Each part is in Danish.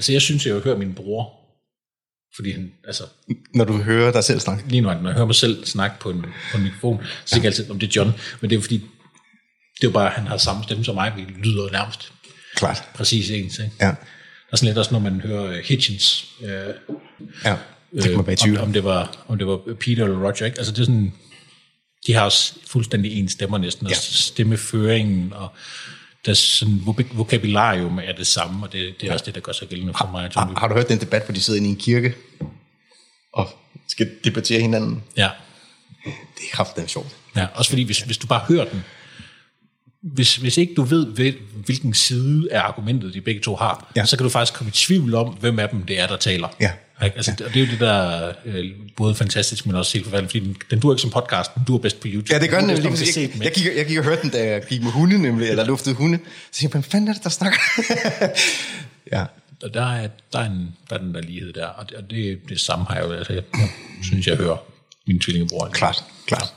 Altså, jeg synes, jeg vil høre min bror. Fordi han, altså, Når du hører dig selv snakke. lige nu, når jeg hører mig selv snakke på en, på en mikrofon, så tænker jeg altid, om det er John. Men det er jo fordi, det er jo bare, at han har samme stemme som mig. Vi lyder nærmest Klart. præcis ens. Ikke? Ja. Der er sådan lidt også, når man hører uh, Hitchens, uh, Ja. Det kan man være tvivl om, om. det var, om det var Peter eller Roger. Ikke? Altså det er sådan, de har også fuldstændig ens stemmer næsten, og Ja. stemmeføringen, og der er sådan, vok- vokabularium er det samme, og det, det er også det, der gør sig gældende for mig. Har, har du hørt den debat, hvor de sidder inde i en kirke og skal debattere hinanden? ja, Det er kraftigt sjovt. ja, også fordi, hvis, hvis du bare hører den, hvis, hvis ikke du ved, hvil- hvilken side af argumentet de begge to har, ja. så kan du faktisk komme i tvivl om, hvem af dem det er, der taler. Ja. Ikke? Altså, ja. Og det er jo det, der øh, både fantastisk, men også helt forfærdeligt, fordi den, den duer ikke som podcast, den duer bedst på YouTube. Ja, det gør den nemlig. bedst, Jeg, jeg, ikke? gik, jeg gik og hørte den, da jeg gik med hunde nemlig, eller luftede hunde. Så jeg, hvad fanden er det, der snakker? ja. Og der er, der er, en, der er den der lighed der, og det, og det, det samme har jeg jo, altså, jeg, jeg synes, jeg hører min tvillingebror. Klart, klart.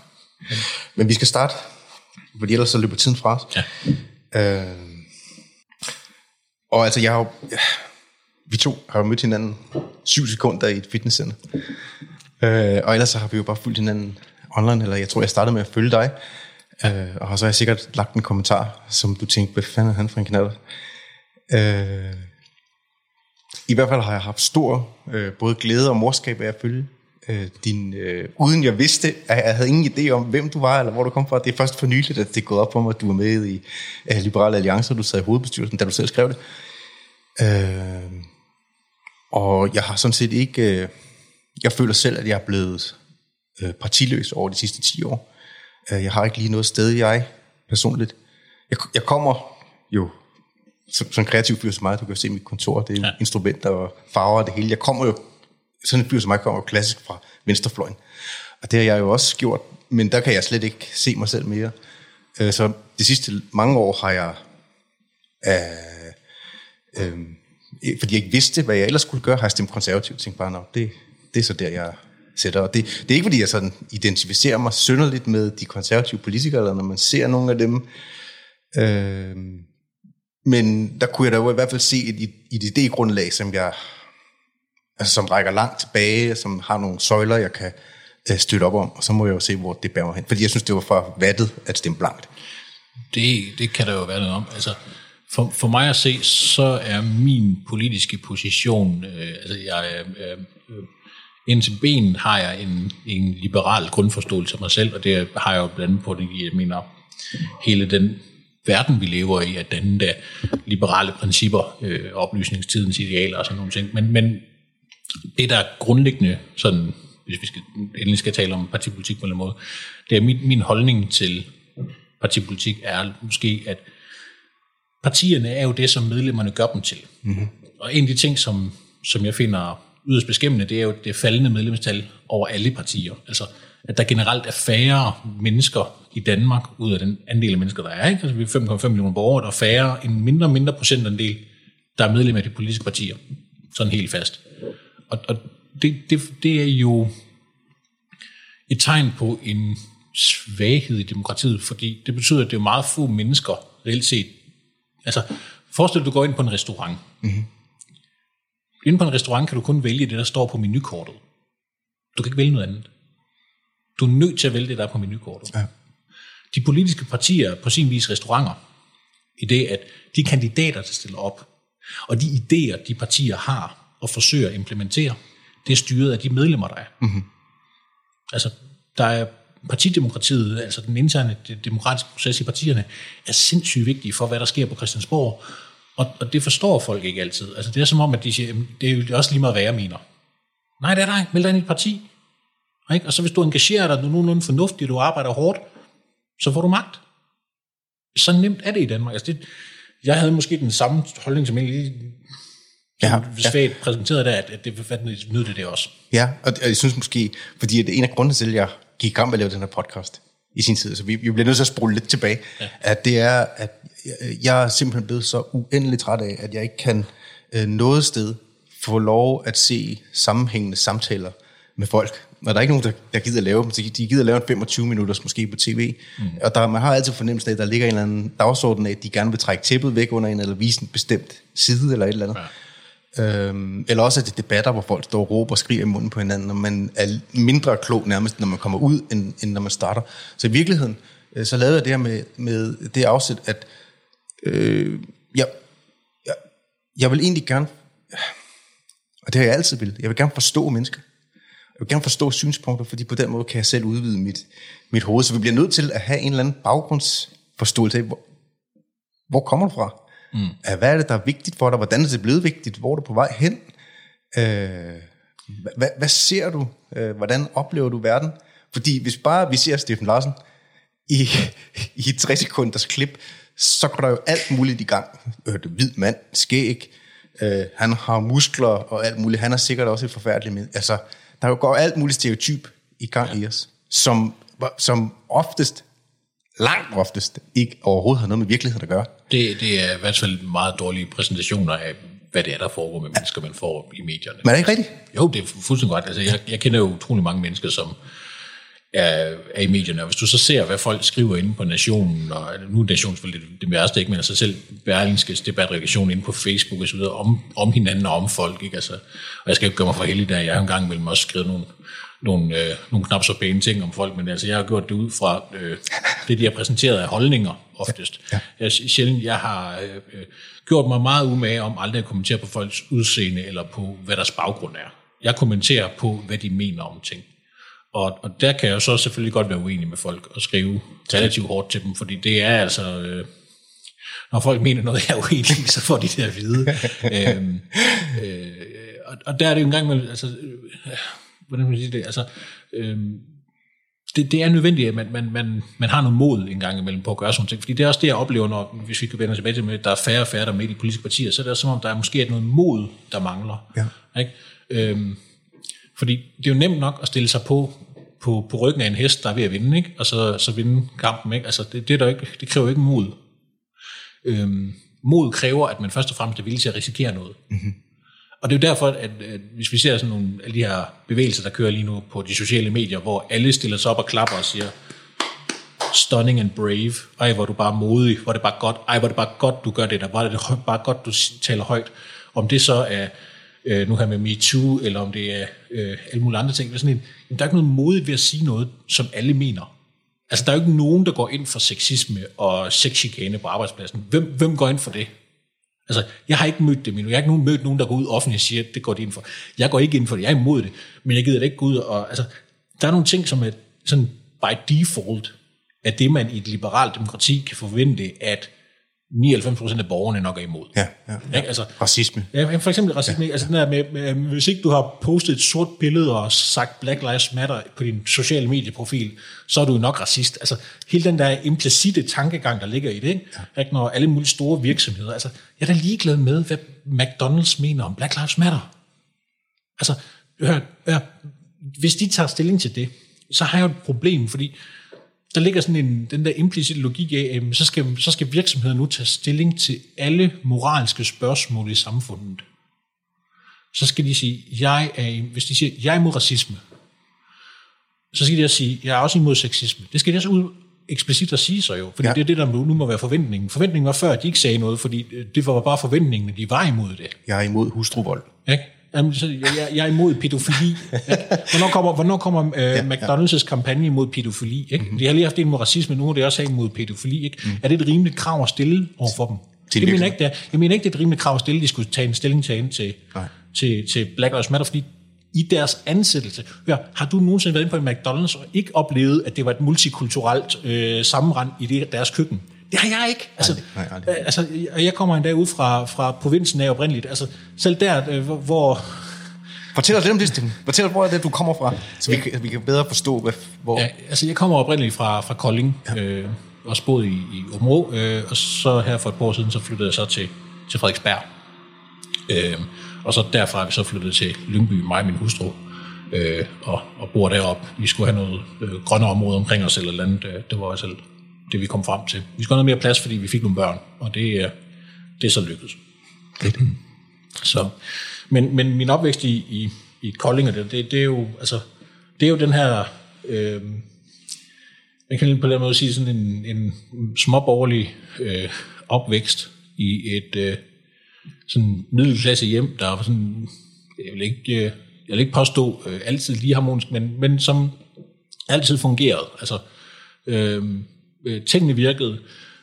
Men vi skal starte, fordi ellers så løber tiden fra os. Ja. Øh, og altså, jeg har jo, ja, vi to har jo mødt hinanden syv sekunder i et fitnesscenter. Øh, og ellers så har vi jo bare fulgt hinanden online, eller jeg tror, jeg startede med at følge dig. Øh, og så har jeg sikkert lagt en kommentar, som du tænkte, hvad fanden er han for en knaller? Øh, I hvert fald har jeg haft stor øh, både glæde og morskab af at følge øh, din, øh, uden jeg vidste, at jeg havde ingen idé om, hvem du var, eller hvor du kom fra. Det er først for nyligt, at det er gået op for mig, at du var med i øh, Liberale Alliancer, du sad i hovedbestyrelsen, da du selv skrev det. Øh, og jeg har sådan set ikke... Øh, jeg føler selv, at jeg er blevet øh, partiløs over de sidste 10 år. Øh, jeg har ikke lige noget sted, jeg personligt. Jeg, jeg kommer jo som, som kreativ fyr som mig, du kan se mit kontor, det er ja. Instrumenter og farver og det hele. Jeg kommer jo, sådan en fyr som mig kommer jo klassisk fra venstrefløjen. Og det har jeg jo også gjort, men der kan jeg slet ikke se mig selv mere. Øh, Så de sidste mange år har jeg, øh, øh, fordi jeg ikke vidste, hvad jeg ellers skulle gøre, har jeg stemt konservativt. Tænkte bare, Nå, det, det er så der, jeg sætter. Og det, det er ikke, fordi jeg sådan identificerer mig synderligt med de konservative politikere, eller når man ser nogle af dem. Øh, men der kunne jeg da i hvert fald se et, et idégrundlag, som jeg altså, som rækker langt tilbage, som har nogle søjler, jeg kan øh, støtte op om, og så må jeg jo se, hvor det bærer mig hen. Fordi jeg synes, det var for vattet at stemme blankt. Det, det kan der jo være noget om. Altså, for, for mig at se, så er min politiske position, øh, altså jeg øh, øh, øh, indtil ben har jeg en, en liberal grundforståelse af mig selv, og det har jeg jo blandt andet på det, jeg mener, hele den verden, vi lever i, at den der liberale principper, øh, oplysningstidens idealer og sådan nogle ting. Men, men det, der er grundlæggende, sådan, hvis vi skal, endelig skal tale om partipolitik på en eller anden måde, det er min, min holdning til partipolitik er måske, at partierne er jo det, som medlemmerne gør dem til. Mm-hmm. Og en af de ting, som, som jeg finder yderst beskæmmende, det er jo det faldende medlemstal over alle partier. Altså, at der generelt er færre mennesker i Danmark, ud af den andel af mennesker, der er. Ikke? Altså, vi er 5,5 millioner borgere, der er færre, en mindre og mindre procentandel, der er medlem af de politiske partier. Sådan helt fast. Og, og det, det, det er jo et tegn på en svaghed i demokratiet, fordi det betyder, at det er meget få mennesker, reelt set. Altså, forestil dig, du går ind på en restaurant. Mm-hmm. Inde på en restaurant kan du kun vælge det, der står på menukortet. Du kan ikke vælge noget andet. Du er nødt til at vælge det, der er på menukortet. Ja. De politiske partier er på sin vis restauranter, i det, at de kandidater, der stiller op, og de idéer, de partier har og forsøger at implementere, det er styret af de medlemmer, der er. Mm-hmm. Altså, der er partidemokratiet, altså den interne de- demokratiske proces i partierne, er sindssygt vigtig for, hvad der sker på Christiansborg. Og, og det forstår folk ikke altid. Altså, det er som om, at de siger, "Jamen, det er jo også lige meget, hvad jeg mener. Nej, det er dig. Meld dig ind i et parti. Ikke? Og så hvis du engagerer dig, du er nogenlunde fornuftig, du arbejder hårdt, så får du magt. Så nemt er det i Danmark. Altså det, jeg havde måske den samme holdning, som egentlig Ja, ja, svagt præsenteret der, at, det hvad nød det, det også. Ja, og jeg synes måske, fordi at en af grundene til, at jeg gik i gang med at lave den her podcast i sin tid, så vi, vi bliver nødt til at spole lidt tilbage, ja. at det er, at jeg- er simpelthen blevet så uendelig træt af, at jeg ikke kan øh, noget sted få lov at se sammenhængende samtaler med folk. Og der er ikke nogen, der, der gider at lave dem, så de gider at lave en 25 minutters måske på tv. Mm. Og der, man har altid fornemmelsen af, at der ligger en eller anden dagsorden af, at de gerne vil trække tæppet væk under en, eller vise en bestemt side eller et eller andet. Øhm, eller også er det debatter, hvor folk står og råber og skriger i munden på hinanden, og man er mindre klog nærmest, når man kommer ud, end, end når man starter. Så i virkeligheden, øh, så lavede jeg det her med, med det afsæt, at øh, jeg, jeg, jeg vil egentlig gerne, og det har jeg altid vil, jeg vil gerne forstå mennesker. Jeg vil gerne forstå synspunkter, fordi på den måde kan jeg selv udvide mit, mit hoved. Så vi bliver nødt til at have en eller anden baggrundsforståelse af, hvor, hvor kommer du fra? Mm. Hvad er det, der er vigtigt for dig? Hvordan er det blevet vigtigt? Hvor er du på vej hen? Øh, hvad, hvad ser du? Øh, hvordan oplever du verden? Fordi hvis bare vi ser Steffen Larsen i, i et 60 sekunders klip, så går der jo alt muligt i gang. Øh, det hvid mand, skæg, øh, han har muskler og alt muligt. Han er sikkert også et forfærdeligt med. Altså, der går alt muligt stereotyp i gang ja. i os, som, som oftest langt oftest ikke overhovedet har noget med virkeligheden at gøre. Det, det er i hvert fald meget dårlige præsentationer af, hvad det er, der foregår med mennesker, man får i medierne. Men er det ikke rigtigt? Jo, det er fuldstændig godt. Altså, jeg, jeg kender jo utrolig mange mennesker, som er, er i medierne, og hvis du så ser, hvad folk skriver inde på Nationen, og nu er Nationen selvfølgelig det, det værste, ikke, men altså selv Berlingskes debatreaktion inde på Facebook og så videre, om, om hinanden og om folk, ikke? Altså, og jeg skal ikke gøre mig for heldig, der jeg har engang mellem også skrevet nogle, nogle, øh, nogle knap så pæne ting om folk, men altså jeg har gjort det ud fra øh, det, de har præsenteret af holdninger oftest. Ja, ja. Jeg, sjældent, jeg har øh, gjort mig meget umage om aldrig at kommentere på folks udseende eller på, hvad deres baggrund er. Jeg kommenterer på, hvad de mener om ting. Og, og der kan jeg så selvfølgelig godt være uenig med folk og skrive relativt hårdt til dem, fordi det er altså... Øh, når folk mener noget, jeg er uenig så får de det at vide. øhm, øh, og, og der er det jo engang med, altså, øh, hvordan man sige det, altså, øhm, det, det er nødvendigt, at man, man, man, man har noget mod en gang imellem på at gøre sådan ting. Fordi det er også det, jeg oplever, når, hvis vi kan vende tilbage til, at der er færre og færre, der er med i de politiske partier, så er det som om, der er måske noget mod, der mangler. Ja. Ikke? Øhm, fordi det er jo nemt nok at stille sig på, på, på ryggen af en hest, der er ved at vinde, ikke? og så, så vinde kampen. Ikke? Altså, det, det, er der ikke, det kræver ikke mod. Øhm, mod kræver, at man først og fremmest er villig til at risikere noget. Mm-hmm. Og det er jo derfor, at, at hvis vi ser sådan nogle af de her bevægelser, der kører lige nu på de sociale medier, hvor alle stiller sig op og klapper og siger, stunning and brave, ej hvor er du bare modig, hvor er det bare godt, ej hvor er det bare godt, du gør det der, hvor er det bare godt, du taler højt. Om det så er øh, nu her med MeToo, eller om det er øh, alle mulige andre ting. Det er sådan en, jamen, der er ikke noget modigt ved at sige noget, som alle mener. Altså, der er jo ikke nogen, der går ind for sexisme og sexchikane på arbejdspladsen. Hvem, hvem går ind for det? Altså, jeg har ikke mødt dem endnu. Jeg har ikke nogen, mødt nogen, der går ud offentligt og siger, at det går de ind for. Jeg går ikke ind for det. Jeg er imod det. Men jeg gider da ikke gå ud og... Altså, der er nogle ting, som er sådan by default, at det, man i et liberalt demokrati kan forvente, at 99% af borgerne nok er imod. Ja, ja, ja. Ikke? Altså, racisme. Ja, for eksempel racisme. Ja. Altså den der med, med, hvis ikke du har postet et sort billede og sagt Black Lives Matter på din sociale medieprofil, så er du nok racist. Altså hele den der implicite tankegang, der ligger i det, ikke? Ja. Ikke? når alle mulige store virksomheder, altså jeg er da ligeglad med, hvad McDonald's mener om Black Lives Matter. Altså, hør, hør, hvis de tager stilling til det, så har jeg jo et problem, fordi der ligger sådan en, den der implicite logik af, at så skal, så skal virksomheder nu tage stilling til alle moralske spørgsmål i samfundet. Så skal de sige, jeg er, hvis de siger, jeg er imod racisme, så skal de også sige, jeg er også imod sexisme. Det skal de også ud eksplicit at sige sig jo, fordi ja. det er det, der nu må være forventningen. Forventningen var før, at de ikke sagde noget, fordi det var bare forventningen, at de var imod det. Jeg er imod hustruvold. Ikke? Jamen, så jeg, jeg er imod pædofili. Hvornår kommer, hvornår kommer øh, ja, McDonald's' ja. kampagne imod pædofili? Ikke? Mm-hmm. De har lige haft en mod racisme, nu har de også have imod pædofili. Ikke? Mm. Er det et rimeligt krav at stille over for dem? Til det mener ikke, det er. Jeg mener ikke, det er et rimeligt krav at stille, de skulle tage en stilling til, til, til, til Black Lives Matter, fordi i deres ansættelse. Hør, har du nogensinde været inde på en McDonald's og ikke oplevet, at det var et multikulturelt øh, sammenrend i det, deres køkken? Det har jeg ikke. Altså, nej, nej, nej. altså, jeg kommer endda ud fra, fra provinsen af oprindeligt. Altså, selv der, øh, hvor... Fortæl os lidt om det. Fortæl os, hvor er det, du kommer fra, så vi, kan, vi kan bedre forstå, hvad, hvor... Ja, altså, jeg kommer oprindeligt fra, fra Kolding, ja. øh, og boede i, i Områ, øh, og så her for et par år siden, så flyttede jeg så til, til Frederiksberg. Øh, og så derfra er vi så flyttet til Lyngby, mig og min hustru, øh, og, og bor deroppe. Vi skulle have noget øh, grønne område omkring os, eller andet. Det, det var selv det, vi kom frem til. Vi skulle have noget mere plads, fordi vi fik nogle børn, og det, det er så lykkedes. Så, men, men min opvækst i, i, i Kolding, det, det, det, er jo, altså, det er jo den her, øh, man kan på den måde sige sådan en, en småborgerlig øh, opvækst i et, øh, sådan middelklasse hjem, der var sådan, jeg vil ikke, øh, jeg vil ikke påstå øh, altid lige harmonisk, men, men som altid fungerede. Altså, øh, øh, tingene virkede,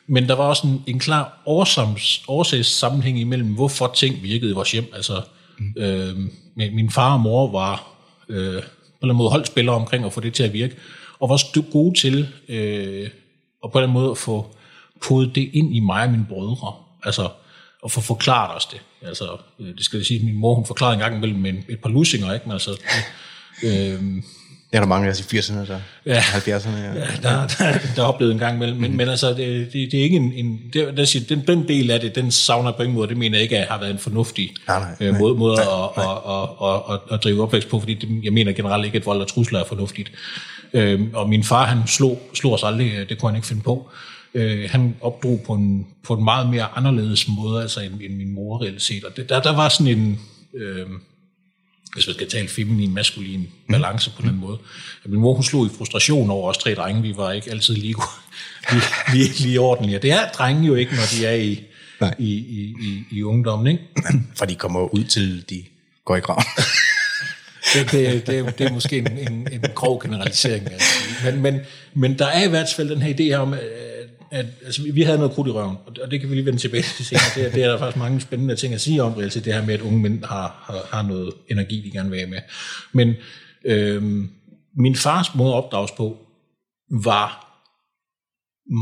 men der var også en, en klar årsams, årsagssammenhæng imellem, hvorfor ting virkede i vores hjem. Altså, øh, min far og mor var øh, på en måde holdspillere omkring at få det til at virke, og var gode til øh, og på den måde at få podet det ind i mig og mine brødre. Altså, at få forklaret os det. Altså, øh, det skal jeg sige, at min mor hun forklarede en gang imellem med et par lusinger, ikke? Men altså, øh, det er der mange af os i 80'erne, der ja, 70'erne. Ja. ja der, der, der oplevet en gang imellem. Men, mm. men altså, det, det, det, er ikke en... en det, der siger, den, den del af det, den savner på ingen måde. Det mener jeg ikke at har været en fornuftig nej, nej, øh, måde, måde nej, at, nej. At, at, at, at, at drive opvækst på, fordi det, jeg mener generelt ikke, at vold og trusler er fornuftigt. Øh, og min far, han slog, slog os aldrig, det kunne han ikke finde på. Øh, han opdrog på en, på en meget mere anderledes måde, altså end, end min mor reelt set. Og det, der, der var sådan en... Øh, hvis man skal tale feminin, maskulin balance på den måde. Min mor, hun slog i frustration over os tre drenge. Vi var ikke altid lige, lige, lige, lige ordentlige. Det er drenge jo ikke, når de er i, i, i, i, i ungdommen. Ikke? For de kommer ud til, de går i grav. det, det, det, det er måske en, en, en grov generalisering. Altså. Men, men, men der er i hvert fald den her idé om, at altså, vi havde noget krudt i røven, og det kan vi lige vende tilbage til senere. Det, det er der faktisk mange spændende ting at sige om, altså det her med, at unge mænd har, har, har noget energi, de gerne vil have med. Men øhm, min fars måde at opdrages på, var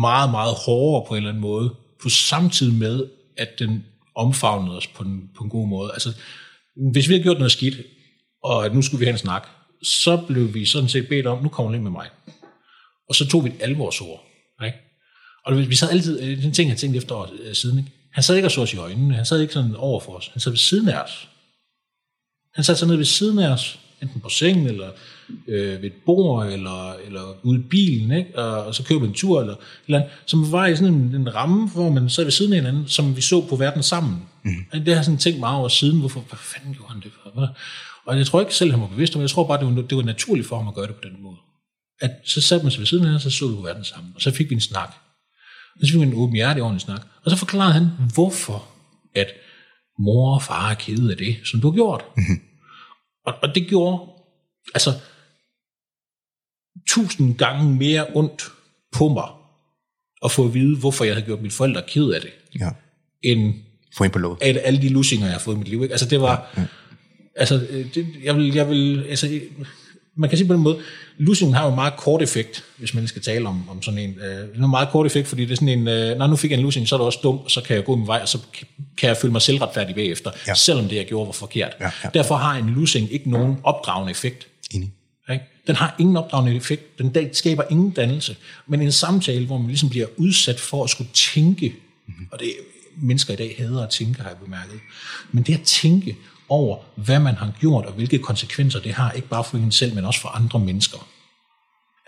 meget, meget hårdere på en eller anden måde, på samtidig med, at den omfavnede os på en, på en god måde. Altså, hvis vi havde gjort noget skidt, og at nu skulle vi have en snak, så blev vi sådan set bedt om, nu kommer lige med mig. Og så tog vi et alvorsord. Ikke? Og vi sad altid, øh, den ting, jeg tænkte efter år øh, siden, ikke? han sad ikke og så os i øjnene, han sad ikke sådan over for os, han sad ved siden af os. Han sad så nede ved siden af os, enten på sengen, eller øh, ved et bord, eller, eller ude i bilen, ikke? Og, og så købte en tur, eller, eller som var i sådan en, en ramme, hvor man sad ved siden af hinanden, som vi så på verden sammen. Mm. Det har jeg sådan tænkt meget over siden, hvorfor, hvad fanden gjorde han det for? Og jeg tror ikke selv, han var bevidst om, jeg tror bare, det var, det var naturligt for ham at gøre det på den måde. At så satte man sig ved siden af hinanden, og så så vi på verden sammen, og så fik vi en snak. Og så fik vi en åben hjerte ordentlig snak. Og så forklarede han, hvorfor at mor og far er kede af det, som du har gjort. Mm-hmm. Og, og det gjorde altså tusind gange mere ondt på mig at få at vide, hvorfor jeg havde gjort mine forældre ked af det, ja. end få ind på låget. Af alle de lusinger, jeg har fået i mit liv. Ikke? Altså det var, ja, ja. altså det, jeg vil, jeg vil, altså man kan sige på den måde, losingen har jo en meget kort effekt, hvis man skal tale om, om sådan en. Øh, en meget kort effekt, fordi det er sådan en, øh, når nu fik jeg en losing, så er det også dumt, så kan jeg gå min vej, og så kan jeg føle mig selvretfærdig bagefter, ja. selvom det, jeg gjorde, var forkert. Ja, ja. Derfor har en losing ikke nogen opdragende effekt. Enig. Okay? Den har ingen opdragende effekt. Den skaber ingen dannelse. Men en samtale, hvor man ligesom bliver udsat for at skulle tænke, mm-hmm. og det mennesker i dag hader at tænke, har jeg bemærket. Men det at tænke over, hvad man har gjort, og hvilke konsekvenser det har, ikke bare for en selv, men også for andre mennesker.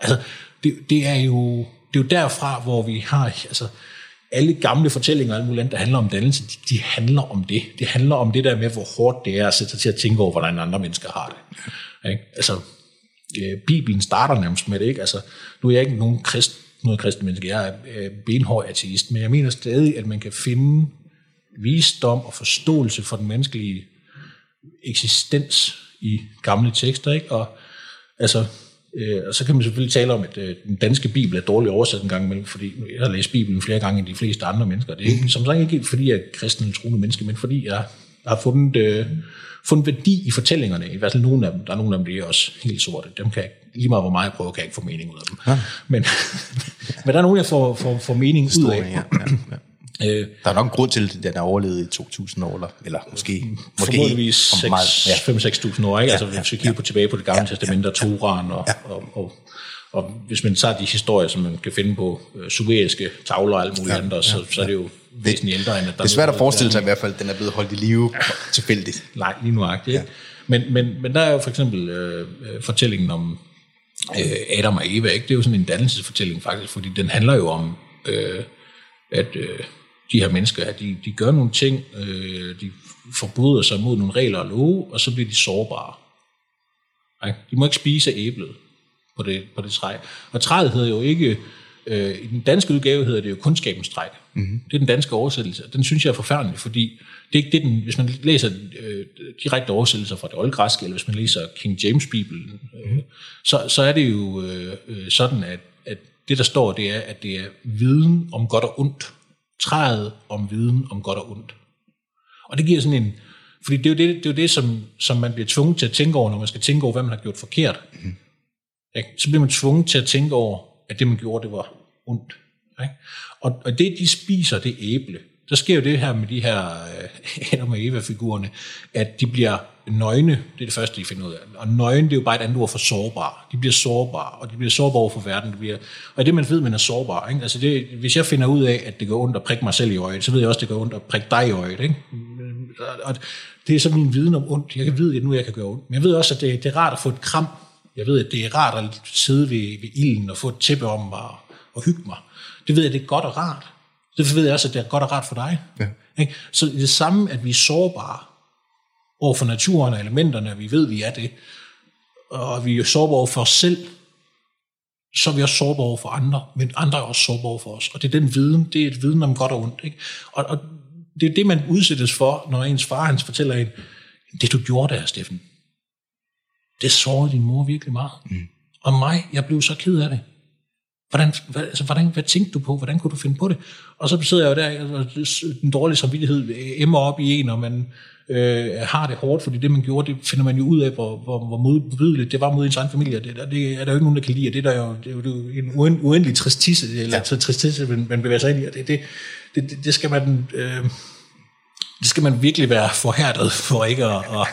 Altså, det, det, er, jo, det er jo derfra, hvor vi har, altså, alle gamle fortællinger og alt muligt der handler om dannelse, de, de handler om det. Det handler om det der med, hvor hårdt det er at sætte sig til at tænke over, hvordan andre mennesker har det. Ikke? Altså, øh, Bibelen starter nærmest med det, ikke? Altså, nu er jeg ikke nogen krist, noget kristen menneske, jeg er øh, benhård ateist, men jeg mener stadig, at man kan finde visdom og forståelse for den menneskelige eksistens i gamle tekster, ikke? Og altså, øh, og så kan man selvfølgelig tale om, at øh, den danske bibel er dårligt oversat en gang imellem, fordi jeg har læst bibelen flere gange end de fleste andre mennesker. Det er ikke, som sagt ikke fordi jeg er kristen eller troende menneske, men fordi jeg har fundet, øh, fundet værdi i fortællingerne. I hvert fald nogle af dem. Der er nogle af dem, der er også helt sorte. Dem kan jeg, lige meget hvor meget jeg prøver, kan jeg ikke få mening ud af dem. Ja. Men, men der er nogle, jeg får, får, får mening ud af. Ja, ja, ja. Øh, der er nok en grund til, at den er overlevet i 2.000 år, eller, eller måske... måske formodentligvis 5-6.000 år, ikke? Ja, altså, hvis vi kigger ja, på, tilbage på det gamle ja, testament, og Toran, og, ja. og, og, og, hvis man tager de historier, som man kan finde på uh, sumeriske tavler og alt muligt ja, andet, så, ja, så er det jo væsentligt ældre, end at der... Det er svært at forestille sig i hvert fald, at den er blevet holdt i live ja. tilfældigt. Nej, lige nuagtigt. Ja. Men, men, men der er jo for eksempel øh, fortællingen om øh, Adam og Eva, ikke? det er jo sådan en dannelsesfortælling faktisk, fordi den handler jo om, øh, at... Øh, de her mennesker her, de, de gør nogle ting, øh, de forbryder sig mod nogle regler og love, og så bliver de sårbare. Okay? De må ikke spise æblet på det, på det træ. Og træet hedder jo ikke Øh, I den danske udgave hedder det jo Kundskabens træk. Mm-hmm. Det er den danske oversættelse. Den synes jeg er forfærdelig, fordi det er ikke det, den, hvis man læser øh, direkte oversættelser fra det oldgræske, eller hvis man læser King James Bibelen, øh, så, så er det jo øh, øh, sådan, at, at det, der står, det er, at det er viden om godt og ondt. Træet om viden om godt og ondt. Og det giver sådan en... Fordi det er jo det, det, er jo det som, som man bliver tvunget til at tænke over, når man skal tænke over, hvad man har gjort forkert. Mm. Ikke? Så bliver man tvunget til at tænke over, at det, man gjorde, det var ondt. Ikke? Og, og det, de spiser, det æble. Der sker jo det her med de her øh, Adam og Eva-figurerne, at de bliver nøgne, det er det første, de finder ud af. Og nøgne, det er jo bare et andet ord for sårbare. De bliver sårbare, og de bliver sårbare over for verden. De bliver, og det man ved, man er sårbar. Ikke? Altså det, hvis jeg finder ud af, at det går ondt at prikke mig selv i øjet, så ved jeg også, at det går ondt at prikke dig i øjet. Ikke? Og det er så min viden om ondt. Jeg kan vide, at nu jeg kan gøre ondt. Men jeg ved også, at det, det er rart at få et kram. Jeg ved, at det er rart at sidde ved, ved ilden og få et tæppe om mig og, og hygge mig. Det ved jeg, det er godt og rart. Det ved jeg også, at det er godt og rart for dig. Ja. Ikke? Så det samme, at vi er sårbare over for naturen og elementerne, og vi ved, at vi er det, og vi er sårbare over for os selv, så er vi også sårbare over for andre, men andre er også sårbare over for os. Og det er den viden, det er et viden om godt og ondt. Ikke? Og, og det er det, man udsættes for, når ens far han fortæller en, det du gjorde der, Steffen, det sårede din mor virkelig meget. Mm. Og mig, jeg blev så ked af det. Hvordan, hvad, altså, hvordan, hvad tænkte du på? Hvordan kunne du finde på det? Og så sidder jeg jo der, og den dårlige samvittighed emmer op i en, og man øh, har det hårdt, fordi det, man gjorde, det finder man jo ud af, hvor, hvor, hvor modbydeligt det var mod ens egen familie. Det, der, det er der jo ikke nogen, der kan lide, og det, der er jo, det er jo en uen, uendelig tristisse, eller ja. tristisse, man, man bevæger sig ind i, og det, det, det, det skal man... Øh, det skal man virkelig være forhærdet for ikke at, at,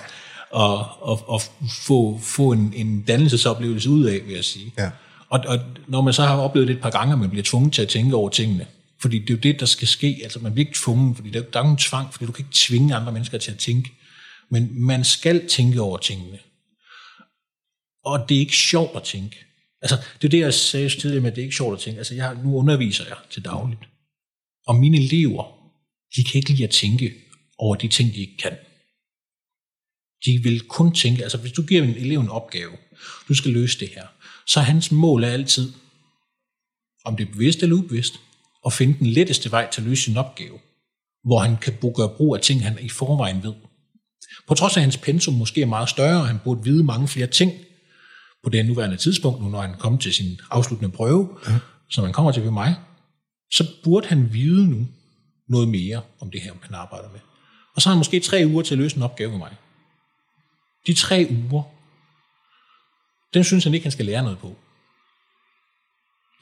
at, at, at få, få en, en dannelsesoplevelse ud af, vil jeg sige. Ja. Og, og når man så har oplevet det et par gange, at man bliver tvunget til at tænke over tingene, fordi det er jo det, der skal ske. Altså man bliver ikke tvunget, fordi der, der er ingen tvang, fordi du kan ikke tvinge andre mennesker til at tænke. Men man skal tænke over tingene. Og det er ikke sjovt at tænke. Altså, det er det, jeg sagde tidligere med, at det er ikke sjovt at tænke. Altså, jeg, nu underviser jeg til dagligt. Og mine elever, de kan ikke lide at tænke over de ting, de ikke kan. De vil kun tænke, altså hvis du giver en elev en opgave, du skal løse det her, så hans mål er altid, om det er bevidst eller ubevidst, at finde den letteste vej til at løse sin opgave, hvor han kan gøre brug af ting, han i forvejen ved. På trods af, at hans pensum måske er meget større, og han burde vide mange flere ting på det nuværende tidspunkt, nu når han kommer til sin afsluttende prøve, ja. som han kommer til ved mig, så burde han vide nu noget mere om det her, han arbejder med. Og så har han måske tre uger til at løse en opgave med mig. De tre uger, den synes han ikke, han skal lære noget på.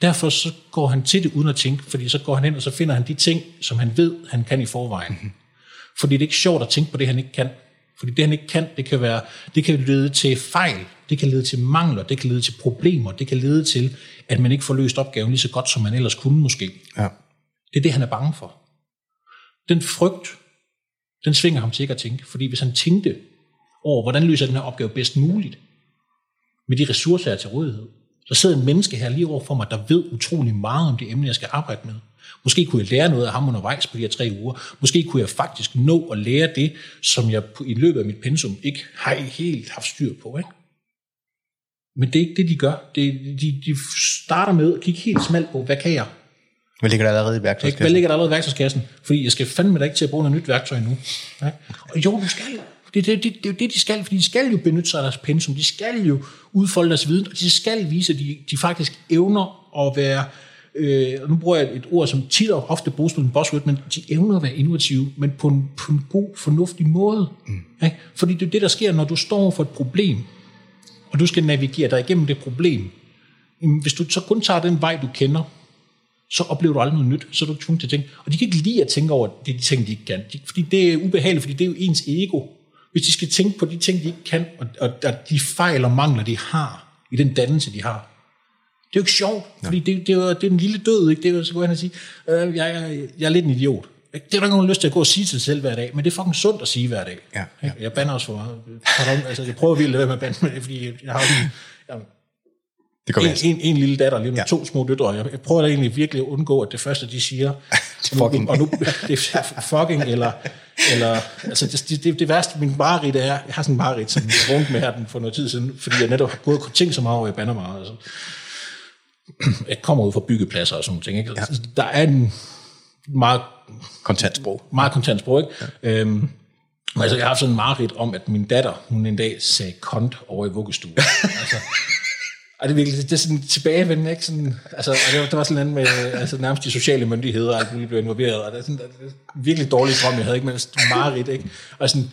Derfor så går han til det uden at tænke, fordi så går han ind, og så finder han de ting, som han ved, han kan i forvejen. Mm-hmm. Fordi det er ikke sjovt at tænke på det, han ikke kan. Fordi det, han ikke kan, det kan, være, det kan lede til fejl, det kan lede til mangler, det kan lede til problemer, det kan lede til, at man ikke får løst opgaven lige så godt, som man ellers kunne måske. Ja. Det er det, han er bange for. Den frygt, den svinger ham til ikke at tænke. Fordi hvis han tænkte over, hvordan løser den her opgave bedst muligt, med de ressourcer, jeg er til rådighed, så sidder en menneske her lige over for mig, der ved utrolig meget om det emne, jeg skal arbejde med. Måske kunne jeg lære noget af ham undervejs på de her tre uger. Måske kunne jeg faktisk nå at lære det, som jeg i løbet af mit pensum ikke har helt haft styr på. Ikke? Men det er ikke det, de gør. Det, de, de starter med at kigge helt smalt på, hvad kan jeg? Hvad ligger der allerede i værktøjskassen? Hvad ligger der allerede i værktøjskassen? Fordi jeg skal fandme da ikke til at bruge noget nyt værktøj nu. Ja? Og jo, du skal Det, det, det, det er jo det, de skal, fordi de skal jo benytte sig af deres pensum. De skal jo udfolde deres viden, og de skal vise, at de, de faktisk evner at være, øh, nu bruger jeg et ord, som tit og ofte bruges på en buzzword, men de evner at være innovative, men på en, på en god, fornuftig måde. Mm. Ja? Fordi det er det, der sker, når du står for et problem, og du skal navigere dig igennem det problem. Hvis du så kun tager den vej, du kender, så oplever du aldrig noget nyt, så er du tvunget til at tænke. Og de kan ikke lide at tænke over de ting, de ikke kan. Fordi det er ubehageligt, fordi det er jo ens ego. Hvis de skal tænke på de ting, de ikke kan, og, og, og de fejl og mangler, de har i den dannelse, de har. Det er jo ikke sjovt, fordi det, det, er jo, det er en lille død, ikke? Det er jo så gå hen og sige, øh, jeg, jeg, jeg er lidt en idiot. Det er der ikke nogen lyst til at gå og sige til sig selv hver dag, men det er fucking sundt at sige hver dag. Ja, ja. Jeg bander også for meget. Altså, jeg prøver virkelig at være med at bande fordi jeg har jeg, det en, en, en lille datter, lige med ja. to små døtre. Jeg, prøver da egentlig virkelig at undgå, at det første, de siger, det er fucking. Og nu, det er fucking, eller, eller altså det, det, det, værste, min mareridt er, jeg har sådan en mareridt, som jeg rundt med her den for noget tid siden, fordi jeg netop har gået og tænkt så meget over, bander meget. Altså. jeg kommer ud fra byggepladser og sådan nogle ting. Ikke? Ja. Der er en meget, Kontantsprog. meget kontant sprog. Ikke? Ja. Øhm, altså, jeg har haft sådan en mareridt om, at min datter, hun en dag sagde kont over i vuggestuen. altså, og det er virkelig, det er sådan tilbagevendende, ikke? Sådan, altså, og det var, der var sådan en med, altså nærmest de sociale myndigheder, og alt muligt blev involveret, og det er sådan, det er en virkelig dårlig drøm, jeg havde, ikke? Men sådan mareridt, ikke? Og sådan,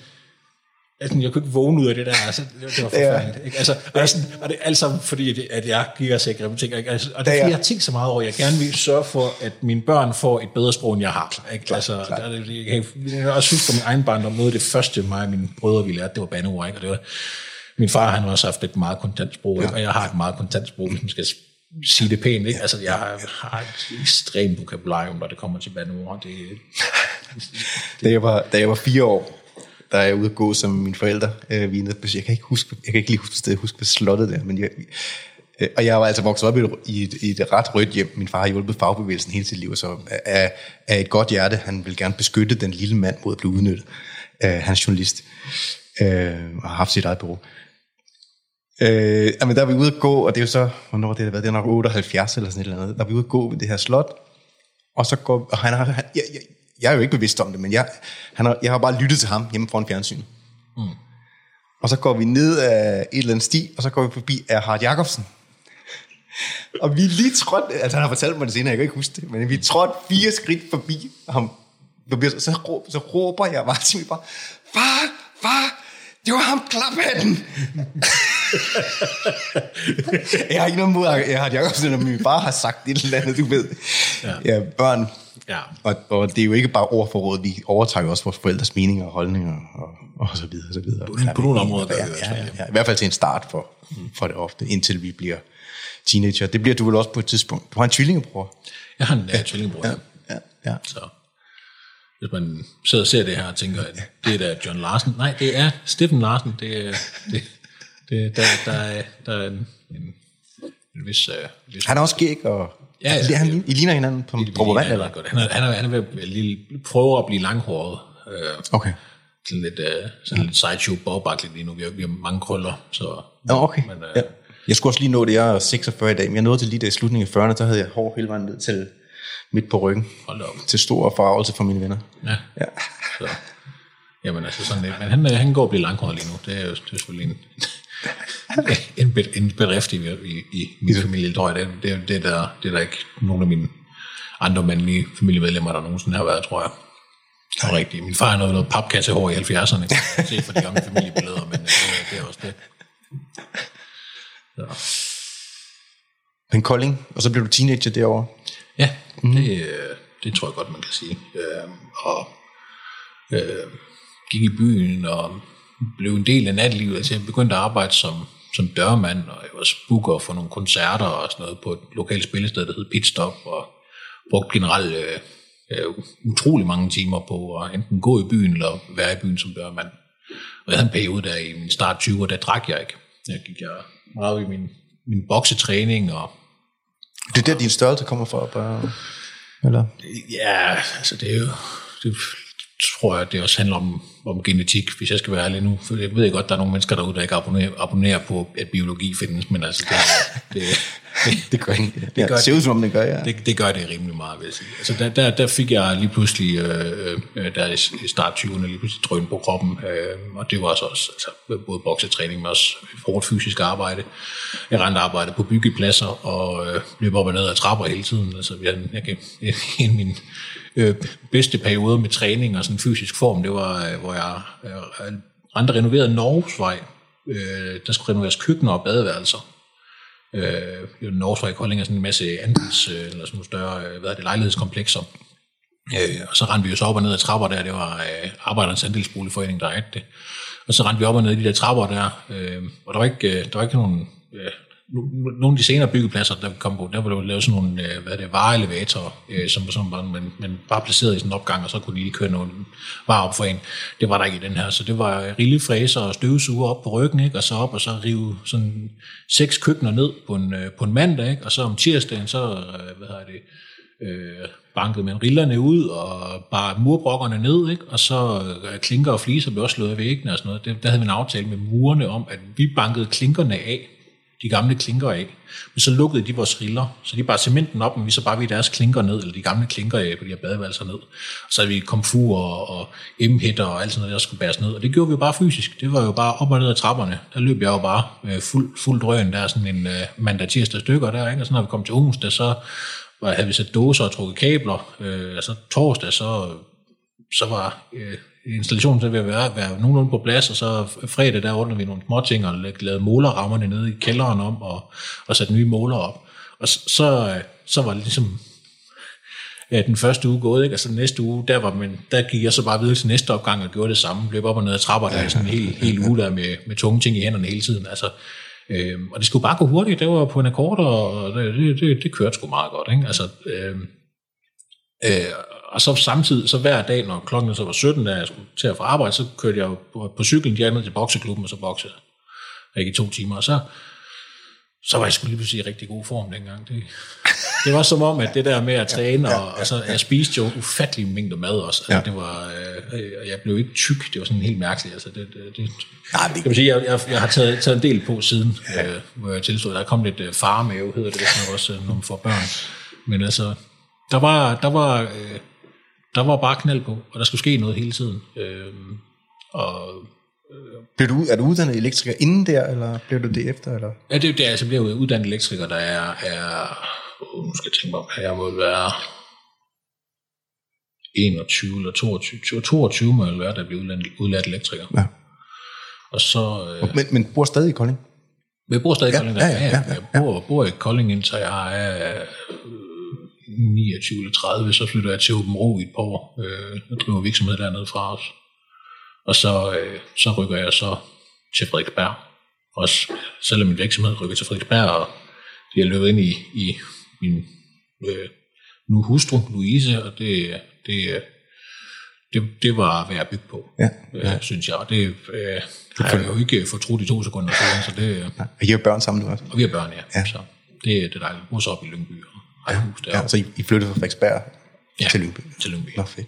Altså, jeg kunne ikke vågne ud af det der, altså, det, det var forfærdeligt. Ikke? Altså, og, jeg sådan, og det er alt sammen fordi, at, jeg gik og sagde grimme ting. Ikke? Altså, og det er fordi, jeg har tænkt så meget over, at jeg gerne vil sørge for, at mine børn får et bedre sprog, end jeg har. Ikke? Klar, altså, klar. Der, er det, jeg, jeg har også synes på min egen barndom, noget af det første, mig og mine brødre, vi lærte, det var bandeord. Ikke? Og det var, min far, han har også haft et meget kontant sprog, ikke? og jeg har et meget kontant sprog, hvis man skal sige det pænt. Ikke? Altså, jeg har, et ekstremt vokabularium, når det kommer til bandeord. Det, Da jeg var, da jeg var fire år, der er jeg ude at gå som mine forældre. Øh, vi er nede på, jeg kan ikke huske, jeg kan ikke lige huske huske hvad slottet der, men jeg, øh, og jeg var altså vokset op i et, i, et, i et ret rødt hjem. Min far har hjulpet fagbevægelsen hele sit liv, så af, af et godt hjerte, han vil gerne beskytte den lille mand mod at blive udnyttet. Øh, han er journalist øh, og har haft sit eget bureau. Øh, jamen, der er vi ude at gå, og det er jo så, hvornår det har været, det er nok 78 eller sådan et eller andet, der er vi ude at gå ved det her slot, og så går, og han har, han, jeg, jeg, jeg er jo ikke bevidst om det, men jeg, han har, jeg har bare lyttet til ham hjemme foran fjernsyn. Mm. Og så går vi ned af et eller andet sti, og så går vi forbi Erhard Jacobsen. Og vi er lige trådt, altså han har fortalt mig det senere, jeg kan ikke huske det, men vi er trådt fire skridt forbi ham. Så, så, råber, så råber jeg bare til mig bare, far, far, det var ham klaphatten. jeg har ikke noget mod, Erhard Jacobsen, når min far har sagt et eller andet, du ved. Ja, ja børn. Ja. Og, og det er jo ikke bare ord for råd, vi overtager jo også vores forældres meninger og holdninger, og, og så videre, og så videre. På, på nogle områder gør ja, ja, ja, ja. I hvert fald til en start for, for det ofte, indtil vi bliver teenager. Det bliver du vel også på et tidspunkt. Du har en tvillingebror. Jeg har en ja, tvillingbror. Ja. Ja, ja. Så hvis man sidder og ser det her og tænker, at det er da John Larsen. Nej, det er Steffen Larsen. Det er, det, det, der, der, er, der er en, en, en vis... Uh, vis Han er også skæg, og Ja, ja, ja, han, I ligner hinanden på en dråbe vand, eller? Godt. Han er, han er, han er ved at lige prøve at blive langhåret. Øh, Okay. sådan lidt, øh, sådan lidt sideshow bogbaklet lige nu. Vi har, vi har mange krøller, så... Ja, okay. Men, øh, ja. Jeg skulle også lige nå det, jeg er 46 i dag, men jeg nåede til lige der i slutningen af 40'erne, der havde jeg hår hele vejen ned til midt på ryggen. Hold op. Til stor forarvelse for mine venner. Ja. Ja. Så, jamen altså sådan lidt. Men han, øh, han går og bliver langhåret lige nu. Det er jo det er selvfølgelig en, en, en bedrift i, i, i min familie, tror jeg. Det, det, er- det, er der, det er der ikke nogen af mine andre mandlige familiemedlemmer, der nogensinde har været, tror jeg. Er rigtigt. Min far har noget, noget papkassehår i 70'erne. Kan man se fra de gamle familiebilleder, men øh, det, det er også det. Så. Men Kolding, og så blev du teenager derovre. Ja, mm. det, øh, det tror jeg godt, man kan sige. Øh, og øh, gik i byen og blev en del af natlivet. Altså, jeg begyndte at arbejde som, som dørmand, og jeg var booker for nogle koncerter og sådan noget på et lokalt spillested, der hed Pitstop, og brugte generelt øh, øh, utrolig mange timer på at enten gå i byen eller være i byen som dørmand. Og jeg havde en periode der i min start 20'er, der drak jeg ikke. Jeg gik jeg meget i min, min boksetræning og Det er der, din størrelse kommer fra, bare, eller? Ja, altså det er jo... Det tror jeg, det også handler om, om genetik, hvis jeg skal være ærlig nu. For jeg ved godt, der er nogle mennesker derude, der ikke abonnerer, abonnerer på, at biologi findes, men altså det, det, det, Det gør ikke. Det, gør det ser ud som om, det gør, ja. det, det gør det rimelig meget, vil jeg sige. Altså der, der, der fik jeg lige pludselig, øh, øh, der i start 20'erne, lige pludselig drøn på kroppen, øh, og det var så også altså, både boksetræning, men også hårdt fysisk arbejde. Jeg rendte arbejde på byggepladser, og øh, løb op og ned ad trapper hele tiden. Altså, jeg, jeg, en af mine øh, bedste perioder med træning og sådan fysisk form, det var, øh, hvor jeg øh, rendte renoveret Norgesvej. Øh, der skulle renoveres køkkener og badeværelser øh, jo Norgesvej i Kolding er sådan en masse andels, øh, eller sådan nogle større øh, hvad er det, lejlighedskomplekser. Øh, og så rendte vi jo så op og ned ad trapper der, det var øh, Arbejdernes Andelsboligforening, der ejede det. Og så rendte vi op og ned ad de der trapper der, øh, og der var ikke, øh, der var ikke nogen, øh, nogle af de senere byggepladser, der kom på, der var der lavet sådan nogle, øh, hvad det, vareelevatorer, som, øh, som var, man, man bare placeret i sådan en opgang, og så kunne de lige køre nogle varer op for en. Det var der ikke i den her, så det var rillefræser og støvsuger op på ryggen, ikke? og så op og så rive sådan seks køkkener ned på en, øh, på en mandag, ikke? og så om tirsdagen, så, hvad hedder det, øh, bankede man rillerne ud og bare murbrokkerne ned, ikke? og så øh, klinker og fliser blev også slået af væggene og sådan noget. Det, der havde vi en aftale med murerne om, at vi bankede klinkerne af, de gamle klinker af. Men så lukkede de vores riller, så de bare cementen op, men vi så bare vi deres klinker ned, eller de gamle klinker af på de her badeværelser ned. Og så havde vi komfur og, og m og alt sådan noget, der skulle bæres ned. Og det gjorde vi jo bare fysisk. Det var jo bare op og ned ad trapperne. Der løb jeg jo bare øh, fuld, fuld drøn, der er sådan en øh, mandag tirsdag stykker der, ikke? og så når vi kom til onsdag, så var, havde vi sat dåser og trukket kabler. Øh, altså torsdag, så, så var øh, installationen så ved at være, være nogenlunde på plads, og så fredag der ordnede vi nogle små ting og lavede målerrammerne nede i kælderen om, og, og satte nye måler op. Og så, så var det ligesom ja, den første uge gået, ikke? altså næste uge, der, var man, der gik jeg så bare videre til næste opgang og gjorde det samme, løb op og ned ad trapper, der er sådan en hel, hel uge der med, med tunge ting i hænderne hele tiden, altså, øhm, og det skulle bare gå hurtigt, det var på en akkord, og det, det, det, det kørte sgu meget godt, ikke? altså, øhm, øh, og så samtidig, så hver dag, når klokken så var 17, da jeg skulle til at få arbejde, så kørte jeg på, på cyklen ned til bokseklubben, og så boksede jeg i to timer. Og så, så var jeg skulle lige pludselig i rigtig god form dengang. Det, det var som om, at det der med at træne, og, og så, jeg spiste jo ufattelig mængder mad også. Altså, ja. det var, øh, jeg blev ikke tyk, det var sådan helt mærkeligt. Altså, det, det, det, Nej, det... Jeg, sige, jeg, jeg, jeg har taget, taget en del på siden, ja. øh, hvor jeg tilstod, der kom lidt øh, farmave, hedder det, man også, øh, når man får børn. Men altså, der var, der var, øh, der var bare knald på, og der skulle ske noget hele tiden. Øh, og, øh, blev du, er du uddannet elektriker inden der, eller blev du det efter? Eller? Ja, det, det er, altså, jeg blev uddannet elektriker, der er, er uh, nu skal jeg tænke mig om, jeg må være 21 eller 22, 22 må jeg være, der blev udlært, udlært elektriker. Ja. Og så... Øh, men, men bor stadig i Kolding? Jeg bor stadig i Kolding, ja, ja, ja, ja, ja. Jeg bor, bor i Kolding, indtil jeg er 29 eller 30, så flytter jeg til Åben Rå i et par år. Øh, jeg driver virksomhed dernede fra os. Og så, øh, så rykker jeg så til Frederiksberg. Også selvom min virksomhed rykker til Frederiksberg, og det er løbet ind i, i min øh, nu hustru, Louise, og det, det, det, det var værd at bygge på, ja, ja. Øh, synes jeg. Og det øh, har jeg jo ikke fortrudt i to sekunder siden, så det... Ja. Og I har børn sammen nu også? Og vi har børn, ja. ja. Så det, det er dejligt. Så op i Lyngby, og rækkehus ja, så I, I flyttede fra Frederiksberg ja, til Lyngby? til Lyngby. Nå, fedt.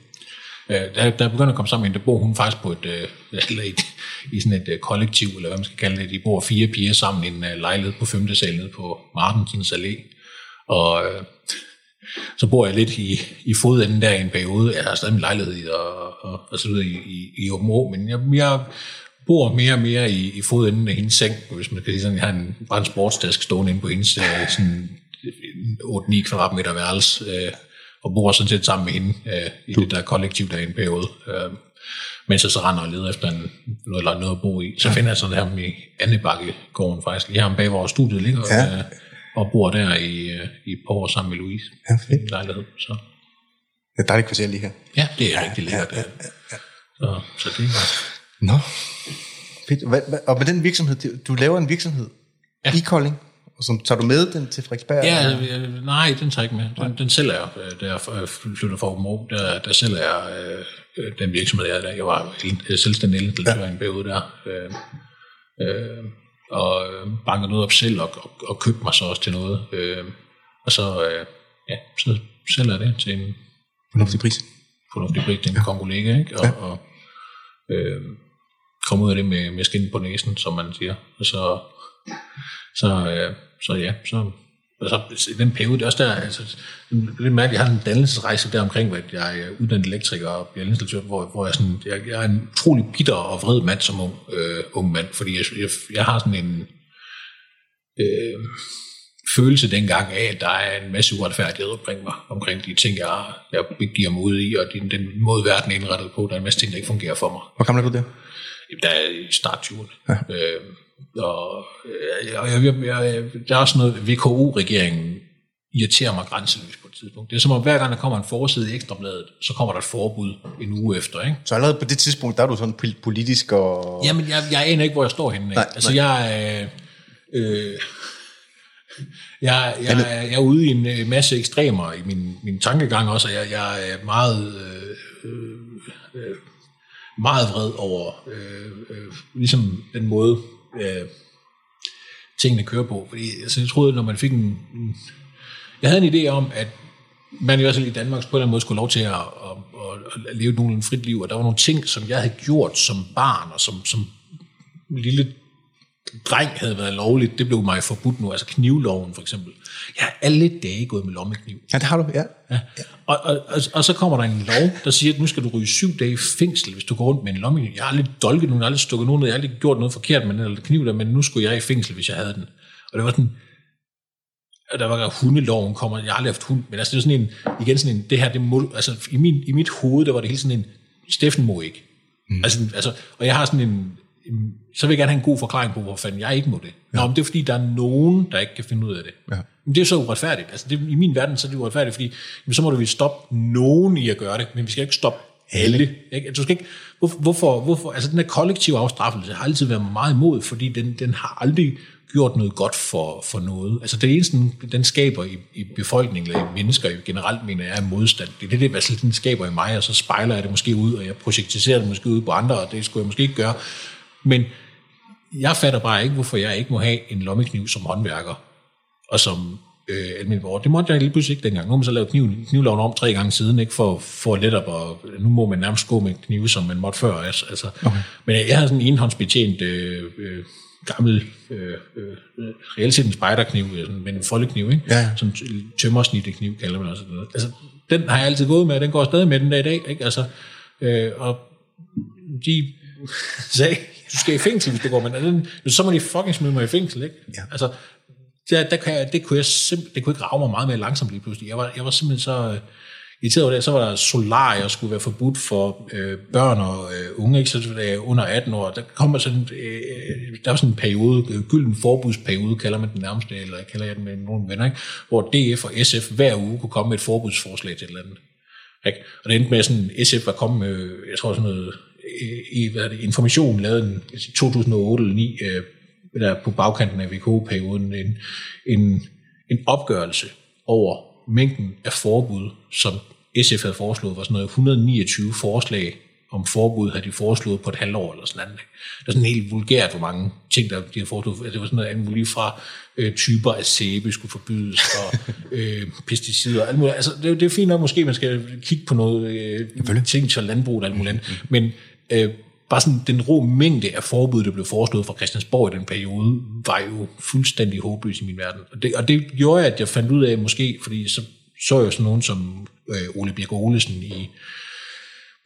Øh, der, der begynder at komme sammen, der bor hun faktisk på et, øh, eller et, i sådan et øh, kollektiv, eller hvad man skal kalde det. De bor fire piger sammen i en uh, lejlighed på 5. sal nede på Martensens Allé. Og øh, så bor jeg lidt i, i fodenden der i en periode. Jeg har stadig min lejlighed i, og, og, og så videre i, i, i Åben men jeg, jeg bor mere og mere i, i fodenden af hendes seng, hvis man kan sige sådan. Jeg har en, bare en sportstask stående inde på hendes øh, sådan 8-9 kvadratmeter værelse, øh, og bor sådan set sammen med hende øh, i du. det der kollektiv der i en periode. Øh, mens jeg så render og leder efter en, noget, eller noget at bo i. Så ja. finder jeg sådan her med Annebakkegården faktisk. Lige her bag hvor studiet ligger, ja. øh, og bor der i, øh, i et par år sammen med Louise. Ja, fedt. lejlighed. Så. Det er dejligt kvarter lige her. Ja, det er ja, rigtig lækkert. Ja, ja, ja, Så, så det er Nå, fedt. Hvad, hvad, og med den virksomhed, du laver en virksomhed ja. i Kolding? Og så tager du med den til Frederiksberg? Ja, øh, nej, den tager jeg ikke med. Den, den sælger jeg, øh, da jeg flytter fra Åben der, der sælger jeg øh, den virksomhed, jeg, der. jeg var selvstændig installatør ja. en periode der. Øh, øh, og banket noget op selv og, og, og købte mig så også til noget. Øh, og så, øh, ja, så sælger jeg det til en fornuftig pris. Fornuftig pris til en ja. kongolega, ikke? Og, ja. og øh, komme ud af det med, med skin på næsen, som man siger. Og så så, øh, så ja, så, så i den periode, det er også der, altså, det er mærkeligt, jeg har en dannelsesrejse der omkring, hvor jeg er uddannet elektriker og bliver installatør, hvor, hvor jeg, sådan, jeg, jeg er en utrolig bitter og vred mand som ung, øh, ung mand, fordi jeg, jeg, jeg har sådan en øh, følelse dengang af, at der er en masse uretfærdighed omkring mig, omkring de ting, jeg, jeg giver mig ud i, og den, den måde, verden er indrettet på, der er en masse ting, der ikke fungerer for mig. Hvor gammel er du der? Der er i start 20'erne. Ja. Øh, og øh, jeg, jeg, jeg, der er også noget, VKO-regeringen irriterer mig grænseløst på et tidspunkt. Det er som om, hver gang der kommer en forside i Ekstrabladet, så kommer der et forbud en uge efter. Ikke? Så allerede på det tidspunkt, der er du sådan politisk og... Jamen, jeg, jeg aner ikke, hvor jeg står henne. Nej, altså, nej. jeg, øh, øh, jeg, jeg, jeg, jeg er ude i en øh, masse ekstremer i min, min tankegang også, og jeg, jeg er meget... Øh, øh, meget vred over øh, øh, ligesom den måde, øh, tingene kører på. Fordi altså, jeg troede, når man fik en, en... Jeg havde en idé om, at man i hvert fald i Danmark på en eller anden måde skulle lov til at, at, at, at leve nogle frit liv, og der var nogle ting, som jeg havde gjort som barn, og som, som lille dreng havde været lovligt, det blev mig forbudt nu, altså knivloven for eksempel. Jeg har alle dage gået med lommekniv. Ja, det har du, ja. Ja. Og, og, og, og så kommer der en lov, der siger, at nu skal du ryge syv dage i fængsel, hvis du går rundt med en lommekniv. Jeg har aldrig dolket nogen, jeg har aldrig stukket nogen ned, jeg har aldrig gjort noget forkert med den eller kniv der, men nu skulle jeg i fængsel, hvis jeg havde den. Og det var sådan, og der var hundeloven kommer, jeg har aldrig haft hund, men altså det er sådan en, igen sådan en, det her, det må, altså i, min, i mit hoved, der var det hele sådan en, Steffen må ikke. Mm. Altså, altså, og jeg har sådan en, så vil jeg gerne have en god forklaring på, hvor fanden jeg ikke må det. Nå, men det er fordi, der er nogen, der ikke kan finde ud af det. Ja. Men det er så uretfærdigt. Altså det, i min verden, så er det uretfærdigt, fordi jamen, så må du vel stoppe nogen i at gøre det, men vi skal ikke stoppe alle. Ikke? Du skal ikke, hvorfor, hvorfor, hvorfor, altså den her kollektive afstraffelse har altid været meget imod, fordi den, den har aldrig gjort noget godt for, for noget. Altså det eneste, den, den skaber i, i befolkningen, eller i mennesker generelt, mener jeg, er modstand. Det er det, det hvad den skaber i mig, og så spejler jeg det måske ud, og jeg projektiserer det måske ud på andre, og det skulle jeg måske ikke gøre. Men jeg fatter bare ikke, hvorfor jeg ikke må have en lommekniv som håndværker, og som øh, almindelig borger. Det måtte jeg lige pludselig ikke dengang. Nu har man så lavet kniv, knivloven om tre gange siden, ikke for, for letop, og nu må man nærmest gå med knive, som man måtte før. Altså. Okay. Men jeg havde sådan en enhåndsbetjent øh, øh, gammel, øh, øh, reelt set en spejderkniv, øh, med en foldekniv, ikke? Ja. Sådan en tømmersnittekniv, kalder man også. Altså, den har jeg altid gået med, og den går stadig med den dag i dag, ikke? Altså, øh, og de sagde, du skal i fængsel, hvis du går med den. Så må de fucking smide mig i fængsel, ikke? Ja. Altså, der, der kan jeg, det kunne jeg simpelthen, det kunne ikke rave mig meget mere langsomt lige pludselig. Jeg var, jeg var simpelthen så øh, irriteret over det. Så var der solar, og skulle være forbudt for øh, børn og øh, unge, ikke? Så det er under 18 år. Der kommer sådan, øh, der var sådan en periode, øh, gylden forbudsperiode, kalder man den nærmeste, eller kalder jeg den med nogle venner, ikke? hvor DF og SF hver uge kunne komme med et forbudsforslag til et eller andet. Ikke? Og det endte med sådan, SF var kommet med, jeg tror sådan noget, i hvad det, information lavet en, i 2008 eller 9, øh, der på bagkanten af VK-perioden, en, en, en opgørelse over mængden af forbud, som SF havde foreslået, var sådan noget 129 forslag om forbud, havde de foreslået på et halvt år eller sådan noget. Det er sådan helt vulgært, hvor mange ting, der de havde foreslået. Det var sådan noget alt muligt fra øh, typer af sæbe skulle forbydes, og øh, pesticider og alt muligt. Altså, det, er- det er fint nok, måske man skal kigge på noget øh, ting til landbrug og alt muligt andet. Men øh, bare sådan den rå mængde af forbud, der blev foreslået fra Christiansborg i den periode, var jo fuldstændig håbløs i min verden. Og det, og det gjorde, at jeg fandt ud af, måske, fordi så så jeg sådan nogen som øh, Ole Birk Olesen i,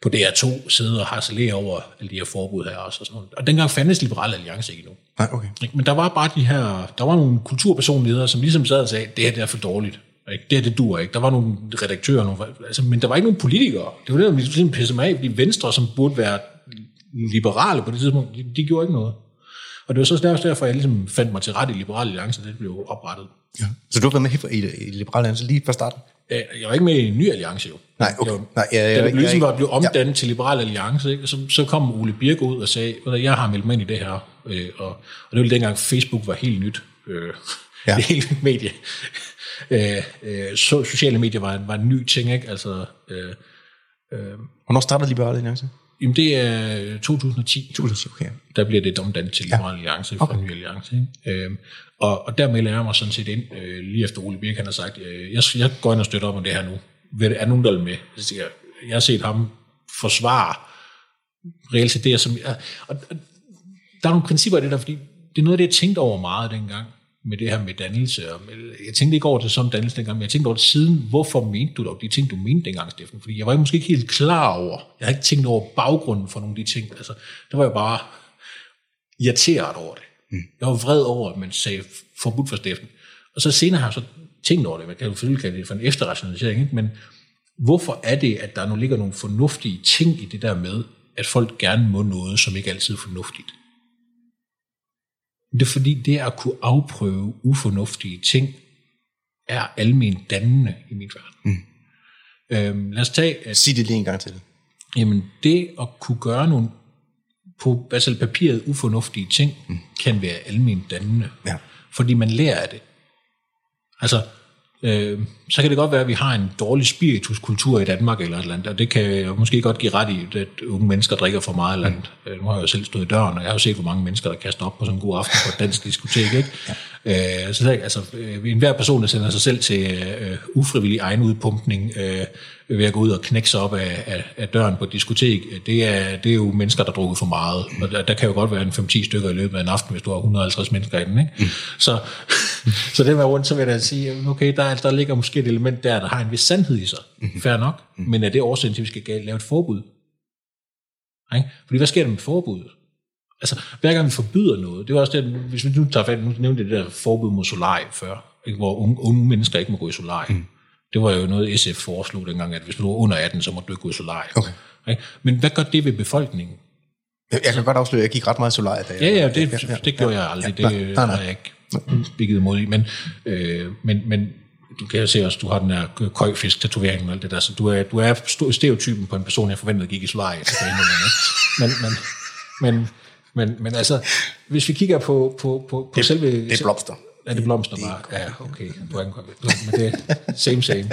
på DR2 sidde og harcelere over alle de her forbud her også. Og, sådan noget. og dengang fandtes Liberale Alliance ikke endnu. Nej, okay. Men der var bare de her, der var nogle kulturpersonligheder, som ligesom sad og sagde, det her det er for dårligt. Ikke? Det her det dur ikke. Der var nogle redaktører, nogle, altså, men der var ikke nogen politikere. Det var det, der ligesom pissede mig af, fordi Venstre, som burde være liberale på det tidspunkt, de, de gjorde ikke noget. Og det var så derfor, derfor jeg ligesom fandt mig til ret i Liberale Alliance, det blev oprettet. Ja. Så du været med i, i Liberale Alliance lige fra starten? Øh, Jeg var ikke med i en ny alliance jo. Nej, okay. Jeg var- Nej, jeg- jeg- da det ligesom var blevet omdannet ja. til Liberal Alliance, ikke? Så, så kom Ole Birk ud og sagde, "Ved du, jeg har meldt mig ind i det her. Øh, og, og det var dengang Facebook var helt nyt. Øh, Ja. Det helt nyt medie. øh, øh, så, sociale medier var, en- var en ny ting, ikke? Altså, øh, Hvornår startede Liberale Alliance? Jamen det er 2010. 2010, okay. der bliver det omdannet til Liberal Alliance fra okay. Ny Alliance. Ikke? Øhm, og, og der melder jeg mig sådan set ind, øh, lige efter Ole Birk, han har sagt, øh, jeg, jeg går ind og støtter op om det her nu. Er der nogen, der vil med? Så siger jeg, jeg har set ham forsvare reelt set det, som jeg, og, og, der er nogle principper i det der, fordi det er noget af det, jeg tænkte over meget dengang, med det her med dannelse. Og med, jeg tænkte ikke over det som dannelse dengang, men jeg tænkte over det siden. Hvorfor mente du dog de ting, du mente dengang, Steffen? Fordi jeg var måske ikke helt klar over, jeg har ikke tænkt over baggrunden for nogle af de ting. Altså, der var jeg bare irriteret over det. Mm. Jeg var vred over, at man sagde forbudt for Steffen. Og så senere har jeg så tænkt over det, man kan jo selvfølgelig kalde det for en efterrationalisering, ikke? men hvorfor er det, at der nu ligger nogle fornuftige ting i det der med, at folk gerne må noget, som ikke altid er fornuftigt? Det er fordi, det at kunne afprøve ufornuftige ting, er almen dannende i min verden. Mm. Øhm, lad os tage, at Sig det lige en gang til. jamen, det at kunne gøre nogle på selv papiret ufornuftige ting, mm. kan være almen dannende. Ja. Fordi man lærer af det. Altså, øh, så kan det godt være, at vi har en dårlig spirituskultur i Danmark eller et eller andet, og det kan jeg måske godt give ret i, at unge mennesker drikker for meget eller andet. Mm. Nu har jeg jo selv stået i døren, og jeg har jo set, hvor mange mennesker, der kaster op på sådan en god aften på et dansk diskotek. Ikke? Ja. Øh, så altså, øh, enhver person, der sender sig selv til øh, ufrivillig egenudpumpning, øh, ved at gå ud og knække sig op af, af, af døren på et diskotek, det er, det er jo mennesker, der drukker for meget. Og der, der kan jo godt være en 5-10 stykker i løbet af en aften, hvis du har 150 mennesker i den. Ikke? Mm. Så, så det med rundt, så vil jeg da sige, okay, der, der ligger måske et element der, der har en vis sandhed i sig. Mm. Fair nok. Mm. Men er det årsagen til, at vi skal lave et forbud? Ikke? Fordi hvad sker der med forbuddet? Altså, hver gang vi forbyder noget, det er også det, hvis vi nu tager fat, nu nævnte det der forbud mod solarie før, ikke? hvor unge, unge mennesker ikke må gå i solarie. Mm. Det var jo noget, SF foreslog dengang, at hvis du var under 18, så må du ikke gå i solarie. Okay. Ikke? Men hvad gør det ved befolkningen? Jeg, kan godt afsløre, at jeg gik ret meget i solarie. Da jeg, ja, ja, det, ja, ja, det gjorde jeg aldrig. Ja, det nej, nej. jeg ikke bygget imod i. Men, øh, men, men du kan jo se også, du har den her køjfisk-tatovering og alt det der, så du er, du er stereotypen på en person, jeg forventede gik i solarie. Men, men, men, men, men altså, hvis vi kigger på, på, på, på det, selve... Det er blomster. Er det blomster bare? Ja, okay. Du er men det same, same.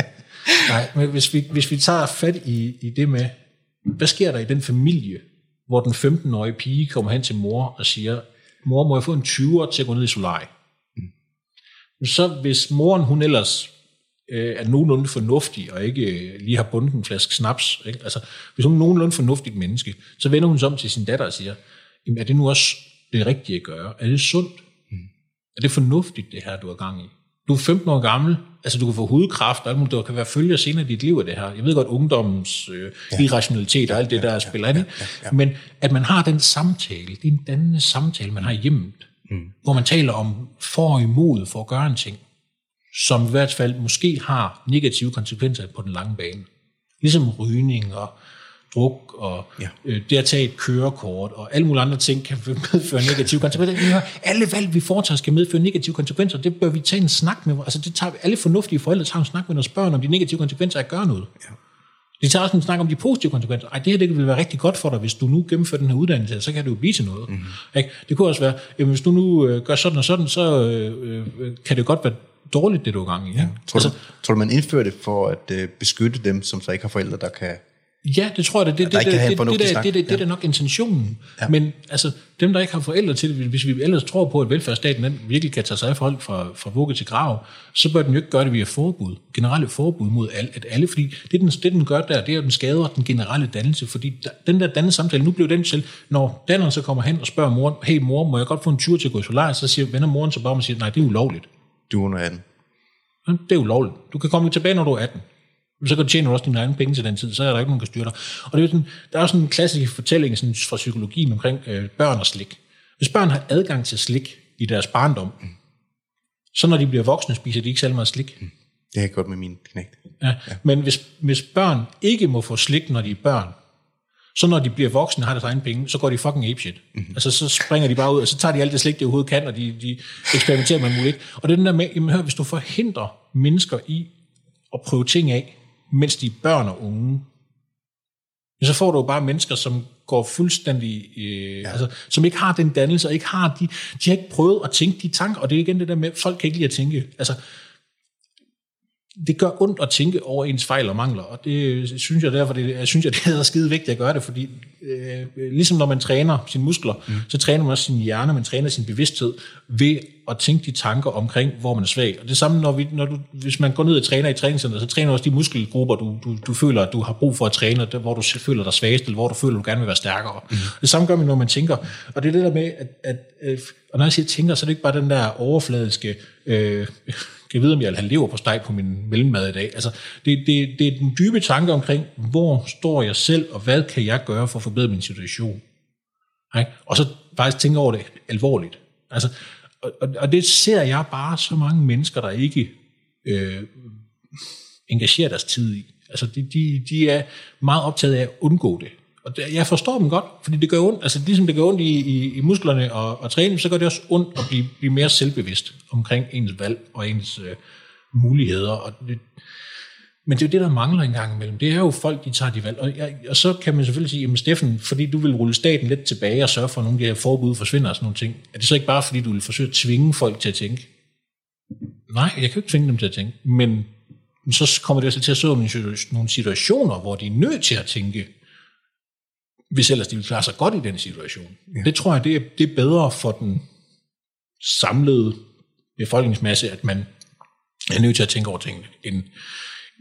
Nej, men hvis vi, hvis vi tager fat i, i det med, hvad sker der i den familie, hvor den 15-årige pige kommer hen til mor og siger, mor, må jeg få en 20'er til at gå ned i solarie? Mm. Så hvis moren, hun ellers øh, er nogenlunde fornuftig, og ikke øh, lige har bundet en flaske snaps, ikke? altså hvis hun er nogenlunde fornuftigt menneske, så vender hun sig om til sin datter og siger, jamen er det nu også det rigtige at gøre? Er det sundt? Er det fornuftigt, det her, du har gang i? Du er 15 år gammel, altså du kan få hudkræft, og alt der kan være følger senere i dit liv af det her. Jeg ved godt, ungdommens øh, ja. irrationalitet og alt det, der ja, spiller ja, ja, ja, ja. Men at man har den samtale, det er en dannende samtale, man har hjemmet, mm. hvor man taler om for og imod for at gøre en ting, som i hvert fald måske har negative konsekvenser på den lange bane. Ligesom rygning og druk og ja. øh, det at tage et kørekort og alle mulige andre ting kan medføre negative konsekvenser. Alle valg, vi foretager, skal medføre negative konsekvenser. Det bør vi tage en snak med. Altså det tager, alle fornuftige forældre tager en snak med deres børn om de negative konsekvenser af at gøre noget. Ja. De tager også en snak om de positive konsekvenser. Ej, det her det vil være rigtig godt for dig, hvis du nu gennemfører den her uddannelse, så kan det jo blive til noget. Mm-hmm. Ikke? Det kunne også være, jamen, hvis du nu øh, gør sådan og sådan, så øh, øh, kan det godt være dårligt, det du er gang i. Ja. Tror, altså, du, tror du, man indfører det for at øh, beskytte dem, som så ikke har forældre, der kan Ja, det tror jeg, det, det, ja, det, det, det, det, det, det, det, ja. er nok intentionen. Ja. Men altså, dem, der ikke har forældre til det, hvis vi ellers tror på, at velfærdsstaten den virkelig kan tage sig af folk fra, fra vugge til grav, så bør den jo ikke gøre det via forbud. Generelle forbud mod al, at alle, fordi det den, det, den gør der, det er, at den skader den generelle dannelse, fordi der, den der dannelse samtale, nu blev den til, når danneren så kommer hen og spørger moren, hey mor, må jeg godt få en tur til at gå i solar? Så siger, vender moren så bare og siger, nej, det er ulovligt. Du er under 18. Det er ulovligt. Du kan komme tilbage, når du er 18 så kan du tjene også dine egne penge til den tid, så er der ikke nogen, der kan styre dig. Og det er sådan, der er sådan en klassisk fortælling sådan, fra psykologien omkring øh, børn og slik. Hvis børn har adgang til slik i deres barndom, mm. så når de bliver voksne, spiser de ikke særlig meget slik. Mm. Det har jeg godt med min knægt. Ja. ja. Men hvis, hvis børn ikke må få slik, når de er børn, så når de bliver voksne har deres egen penge, så går de fucking apeshit. Mm-hmm. Altså så springer de bare ud, og så tager de alt det slik, de overhovedet kan, og de, de eksperimenterer med muligt. Og det er den der med, jamen, hør, hvis du forhindrer mennesker i at prøve ting af, mens de er børn og unge, så får du jo bare mennesker, som går fuldstændig, øh, ja. altså, som ikke har den dannelse, og ikke har de, de har ikke prøvet at tænke de tanker, og det er igen det der med, folk kan ikke lide at tænke, altså, det gør ondt at tænke over ens fejl og mangler, og det synes jeg derfor, det, jeg synes jeg, det er skide vigtigt at gøre det, fordi øh, ligesom når man træner sine muskler, mm. så træner man også sin hjerne, man træner sin bevidsthed ved at tænke de tanker omkring, hvor man er svag. Og det samme, når, vi, når du, hvis man går ned og træner i træningscenteret, så træner også de muskelgrupper, du, du, du føler, at du har brug for at træne, der, hvor du føler dig svagest, eller hvor du føler, at du gerne vil være stærkere. Mm. Det samme gør man, når man tænker. Og det er det der med, at, at, at og når jeg siger tænker, så er det ikke bare den der overfladiske øh, kan vide, om jeg vil have lever på steg på min mellemmad i dag. Altså, det, det, det er den dybe tanke omkring, hvor står jeg selv, og hvad kan jeg gøre for at forbedre min situation? Okay? Og så faktisk tænke over det alvorligt. Altså, og, og det ser jeg bare så mange mennesker, der ikke øh, engagerer deres tid i. Altså, de, de, de er meget optaget af at undgå det. Og det, jeg forstår dem godt, fordi det gør ondt. Altså ligesom det gør ondt i, i, i musklerne og, og træning, så gør det også ondt at blive, blive mere selvbevidst omkring ens valg og ens øh, muligheder. Og det, men det er jo det, der mangler en gang imellem. Det er jo folk, de tager de valg. Og, jeg, og så kan man selvfølgelig sige, jamen Steffen, fordi du vil rulle staten lidt tilbage og sørge for, at nogle af de her forbud forsvinder og sådan nogle ting, er det så ikke bare, fordi du vil forsøge at tvinge folk til at tænke? Nej, jeg kan jo ikke tvinge dem til at tænke. Men så kommer det også til at stå nogle situationer, hvor de er nødt til at tænke, hvis ellers de vil klare sig godt i den situation. Ja. Det tror jeg, det er, det er bedre for den samlede befolkningsmasse, at man er nødt til at tænke over tingene, end,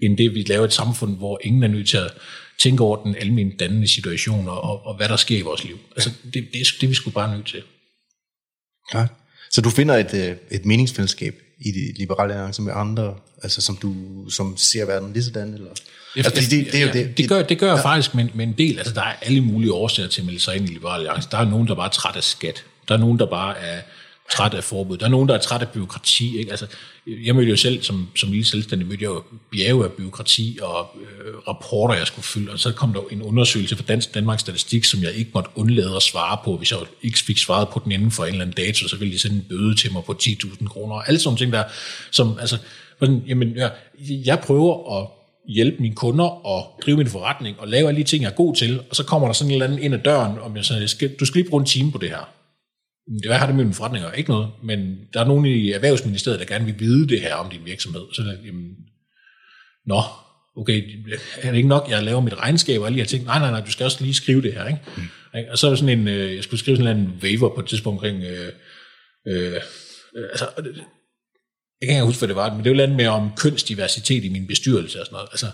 end det, vi laver et samfund, hvor ingen er nødt til at tænke over den almindelige dannende situation, og, og, hvad der sker i vores liv. Altså, det, det, det er vi sgu bare nødt til. Ja. Så du finder et, øh, et meningsfællesskab i det liberale alliance med andre, altså som du som ser verden lige sådan, eller? Det, altså, det, det, det, det, det, det gør, det gør jeg ja. faktisk med, med en del, altså der er alle mulige årsager til at melde sig ind i liberale alliance. Der er nogen, der bare er træt af skat. Der er nogen, der bare er træt af forbud. Der er nogen, der er træt af byråkrati. Ikke? Altså, jeg mødte jo selv, som, som lille selvstændig, mødte jeg jo bjerge af byråkrati og øh, rapporter, jeg skulle fylde. Og så kom der en undersøgelse fra Dansk Danmarks Statistik, som jeg ikke måtte undlade at svare på. Hvis jeg ikke fik svaret på den inden for en eller anden dato, så ville de sende en bøde til mig på 10.000 kroner. Alle sådan ting der, som, altså, jamen, ja, jeg prøver at hjælpe mine kunder og drive min forretning og lave alle de ting, jeg er god til, og så kommer der sådan en eller anden ind ad døren, og jeg siger, du skal lige bruge en time på det her. Hvad har det med min forretning at Ikke noget, men der er nogen i Erhvervsministeriet, der gerne vil vide det her om din virksomhed. Så jamen, nå, okay, er det ikke nok, jeg laver mit regnskab og alle de her ting? Nej, nej, nej, du skal også lige skrive det her. Ikke? Mm. Og så er der sådan en, øh, jeg skulle skrive sådan en waiver på et tidspunkt omkring, øh, øh, altså, jeg kan ikke huske, hvad det var, men det var lidt mere om kønsdiversitet i min bestyrelse og sådan noget. Altså,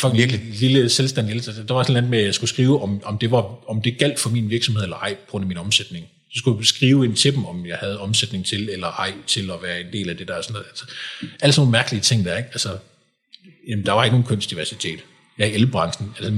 for en lille selvstændig der var sådan noget med, at jeg skulle skrive, om, om, det var, om det galt for min virksomhed eller ej, på grund af min omsætning. Så skulle jeg skrive ind til dem, om jeg havde omsætning til eller ej til at være en del af det der. Sådan noget. Altså, alle sådan nogle mærkelige ting der, ikke? Altså, jamen, der var ikke nogen kønsdiversitet ja, i elbranchen. Altså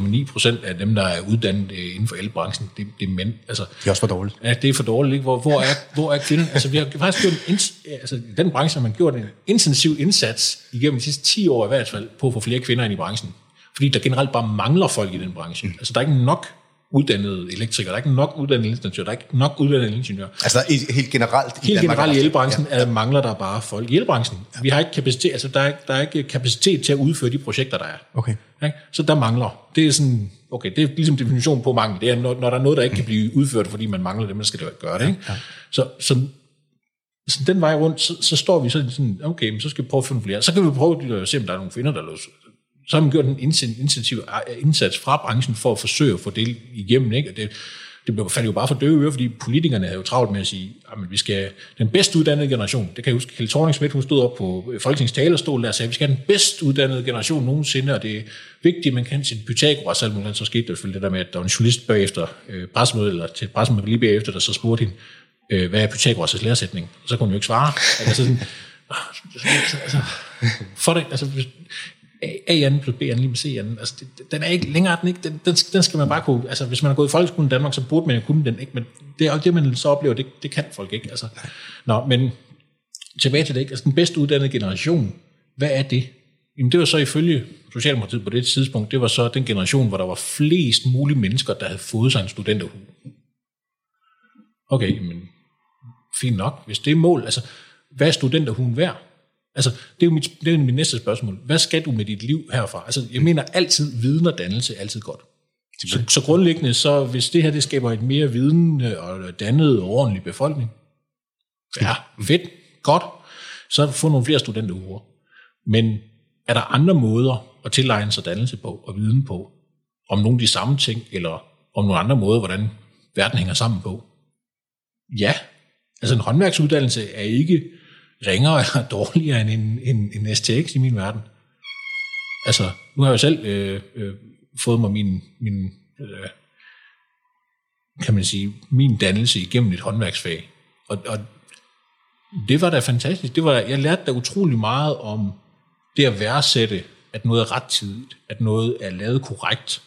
99,9 procent af dem, der er uddannet øh, inden for elbranchen, det, det er mænd. Altså, det er også for dårligt. Ja, det er for dårligt. Ikke? Hvor, hvor, er, hvor er kvinden? Altså, vi har faktisk gjort en, altså, i den branche har man gjort en intensiv indsats igennem de sidste 10 år i hvert fald, på at få flere kvinder ind i branchen. Fordi der generelt bare mangler folk i den branche. Mm. Altså, der er ikke nok uddannede elektrikere, der er ikke nok uddannede ingeniører, der er ikke nok uddannede ingeniører. Altså er helt generelt i Helt generelt i elbranchen ja, ja. mangler der bare folk i elbranchen. Ja. Vi har ikke kapacitet, altså der er, der er ikke kapacitet til at udføre de projekter, der er. Okay. Ja, så der mangler. Det er sådan, okay, det er ligesom definitionen på mangel. Det er, når, når der er noget, der ikke kan blive udført, fordi man mangler det, man skal det gøre det. Ikke? Ja. Så, så så den vej rundt, så, så står vi sådan, okay, men så skal vi prøve at finde flere. Så kan vi prøve at se, om der er nogle kvinder, der så har man gjort en intensiv indsats fra branchen for at forsøge at få det igennem. Ikke? Og det, det blev fandt jo bare for døve øre, fordi politikerne havde jo travlt med at sige, at vi skal den bedst uddannede generation. Det kan jeg huske, Kjell thorning hun stod op på Folketingets talerstol der og sagde, at vi skal have den bedst uddannede generation nogensinde, og det er vigtigt, at man kan sin Pythagoras, alt muligt. Så skete der selvfølgelig det der med, at der var en journalist bagefter øh, pressemødet, eller til pressemødet lige bagefter, der så spurgte hende, øh, hvad er Pythagoras' læresætning? Og så kunne hun jo ikke svare. Altså sådan, altså, for det, altså, A plus B lige med C Altså, det, den er ikke længere, den, ikke, den, den, den skal man bare kunne, altså hvis man har gået i folkeskolen i Danmark, så burde man jo kunne den, ikke? men det er det, man så oplever, det, det kan folk ikke. Altså. Nå, men tilbage til det, ikke? Altså, den bedst uddannede generation, hvad er det? Jamen, det var så ifølge Socialdemokratiet på det tidspunkt, det var så den generation, hvor der var flest mulige mennesker, der havde fået sig en studenterhue. Okay, men fint nok, hvis det er mål, altså, hvad er studenterhuen værd? Altså, det er jo mit, det er mit næste spørgsmål. Hvad skal du med dit liv herfra? Altså, jeg mener altid, viden og dannelse er altid godt. Så, så grundlæggende, så hvis det her det skaber et mere vidende og dannet og ordentlig befolkning, ja, fedt, godt, så få nogle flere studenteruger. Men er der andre måder at tilegne sig dannelse på og viden på, om nogle af de samme ting, eller om nogle andre måder, hvordan verden hænger sammen på? Ja, altså en håndværksuddannelse er ikke ringere eller dårligere end en, en, en STX i min verden. Altså, nu har jeg jo selv øh, øh, fået mig min, min øh, kan man sige, min dannelse igennem et håndværksfag. Og, og det var da fantastisk. Det var, jeg lærte da utrolig meget om det at værdsætte, at noget er rettidigt, at noget er lavet korrekt,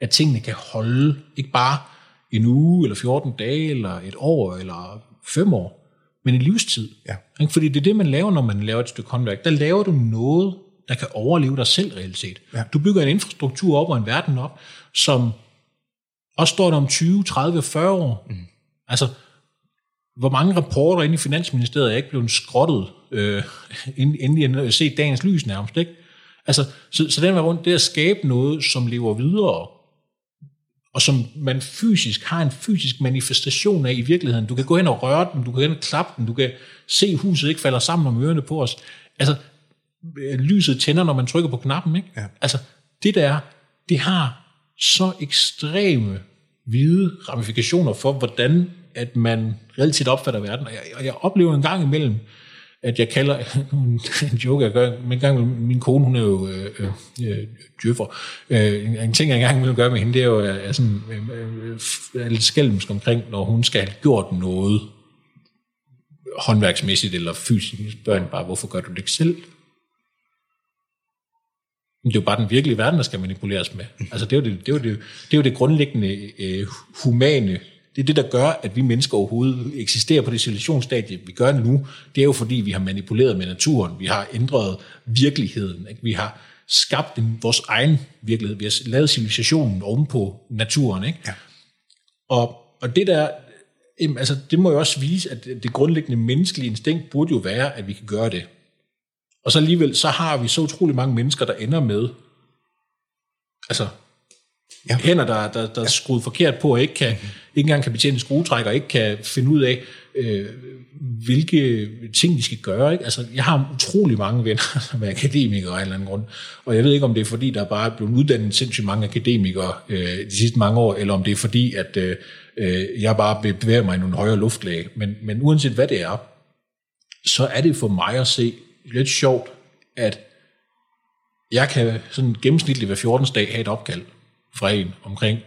at tingene kan holde, ikke bare en uge, eller 14 dage, eller et år, eller fem år, men en livstid. Ja. Fordi det er det, man laver, når man laver et stykke håndværk. Der laver du noget, der kan overleve dig selv reelt set. Ja. Du bygger en infrastruktur op og en verden op, som også står der om 20, 30, 40 år. Mm. Altså, hvor mange rapporter inde i Finansministeriet er ikke blevet skrottet, øh, inden de har set dagens lys nærmest, ikke? Altså, så, så den var rundt, det at skabe noget, som lever videre, og som man fysisk har en fysisk manifestation af i virkeligheden. Du kan gå hen og røre den, du kan gå hen og klappe den, du kan se huset ikke falder sammen om ørerne på os. Altså, øh, lyset tænder, når man trykker på knappen, ikke? Ja. Altså, det der, det har så ekstreme hvide ramifikationer for, hvordan at man reelt set opfatter verden. Og jeg, og jeg oplever en gang imellem, at jeg kalder, en joke jeg gør, men en gang min kone, hun er jo øh, øh, øh, djøffer. Øh, en, ting, jeg engang vil gøre med hende, det er jo, at jeg er sådan, øh, øh er lidt skælmsk omkring, når hun skal have gjort noget håndværksmæssigt eller fysisk, så spørger hende bare, hvorfor gør du det ikke selv? Det er jo bare den virkelige verden, der skal manipuleres med. Altså det er jo det, det, er jo det, det, er jo det grundlæggende øh, humane. Det er det, der gør, at vi mennesker overhovedet eksisterer på det civilisationsstadie, vi gør nu. Det er jo fordi, vi har manipuleret med naturen. Vi har ændret virkeligheden. Ikke? Vi har skabt en, vores egen virkelighed. Vi har lavet civilisationen oven på naturen. Ikke? Ja. Og, og det der, jamen, altså, det må jo også vise, at det grundlæggende menneskelige instinkt burde jo være, at vi kan gøre det. Og så alligevel, så har vi så utrolig mange mennesker, der ender med, altså, Ja. ja. hænder, der, der, der er skruet forkert på, og ikke, kan, ikke engang kan betjene en skruetrækker, ikke kan finde ud af, øh, hvilke ting de skal gøre. Ikke? Altså, jeg har utrolig mange venner, som er akademikere af en eller anden grund, og jeg ved ikke, om det er fordi, der bare er blevet uddannet sindssygt mange akademikere øh, de sidste mange år, eller om det er fordi, at øh, øh, jeg bare bevæger mig i nogle højere luftlag. Men, men uanset hvad det er, så er det for mig at se lidt sjovt, at jeg kan sådan gennemsnitligt hver 14. dag have et opkald fra en omkring,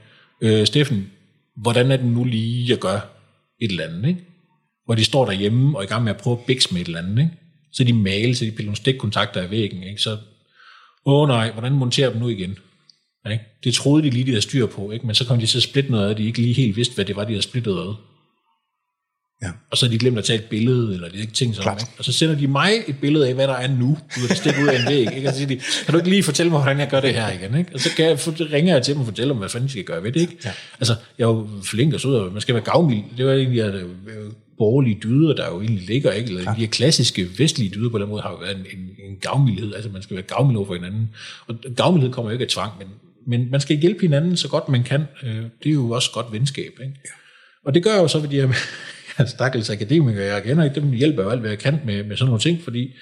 øh, Steffen, hvordan er det nu lige, jeg gør et eller andet, ikke? Hvor de står derhjemme og er i gang med at prøve at bikse med et eller andet, ikke? Så de male, så de piller nogle stikkontakter af væggen, ikke? Så, åh nej, hvordan monterer dem nu igen? Ikke? Det troede de lige, de havde styr på, ikke? men så kom de til at splitte noget af, de ikke lige helt vidste, hvad det var, de havde splittet af. Ja. Og så har de glemt at tage et billede, eller de ikke tænkt sådan, Klart. ikke? Og så sender de mig et billede af, hvad der er nu, ud af stik ud af en væg, ikke? Og så siger de, kan du ikke lige fortælle mig, hvordan jeg gør det her igen, ikke? Og så kan jeg, ringer jeg til dem og fortæller dem, hvad fanden de skal gøre ved det, ikke? Ja. Altså, jeg er jo flink og sød, og man skal være gavmild. Det var egentlig at øh, borgerlige dyder, der jo egentlig ligger, ikke? Eller de her klassiske vestlige dyder på den måde, har jo været en, en, en gavmildhed. Altså, man skal være gavmild over for hinanden. Og gavmildhed kommer jo ikke af tvang, men, men man skal hjælpe hinanden så godt man kan. Øh, Det er jo også godt venskab, ikke? Og det gør jeg jo så ved de her stakkels akademikere, jeg kender ikke, dem hjælper jo alt, hvad jeg kan med, med sådan nogle ting, fordi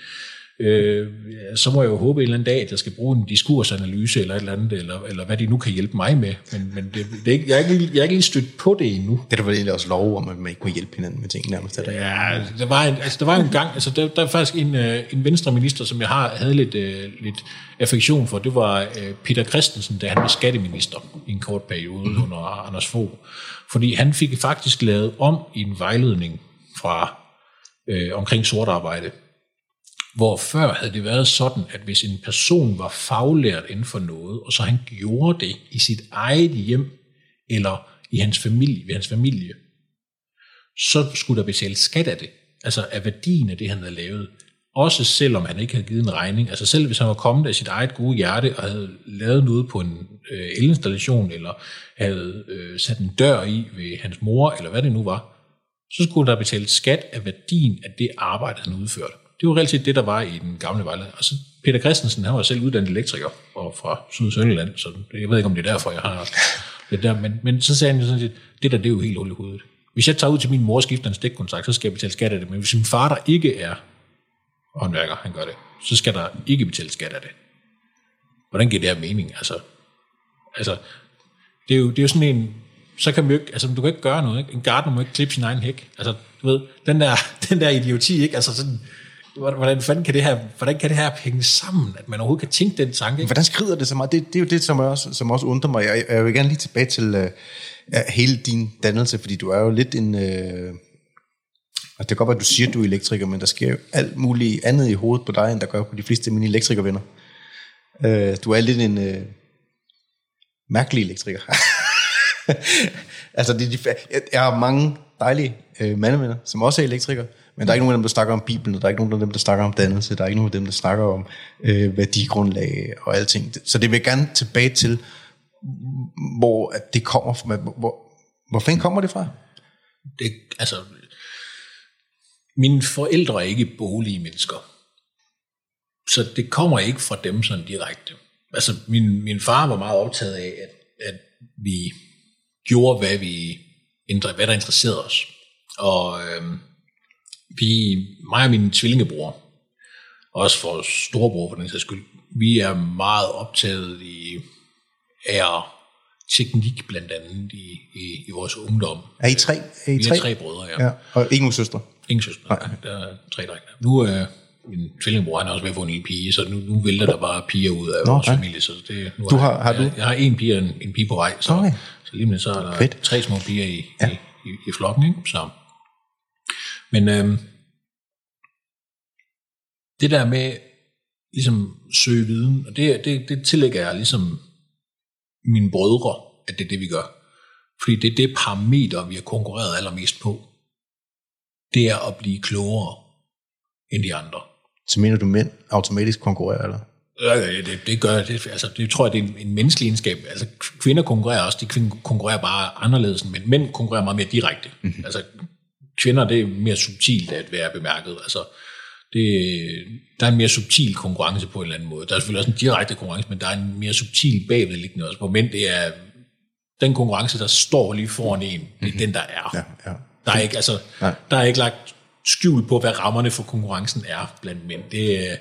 øh, så må jeg jo håbe en eller anden dag, at jeg skal bruge en diskursanalyse eller et eller andet, eller, eller hvad de nu kan hjælpe mig med. Men, men det, det er ikke, jeg, er ikke, jeg er ikke lige stødt på det endnu. Det er der vel egentlig også lov om, at man ikke må hjælpe hinanden med ting nærmest. Er det? Ja, der var en, altså, der var en gang, altså der, der er faktisk en, øh, en venstre minister, som jeg har, havde lidt, øh, lidt affektion for, det var øh, Peter Christensen, da han var skatteminister i en kort periode mm. under Anders Fogh. Fordi han fik faktisk lavet om i en vejledning fra øh, omkring sort arbejde, hvor før havde det været sådan, at hvis en person var faglært inden for noget, og så han gjorde det i sit eget hjem, eller i hans familie, ved hans familie, så skulle der betales skat af det. Altså af værdien af det, han havde lavet. Også selvom han ikke havde givet en regning. Altså selv hvis han var kommet af sit eget gode hjerte og havde lavet noget på en øh, elinstallation, eller havde øh, sat en dør i ved hans mor, eller hvad det nu var, så skulle der betales skat af værdien af det arbejde, han udførte. Det var reelt set det, der var i den gamle vejledning. Og så Peter Christensen, han var selv uddannet elektriker og fra Syd Sønderland, så jeg ved ikke, om det er derfor, jeg har det der. Men, men så sagde han jo sådan set, det der, det er jo helt hul i hovedet. Hvis jeg tager ud til min mor og skifter en stikkontakt, så skal jeg betale skat af det. Men hvis min far, der ikke er håndværker, han gør det, så skal der ikke betale skat af det. Hvordan giver det her mening? Altså, altså det, er jo, det er jo sådan en, så kan man jo ikke, altså du kan ikke gøre noget, ikke? En gardener må ikke klippe sin egen hæk. Altså, du ved, den der, den der idioti, ikke? Altså sådan, hvordan fanden kan det her, hvordan kan det her hænge sammen, at man overhovedet kan tænke den tanke, ikke? Hvordan skrider det så meget? Det, det er jo det, som også, som også undrer mig. Jeg, jeg vil gerne lige tilbage til uh, hele din dannelse, fordi du er jo lidt en... Uh, og det kan godt være, at du siger, at du er elektriker, men der sker jo alt muligt andet i hovedet på dig, end der gør på de fleste af mine elektrikervenner. Øh, du er lidt en øh, mærkelig elektriker. altså, det, er de, jeg, har mange dejlige øh, mandevenner, som også er elektrikere, men der er ikke nogen af dem, der snakker om Bibelen, og der er ikke nogen af dem, der snakker om dannelse, der er ikke nogen af dem, der snakker om øh, værdigrundlag og alting. Så det vil jeg gerne tilbage til, hvor at det kommer fra. Hvor, hvor, hvor fanden kommer det fra? det, altså, mine forældre er ikke bolige mennesker. Så det kommer ikke fra dem sådan direkte. Altså, min, min far var meget optaget af, at, at vi gjorde, hvad, vi, hvad der interesserede os. Og øh, vi, mig og min tvillingebror, også for storebror for den sags skyld, vi er meget optaget i af teknik blandt andet i, i, i vores ungdom. Er I tre? Er I vi tre? er tre brødre, ja. Ja. Og ingen søstre? Ingen søstre, nej. Der er tre drenge. Nu er min tvillingebror, han er også ved at få en lille pige, så nu, nu vælter der bare piger ud af Nå, vores ja. familie. Så det, nu Du har- har jeg, du? Jeg har en pige og en, en pige på vej, så, Okay. så lige med så er der Fedt. tre små piger i, ja. i, i, i flokken. Ikke? Så. Men øhm, det der med ligesom søge viden, og det, det, det tillægger jeg ligesom mine brødre, at det er det, vi gør. Fordi det er det parameter, vi har konkurreret allermest på. Det er at blive klogere end de andre. Så mener du, mænd automatisk konkurrerer, eller? Ja, det, det gør. Det, altså, det tror jeg, det er en, en menneskelig egenskab. Altså, kvinder konkurrerer også. De kvinder konkurrerer bare anderledes, mænd. Mænd konkurrerer meget mere direkte. Mm-hmm. Altså, kvinder, det er mere subtilt at være bemærket. Altså, det, der er en mere subtil konkurrence på en eller anden måde. Der er selvfølgelig også en direkte konkurrence, men der er en mere subtil bagvedliggende også. På mænd, det er den konkurrence, der står lige foran en. Det er mm-hmm. den, der er. Ja, ja. Der er ikke, altså, Nej. der er ikke lagt skjul på, hvad rammerne for konkurrencen er blandt mænd. Det, øh,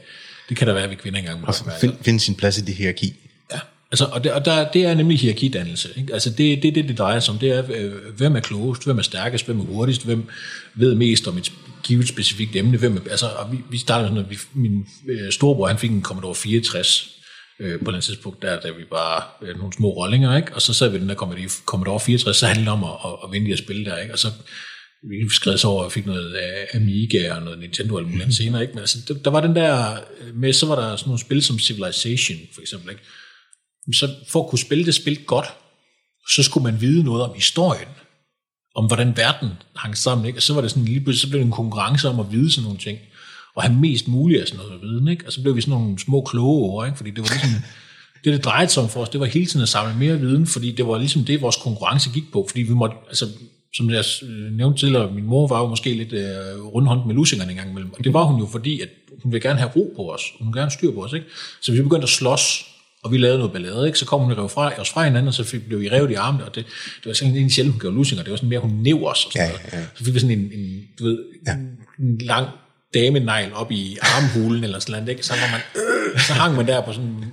det kan der være ved kvinder engang. må der være. Find, find sin plads i det hierarki. Ja, altså, og, det, og der, det er nemlig hierarkidannelse. Ikke? Altså det, det, det, det drejer sig om, det er, øh, hvem er klogest, hvem er stærkest, hvem er hurtigst, hvem ved mest om et givet specifikt emne. Hvem er, altså, og vi, vi startede sådan, at vi, min øh, storebror, han fik en Commodore 64 øh, på et tidspunkt, der, da vi bare øh, nogle små rollinger, ikke? og så sad vi den der Commodore Commodore 64, så handlede det om at, at, at vinde de at spille der, ikke? og så vi skred så over og fik noget af Amiga og noget Nintendo og noget senere, ikke? men altså, der, der var den der, øh, med så var der sådan nogle spil som Civilization, for eksempel, ikke? så for at kunne spille det spil godt, så skulle man vide noget om historien, om hvordan verden hang sammen, ikke? og så var det sådan lige pludselig, så blev det en konkurrence om at vide sådan nogle ting, og have mest muligt af sådan noget viden, ikke? og så blev vi sådan nogle små kloge over, ikke? fordi det var ligesom, det det drejede sig om for os, det var hele tiden at samle mere viden, fordi det var ligesom det, vores konkurrence gik på, fordi vi måtte, altså som jeg øh, nævnte tidligere, min mor var jo måske lidt øh, rundhåndt med lusingerne en gang imellem, og det var hun jo fordi, at hun ville gerne have ro på os, hun ville gerne styr på os, ikke? så vi begyndte at slås, og vi lavede noget ballade, ikke? så kom hun og rev fra, os fra hinanden, og så fik, blev vi revet i armene, og det, det var sådan en sjældent, hun gjorde lusinger, det var sådan mere, hun næv os, og sådan Ja, noget. ja. så fik vi sådan en, en du ved, ja. en lang damenegl op i armhulen, eller sådan noget, ikke? så, var man, øh, så hang man der på sådan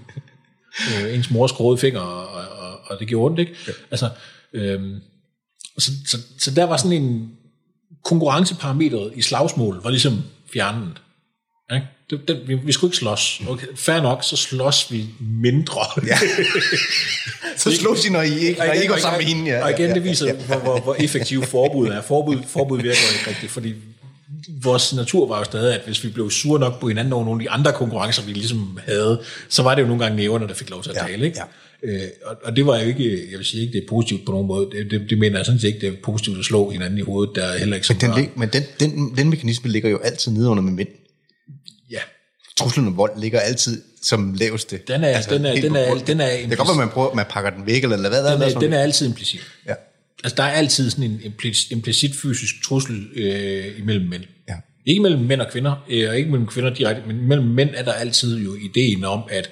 øh, ens mors gråde finger, og, og, og det gjorde ondt, ikke? Ja. Altså, øhm, så, så, så der var sådan en konkurrenceparametret i slagsmål, var ligesom fjernet. Ikke? Det, det, vi, vi skulle ikke slås. Okay, fair nok, så slås vi mindre. Ja. Så slå sig, når I ikke, når I ikke går sammen med hende. Ja, og igen, ja, det viser, hvor, hvor, hvor effektiv forbud er. Forbud, forbud virker ikke rigtigt, fordi vores natur var jo stadig, at hvis vi blev sure nok på hinanden over nogle af de andre konkurrencer, vi ligesom havde, så var det jo nogle gange næverne, der fik lov til at Ja, tale. Ikke? ja. Øh, og, og det var jo ikke, jeg vil sige ikke, det er positivt på nogen måde. Det, det, det mener jeg sådan set ikke, det er positivt at slå hinanden i hovedet, der er heller ikke så Den, lig- men den, den, den mekanisme ligger jo altid nede under med mænd. Ja, Truslen om vold ligger altid som laveste. Den er- den er- den er- bunden. den er Det kan godt være, man prøver, man pakker den væk, eller hvad der den er. er, den er altid implicit. Ja. Altså, der er altid sådan en implicit, implicit fysisk trussel øh, imellem mænd. Ja. Ikke mellem mænd og kvinder, øh, og ikke mellem kvinder direkte, men mellem mænd er der altid jo ideen om, at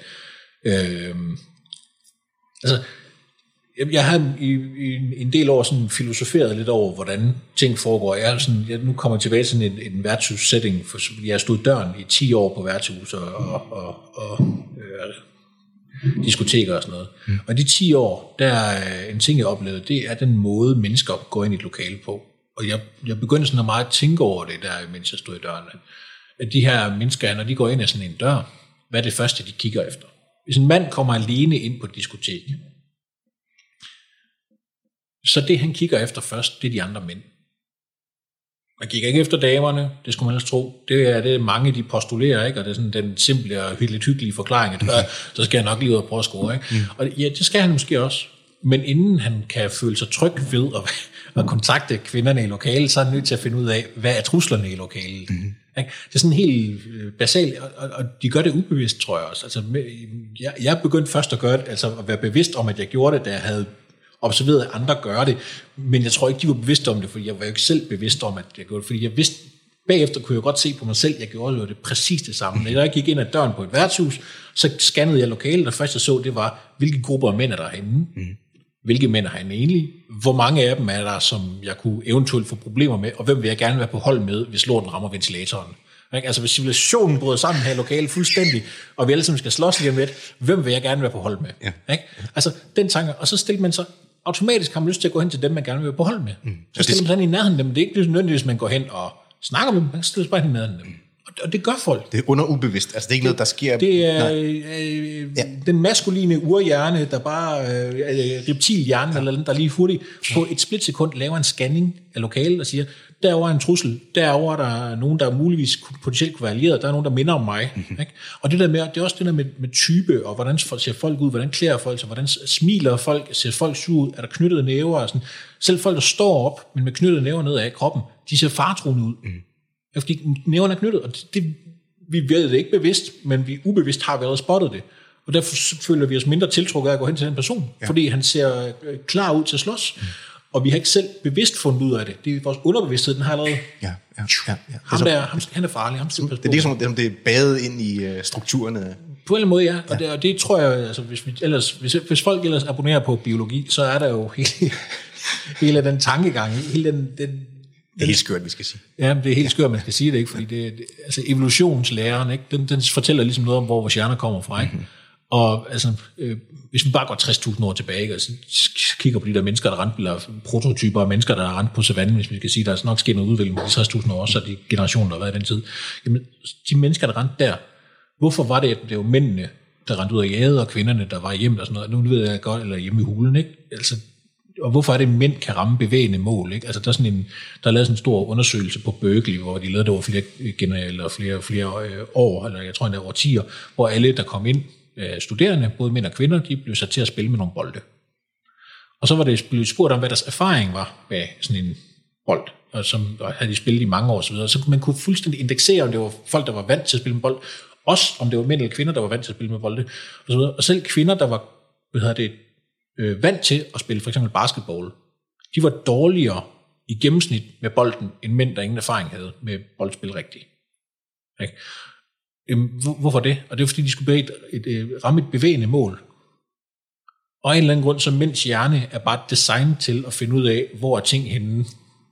øh, altså, jeg- har i, i en- del år sådan filosoferet lidt over, hvordan ting foregår. Jeg, er sådan, jeg nu kommer tilbage til sådan en, en værtshus-setting, for jeg har stået i døren i 10 år på værtshus og, og, og, og øh, diskoteker og sådan noget. Mm. Og de 10 år, der er en ting, jeg oplevede, det er den måde, mennesker går ind i et lokale på. Og jeg, jeg begyndte sådan at meget tænke over det der, mens jeg stod i døren. At de her mennesker, når de går ind ad sådan en dør, hvad er det første, de kigger efter? Hvis en mand kommer alene ind på et diskotek, så det, han kigger efter først, det er de andre mænd. Man kigger ikke efter damerne, det skulle man ellers tro. Det er det, mange de postulerer, ikke? og det er sådan den simple og lidt hyggelige forklaring, at øh, så skal jeg nok lige ud og prøve at score. Ikke? Og ja, det skal han måske også. Men inden han kan føle sig tryg ved at, at kontakte kvinderne i lokalet, så er han nødt til at finde ud af, hvad er truslerne i lokalet. Mm. Ikke? Det er sådan helt øh, basalt, og, og, de gør det ubevidst, tror jeg også. Altså, jeg, jeg begyndte først at gøre det, altså at være bevidst om, at jeg gjorde det, da jeg havde observeret, at andre gør det, men jeg tror ikke, de var bevidste om det, for jeg var jo ikke selv bevidst om, at jeg gjorde det, fordi jeg vidste, bagefter kunne jeg godt se på mig selv, jeg gjorde jo det præcis det samme. Når jeg gik ind ad døren på et værtshus, så scannede jeg lokalet, og først jeg så, det var, hvilke grupper af mænd er der herinde. Mm hvilke mænd har han egentlig, hvor mange af dem er der, som jeg kunne eventuelt få problemer med, og hvem vil jeg gerne være på hold med, hvis lorten rammer ventilatoren. Ikke? Altså hvis civilisationen bryder sammen her lokale fuldstændig, og vi alle sammen skal slås lige om lidt, hvem vil jeg gerne være på hold med? Ja. Ikke? Altså den tanke, og så stiller man så automatisk har man lyst til at gå hen til dem, man gerne vil være på hold med. Mm. Så stiller man sig i nærheden af dem. Det er ikke nødvendigvis, man går hen og snakker med dem, man stiller sig bare i nærheden af dem. Og, og det gør folk. Det er under ubevidst. Altså, det er ikke noget, der sker... Det er øh, ja. den maskuline urhjerne, der bare, øh, øh, reptilhjerne, ja. eller den, der lige hurtigt på et splitsekund laver en scanning af lokalet og siger, derover er en trussel, derover er der nogen, der muligvis potentielt kunne være allieret, der er nogen, der minder om mig. Mm-hmm. Ikke? Og det, der med, det er også det der med, med type, og hvordan ser folk ud, hvordan klæder folk sig, hvordan smiler folk, ser folk sure ud, er der knyttede næver og sådan. Selv folk, der står op, men med knyttede næver ned af kroppen, de ser fartruende ud. Mm. Ja, fordi næverne er knyttet, og det, det, vi ved det ikke bevidst, men vi ubevidst har allerede spottet det. Og derfor føler vi os mindre tiltrukket af at gå hen til den person, ja. fordi han ser øh, klar ud til at slås. Mm. Og vi har ikke selv bevidst fundet ud af det. Det er vores underbevidsthed, den har allerede... Ja, ja, ja, ja. Det er, Ham der, ham, han er farlig, ham passe det er ligesom, det, det er badet ind i uh, strukturerne. På en eller anden måde, ja. Og, det, og det tror jeg, altså, hvis, vi ellers, hvis, hvis folk ellers abonnerer på biologi, så er der jo hele, hele den tankegang, hele den, den Det er helt skørt, vi skal sige. Ja, det er helt skørt, man skal sige det, ikke? Fordi det, det altså evolutionslæren, ikke? Den, den fortæller ligesom noget om, hvor vores hjerner kommer fra, ikke? Mm-hmm. Og altså, øh, hvis vi bare går 60.000 år tilbage, ikke? og så kigger på de der mennesker, der rendte, eller prototyper af mennesker, der er rendt på savannen, hvis vi skal sige, der er nok sket noget udvikling på de 60.000 år, så de generationer, der har været i den tid. Jamen, de mennesker, der rendte der, hvorfor var det, at det var mændene, der rendte ud af jade, og kvinderne, der var hjemme og sådan noget. Nu ved jeg godt, eller hjemme i hulen, ikke? Altså, og hvorfor er det, at mænd kan ramme bevægende mål? Ikke? Altså, der, er sådan en, der er lavet sådan en stor undersøgelse på Berkeley, hvor de lavede det over flere, eller flere, flere øh, år, eller jeg tror endda over 10 år, hvor alle, der kom ind, øh, studerende, både mænd og kvinder, de blev sat til at spille med nogle bolde. Og så var det blevet spurgt om, hvad deres erfaring var med sådan en bold, og som og havde de spillet i mange år osv., så, videre. så man kunne fuldstændig indeksere, om det var folk, der var vant til at spille med bold, også om det var mænd eller kvinder, der var vant til at spille med bolde, og, så videre. og selv kvinder, der var hvad hedder det, øh, vant til at spille for eksempel basketball, de var dårligere i gennemsnit med bolden, end mænd, der ingen erfaring havde med boldspil rigtigt. Hvor, hvorfor det? Og det er fordi, de skulle et, et, et, ramme et bevægende mål. Og af en eller anden grund, så mænds hjerne er bare designet til at finde ud af, hvor er ting henne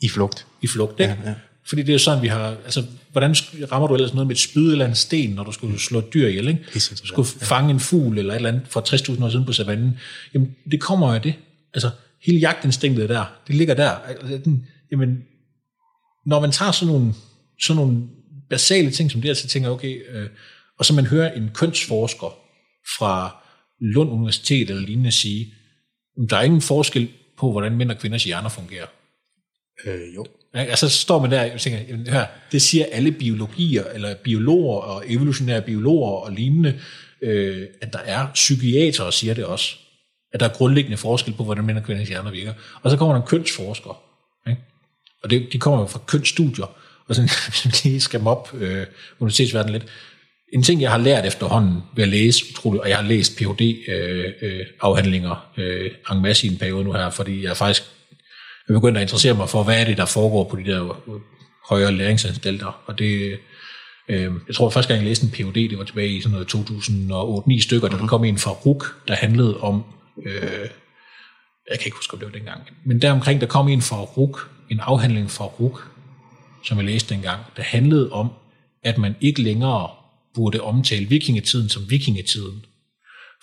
I flugt. i flugt. Ikke? Ja, ja. Fordi det er jo sådan, vi har... Altså, hvordan rammer du ellers noget med et spyd eller en sten, når du skulle slå et dyr ihjel? Ikke? Du skulle fange en fugl eller et eller andet for 60.000 år siden på savannen. Jamen, det kommer jo af det. Altså, hele jagtinstinktet der, det ligger der. Altså, Jamen, når man tager sådan nogle, sådan nogle basale ting som det her, så tænker jeg, okay, øh, og så man hører en kønsforsker fra Lund Universitet eller lignende sige, "Men der er ingen forskel på, hvordan mænd og kvinders hjerner fungerer. Øh, jo. Ikke? Altså, så står man der og tænker, jamen, hør, det siger alle biologier, eller biologer og evolutionære biologer og lignende, øh, at der er psykiatere, siger det også, at der er grundlæggende forskel på, hvordan mænd og kvinders hjerner virker. Og så kommer der en kønsforsker, ikke? og det, de kommer jo fra kønsstudier, og sådan, hvis lige skal op øh, universitetsverdenen lidt, en ting, jeg har lært efterhånden ved at læse utroligt, og jeg har læst PhD øh, øh afhandlinger øh, en masse i en periode nu her, fordi jeg faktisk jeg begyndte at interessere mig for, hvad er det, der foregår på de der højere læringsanstalter. Og det, øh, jeg tror første gang, jeg læste en PhD, det var tilbage i sådan noget 2008-9 stykker, der kom en fra RUK, der handlede om, øh, jeg kan ikke huske, om det var dengang, men deromkring, der kom en fra RUK, en afhandling fra RUK, som jeg læste dengang, der handlede om, at man ikke længere burde omtale vikingetiden som vikingetiden.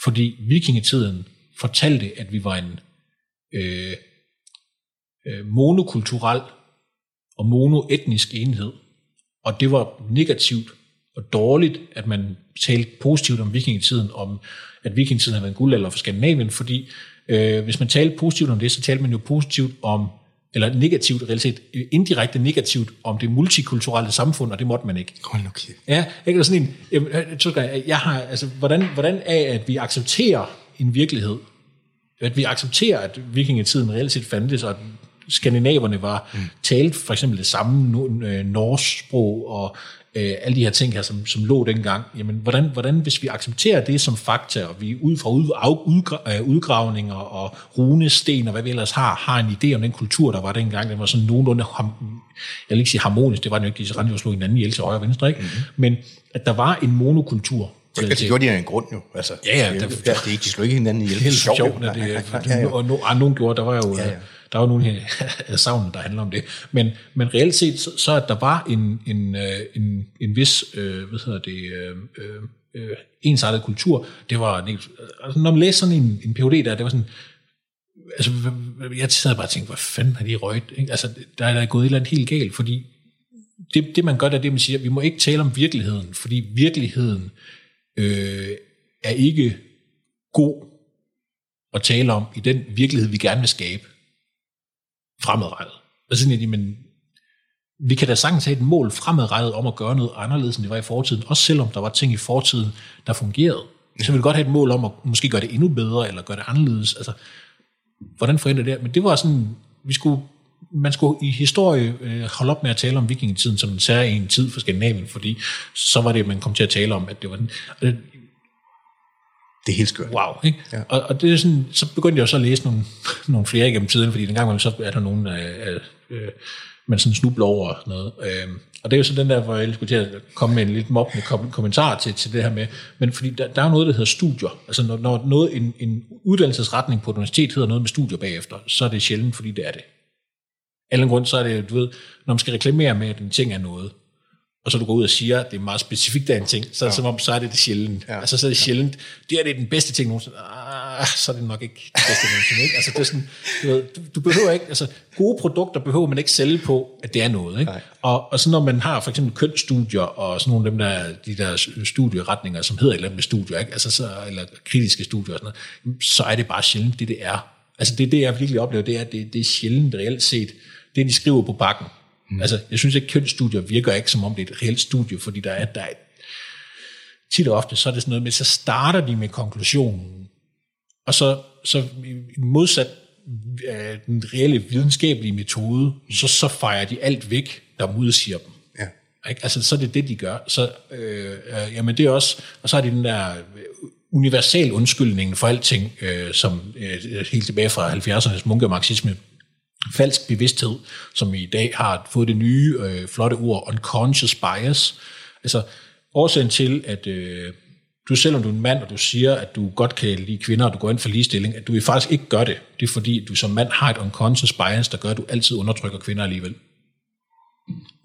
Fordi vikingetiden fortalte, at vi var en øh, øh, monokulturel og monoetnisk enhed. Og det var negativt og dårligt, at man talte positivt om vikingetiden, om at vikingetiden havde været en guldalder for Skandinavien, fordi øh, hvis man talte positivt om det, så talte man jo positivt om, eller negativt realitet, øh, indirekte negativt om det multikulturelle samfund, og det måtte man ikke. Hold nu kæft. Ja, ikke sådan en, jamen, jeg, jeg, jeg har, altså, hvordan, hvordan er, at vi accepterer en virkelighed, at vi accepterer, at vikingetiden reelt set fandtes, og at skandinaverne var mm. talt for eksempel det samme øh, norsk sprog, og øh, alle de her ting her, som, som lå dengang. Jamen, hvordan, hvordan, hvis vi accepterer det som fakta, og vi ud fra ud, af, udgra, øh, udgravninger og runesten, og hvad vi ellers har, har en idé om den kultur, der var dengang, den var sådan nogenlunde, ham, jeg vil ikke sige harmonisk, det var den jo ikke, de rendte jo og slog hinanden ihjel til højre og venstre, ikke? Mm-hmm. men at der var en monokultur, Ja, det gjorde de af en grund jo. Altså, Ja, ja, det, der- det, det, de slog ikke hinanden ihjel. Det er helt Sjovt, det, ja, ja. og no, nogen gjorde, der var jo, Ja, ja der var nogle af savnen, der handler om det. Men, men reelt set, så, så at der var en, en, øh, en, en vis, øh, hvad hedder det, øh, øh, øh ensartet kultur, det var, altså, når man læste sådan en, en PhD der, det var sådan, altså, jeg sad bare og tænkte, hvad fanden har de røget? Ikke? Altså, der er der gået et eller andet helt galt, fordi det, det man gør, det er det, man siger, vi må ikke tale om virkeligheden, fordi virkeligheden øh, er ikke god at tale om i den virkelighed, vi gerne vil skabe fremadrettet. Og sådan, at, men vi kan da sagtens have et mål fremadrettet om at gøre noget anderledes, end det var i fortiden, også selvom der var ting i fortiden, der fungerede. Så vil vi godt have et mål om at måske gøre det endnu bedre, eller gøre det anderledes. Altså, hvordan forhindre det? Men det var sådan, vi skulle, man skulle i historie øh, holde op med at tale om vikingetiden som en særlig tid for Skandinavien, fordi så var det, man kom til at tale om, at det var den. Og det, det er helt skørt. wow, ikke? Ja. Og, og det er sådan, så begyndte jeg så at læse nogle, nogle flere igennem tiden, fordi dengang man så er der nogen, øh, øh, man sådan snubler over noget. Øh, og det er jo så den der, hvor jeg skulle til at komme med en lidt mobbende kom- kommentar til, til det her med, men fordi der, der er noget, der hedder studier. Altså når, når noget, en, en uddannelsesretning på et universitet hedder noget med studier bagefter, så er det sjældent, fordi det er det. Af grund, så er det, du ved, når man skal reklamere med, at en ting er noget, og så du går ud og siger, at det er meget specifikt af en ting, så er det som om, så er det det sjældent. Ja. Altså så er det sjældent, det er det den bedste ting nogensinde. Ah, så er det nok ikke det bedste nogensinde. Ikke? Altså det er sådan, du, ved, du, du behøver ikke, altså gode produkter behøver man ikke sælge på, at det er noget. Ikke? Nej. Og, og så når man har for eksempel kønsstudier, og sådan nogle af dem der, de der studieretninger, som hedder et eller andet med studier, ikke? Altså så, eller kritiske studier og sådan noget, så er det bare sjældent det, det er. Altså det, det jeg virkelig oplever, det er, at det, det er sjældent reelt set, det de skriver på bakken. Mm. Altså jeg synes ikke, kønsstudier virker ikke som om det er et reelt studie, fordi der er, der er tit og ofte, så er det sådan noget med, så starter de med konklusionen, og så, så modsat øh, den reelle videnskabelige metode, så, så fejrer de alt væk, der modsiger dem. Ja. Ikke? Altså, så er det det, de gør. Så, øh, øh, jamen det er også, og så er det den der øh, universal undskyldning for alting, øh, som øh, helt tilbage fra 70'ernes munkemarxisme, falsk bevidsthed, som i dag har fået det nye øh, flotte ord, unconscious bias. Altså årsagen til, at øh, du selvom du er en mand, og du siger, at du godt kan lide kvinder, og du går ind for ligestilling, at du faktisk ikke gør det. Det er fordi, du som mand har et unconscious bias, der gør, at du altid undertrykker kvinder alligevel.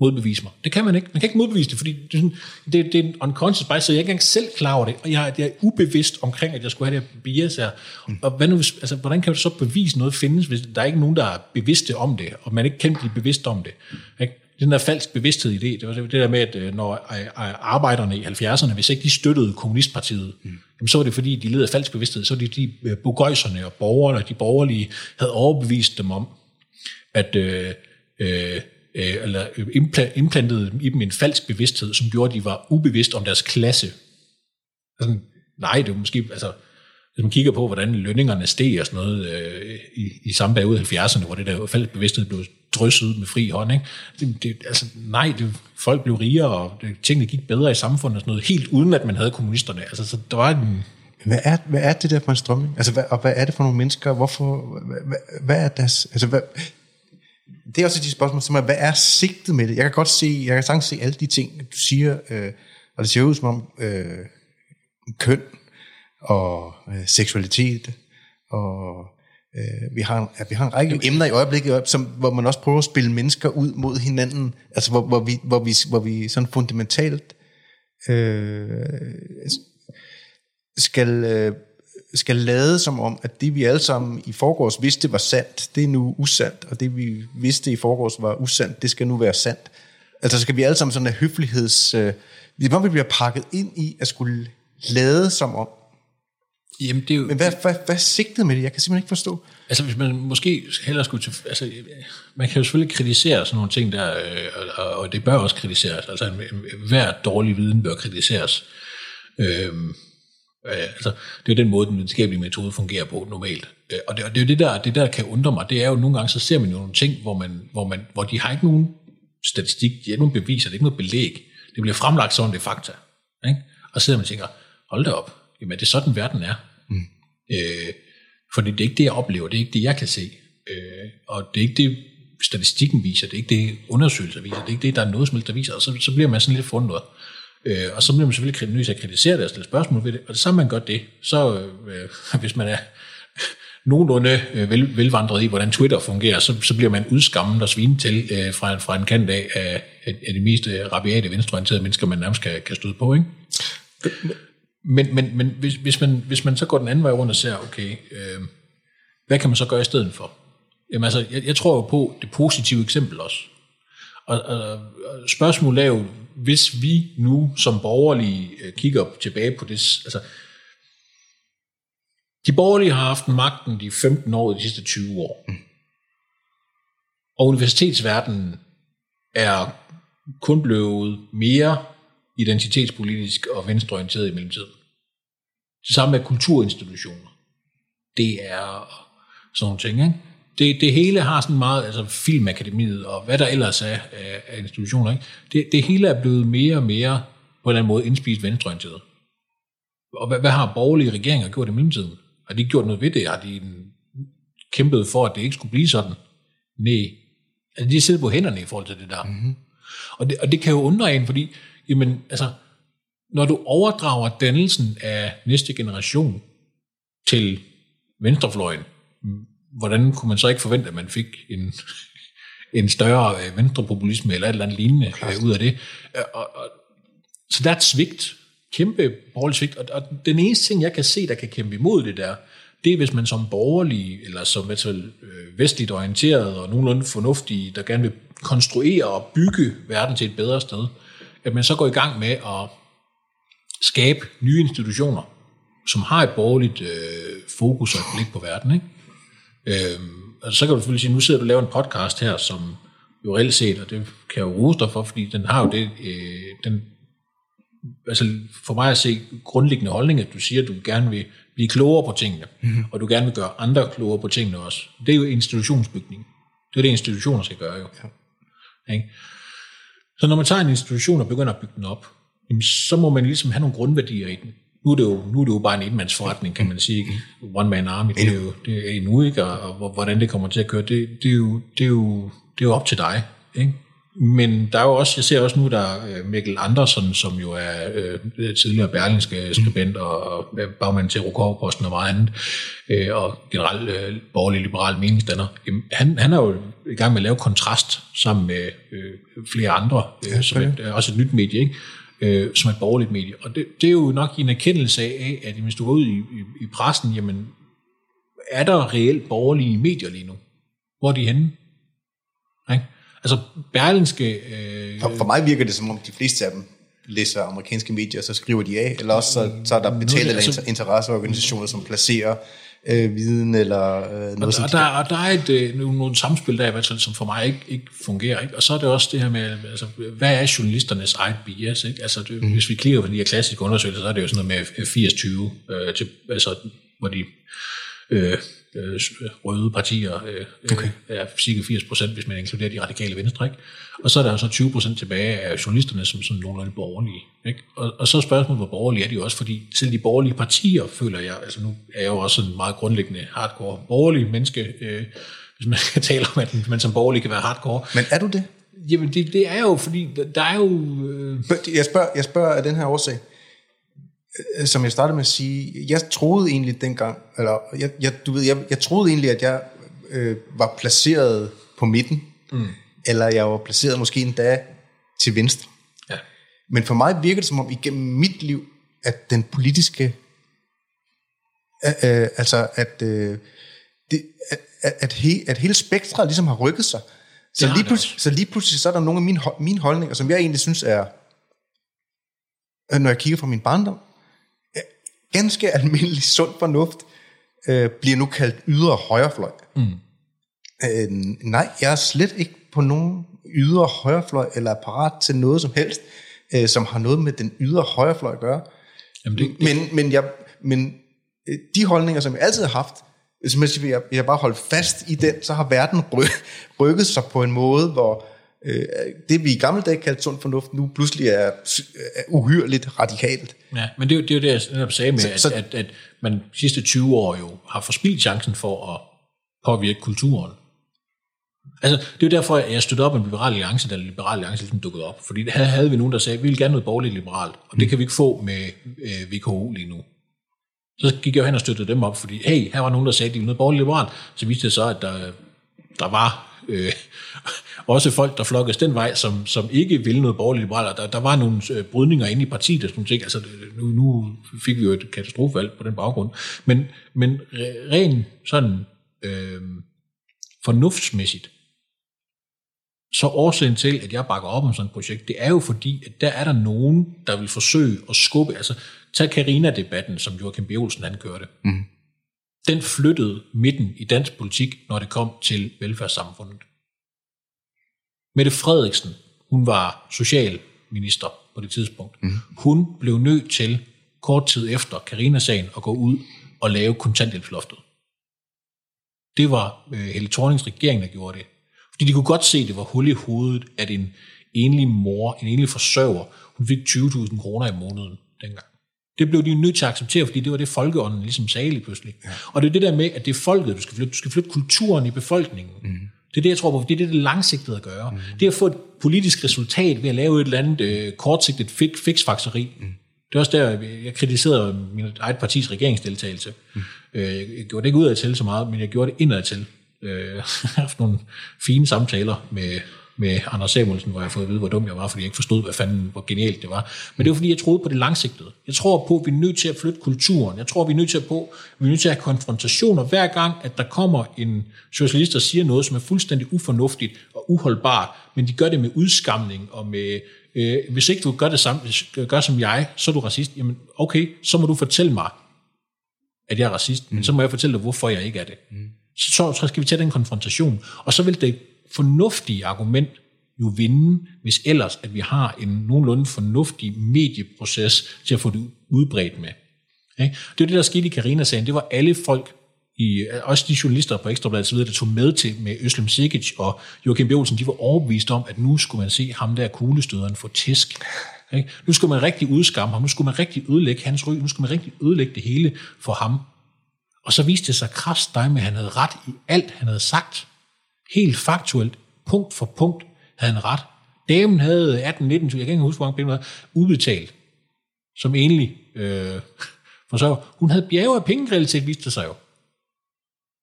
Modbevise mig. Det kan man ikke. Man kan ikke modbevise det, fordi det er, sådan, det, det er en unconscious bias, så jeg er ikke engang selv klar over det, og jeg, jeg er ubevidst omkring, at jeg skulle have det her bias her. Og hvad nu, altså, hvordan kan du så bevise noget findes, hvis der er ikke nogen, der er bevidste om det, og man ikke kan blive bevidst om det? Ikke? Den der falsk bevidsthed i det, det var det der med, at øh, når øh, øh, arbejderne i 70'erne, hvis ikke de støttede kommunistpartiet, mm. jamen, så var det fordi, de led af falsk bevidsthed, så var det de bogøjserne og borgerne, de borgerlige, havde overbevist dem om, at øh, øh, øh, eller øh, impla- implantede i dem en falsk bevidsthed, som gjorde, at de var ubevidst om deres klasse. Sådan, nej, det var måske, altså, hvis man kigger på, hvordan lønningerne steg og sådan noget øh, i, i samme periode i 70'erne, hvor det der falsk bevidsthed blev drysset ud med fri hånd, ikke? Det, det, altså, nej, det, folk blev rigere, og det, tingene gik bedre i samfundet og sådan noget, helt uden at man havde kommunisterne. Altså, så der var en, Hvad er, hvad er det der for en strømning? Altså, hvad, og hvad er det for nogle mennesker? Hvorfor, hvad, hvad, hvad er deres... Altså, hvad, det er også de spørgsmål, som er, hvad er sigtet med det? Jeg kan godt se, jeg kan sagtens se alle de ting, du siger, øh, og det ser ud som om øh, køn og øh, seksualitet, og øh, vi, har en, vi har en række emner i øjeblikket, som, hvor man også prøver at spille mennesker ud mod hinanden, altså hvor, hvor, vi, hvor, vi, hvor vi sådan fundamentalt øh, skal, øh, skal lade som om, at det vi alle sammen i forgårs vidste var sandt, det er nu usandt, og det vi vidste i forgårs var usandt, det skal nu være sandt. Altså skal vi alle sammen sådan en høfligheds... Øh, det hvor vi bliver pakket ind i at skulle lade som om. jamen det er jo, Men hvad, hvad, hvad er sigtet med det? Jeg kan simpelthen ikke forstå. Altså hvis man måske hellere skulle til, altså man kan jo selvfølgelig kritisere sådan nogle ting der, øh, og, og det bør også kritiseres, altså hver dårlig viden bør kritiseres. Øhm, øh, altså det er jo den måde, den videnskabelige metode fungerer på normalt. Øh, og, det, og det er jo det der, det der kan undre mig, det er jo nogle gange, så ser man jo nogle ting, hvor, man, hvor, man, hvor de har ikke nogen statistik, de har ikke nogen beviser, det er ikke noget belæg. Det bliver fremlagt om det er fakta. Ikke? Og så sidder man og tænker, hold da op, jamen er det sådan verden er? Mm. Øh, for det er ikke det, jeg oplever, det er ikke det, jeg kan se. Øh, og det er ikke det, statistikken viser, det er ikke det, undersøgelser viser, det er ikke det, der er noget som helst, der viser, og så, så bliver man sådan lidt forundret. Øh, og så bliver man selvfølgelig nødt til at kritisere det og stille spørgsmål ved det. Og det samme man gør det, så øh, hvis man er nogenlunde øh, vel, velvandret i, hvordan Twitter fungerer, så, så bliver man udskammet og svine til øh, fra, fra en kant af, af, af de mest øh, rabiate venstreorienterede mennesker, man nærmest kan, kan støde på. Ikke? Men, men, men hvis, hvis, man, hvis man så går den anden vej rundt og ser, okay, øh, hvad kan man så gøre i stedet for? Jamen altså, jeg, jeg tror jo på det positive eksempel også. Og, og, og spørgsmålet er jo, hvis vi nu som borgerlige øh, kigger tilbage på det, altså, de borgerlige har haft magten de 15 år de sidste 20 år. Mm. Og universitetsverdenen er kun blevet mere identitetspolitisk og venstreorienteret i mellemtiden. Det samme med kulturinstitutioner. Det er sådan nogle ting, ikke? Det, det hele har sådan meget, altså Filmakademiet og hvad der ellers er af, af institutioner, ikke? Det, det hele er blevet mere og mere på en eller anden måde indspist venstreorienteret. Og hvad, hvad har borgerlige regeringer gjort i mellemtiden? Har de gjort noget ved det? Har de kæmpet for, at det ikke skulle blive sådan? Nej. Altså, de sidder på hænderne i forhold til det der. Mm-hmm. Og, det, og det kan jo undre en, fordi jamen, altså, når du overdrager dannelsen af næste generation til venstrefløjen, hvordan kunne man så ikke forvente, at man fik en, en større øh, venstrepopulisme eller et eller andet lignende. Øh, ud af det? Øh, og, og, så der er et svigt, kæmpe borgerligt svigt, og, og den eneste ting, jeg kan se, der kan kæmpe imod det der, det er, hvis man som borgerlig, eller som hvert vestligt orienteret og nogenlunde fornuftig, der gerne vil konstruere og bygge verden til et bedre sted, at man så går i gang med at skabe nye institutioner, som har et borgerligt øh, fokus og et blik på verden. Ikke? Øh, og så kan du selvfølgelig sige, nu sidder du og laver en podcast her, som jo reelt set, og det kan jeg jo rose dig for, fordi den har jo det, øh, den, altså for mig at se grundlæggende holdning, at du siger, at du gerne vil blive klogere på tingene, mm-hmm. og du gerne vil gøre andre klogere på tingene også. Det er jo institutionsbygning. Det er det, institutioner skal gøre jo. Ja. Ikke? Så når man tager en institution og begynder at bygge den op, jamen, så må man ligesom have nogle grundværdier i den. Nu er det jo, nu er det jo bare en enmandsforretning, kan man sige. One man army, det er jo det er endnu ikke, og, og hvordan det kommer til at køre, det, det, er, jo, det, er, jo, det er jo op til dig. Ikke? Men der er jo også, jeg ser også nu, der er Mikkel Andersen, som jo er øh, tidligere berlingske skribent og, og bagmand til Rukov-posten og meget andet, øh, og generelt øh, borgerlig liberal meningsdanner. Jamen, han, han er jo i gang med at lave kontrast sammen med øh, flere andre, øh, som et, også et nyt medie, ikke? Øh, som et borgerligt medie. Og det, det er jo nok en erkendelse af, at hvis du går ud i, i, i pressen, jamen, er der reelt borgerlige medier lige nu? Hvor er de henne? Ikke? Altså Berlinske... Øh, for, for mig virker det som om de fleste af dem læser amerikanske medier, så skriver de af, eller også så, så er der betalte altså, interesseorganisationer, som placerer øh, viden eller øh, noget. Og, og, der, og der er et, øh, nogle samspil der, som for mig ikke, ikke fungerer. Ikke? Og så er det også det her med, altså, hvad er journalisternes eget bias? Ikke? Altså, det, mm. Hvis vi kigger på de her klassiske undersøgelser, så er det jo sådan noget med 80-20, øh, til, altså, hvor de øh, øh, røde partier øh, okay. er cirka 80 procent, hvis man inkluderer de radikale venstre. Ikke? Og så er der så 20 procent tilbage af journalisterne, som sådan nogenlunde borgerlige. Ikke? Og, og så er spørgsmålet, hvor borgerlige er de også, fordi selv de borgerlige partier, føler jeg, altså nu er jeg jo også en meget grundlæggende hardcore borgerlig menneske, øh, hvis man kan tale om, at man som borgerlig kan være hardcore. Men er du det? Jamen det, det er jo, fordi der er jo... Øh... Jeg, spørger, jeg spørger af den her årsag. Øh, som jeg startede med at sige, jeg troede egentlig dengang, eller jeg, jeg, du ved, jeg, jeg troede egentlig, at jeg øh, var placeret på midten, mm. eller jeg var placeret måske endda til venstre. Ja. Men for mig virker det som om igennem mit liv, at den politiske, øh, øh, altså at, øh, det, at, at, he, at hele spektret ligesom har rykket sig. Så lige, pludselig, så lige pludselig så er der nogle af mine, mine holdninger, som jeg egentlig synes er, når jeg kigger fra min barndom, ganske almindelig sund fornuft, øh, bliver nu kaldt ydre højrefløj. Mm. Øh, nej, jeg er slet ikke på nogen ydre højrefløj, eller er parat til noget som helst, øh, som har noget med den ydre højrefløj at gøre. Jamen det, det... Men, men, jeg, men øh, de holdninger, som jeg altid har haft, hvis jeg, jeg bare holdt fast i den, så har verden rykket sig på en måde, hvor øh, det vi i gamle dage kaldte sund fornuft, nu pludselig er, er uhyrligt radikalt. Ja, men det er jo det, er det jeg sagde med, så, at, så, at, at man sidste 20 år jo har forspildt chancen for at påvirke kulturen. Altså, det er jo derfor, at jeg støttede op en liberal alliance, da liberal alliance ligesom dukkede op. Fordi her havde vi nogen, der sagde, at vi vil gerne noget borgerligt liberalt, og det kan vi ikke få med øh, VKO lige nu. Så gik jeg hen og støttede dem op, fordi hey, her var nogen, der sagde, at de ville noget borgerligt liberalt. Så viste det så, at der, der var øh, også folk, der flokkedes den vej, som, som ikke ville noget borgerligt liberalt. Der, der var nogle øh, brydninger inde i partiet, og sådan ting. Altså, nu, nu fik vi jo et katastrofevalg på den baggrund. Men, men rent sådan øh, fornuftsmæssigt, så årsagen til, at jeg bakker op om sådan et projekt, det er jo fordi, at der er der nogen, der vil forsøge at skubbe, altså tag Carina-debatten, som Joachim B. Olsen han kørte. Mm. Den flyttede midten i dansk politik, når det kom til velfærdssamfundet. Mette Frederiksen, hun var socialminister på det tidspunkt. Mm. Hun blev nødt til kort tid efter Carina-sagen at gå ud og lave kontanthjælpsloftet. Det var øh, Helle Thornings regering, der gjorde det. Fordi de kunne godt se, at det var hul i hovedet, at en enlig mor, en enlig forsørger, hun fik 20.000 kroner i måneden dengang. Det blev de nødt til at acceptere, fordi det var det, folkeånden ligesom sagde lige pludselig. Ja. Og det er det der med, at det er folket, du skal flytte. Du skal flytte kulturen i befolkningen. Mm. Det er det, jeg tror på, det er det, det langsigtede at gøre. Mm. Det er at få et politisk resultat ved at lave et eller andet øh, kortsigtet fix, fixfakseri. Mm. Det er også der, jeg kritiserede min eget partis regeringsdeltagelse. Mm. Jeg gjorde det ikke ud af til så meget, men jeg gjorde det indad til. Øh, jeg har haft nogle fine samtaler med, med Anders Samuelsen, hvor jeg har fået at vide, hvor dum jeg var, fordi jeg ikke forstod, hvad fanden, hvor genialt det var. Men det var, fordi jeg troede på det langsigtede. Jeg tror på, at vi er nødt til at flytte kulturen. Jeg tror, vi er nødt til at, på, vi er nødt til at have konfrontationer hver gang, at der kommer en socialist, der siger noget, som er fuldstændig ufornuftigt og uholdbart, men de gør det med udskamning og med, øh, hvis ikke du gør det samme, gør som jeg, så er du racist. Jamen, okay, så må du fortælle mig, at jeg er racist, mm. men så må jeg fortælle dig, hvorfor jeg ikke er det. Mm så, så skal vi tage den konfrontation. Og så vil det fornuftige argument jo vinde, hvis ellers at vi har en nogenlunde fornuftig medieproces til at få det udbredt med. Det er det, der skete i Karina-sagen. Det var alle folk, i, også de journalister på Ekstrabladet, der tog med til med Øslem Sikic og Joachim B. Olsen, de var overbevist om, at nu skulle man se ham der kuglestøderen få tæsk. Ikke? Nu skulle man rigtig udskamme ham, nu skulle man rigtig ødelægge hans ry, nu skulle man rigtig ødelægge det hele for ham. Og så viste det sig krast dig med, at han havde ret i alt, han havde sagt. Helt faktuelt, punkt for punkt, havde han ret. Damen havde 18-19, jeg kan ikke huske, hvor mange penge udbetalt, som egentlig øh, for så hun havde bjerge af pengekriminalitet, viste det sig jo.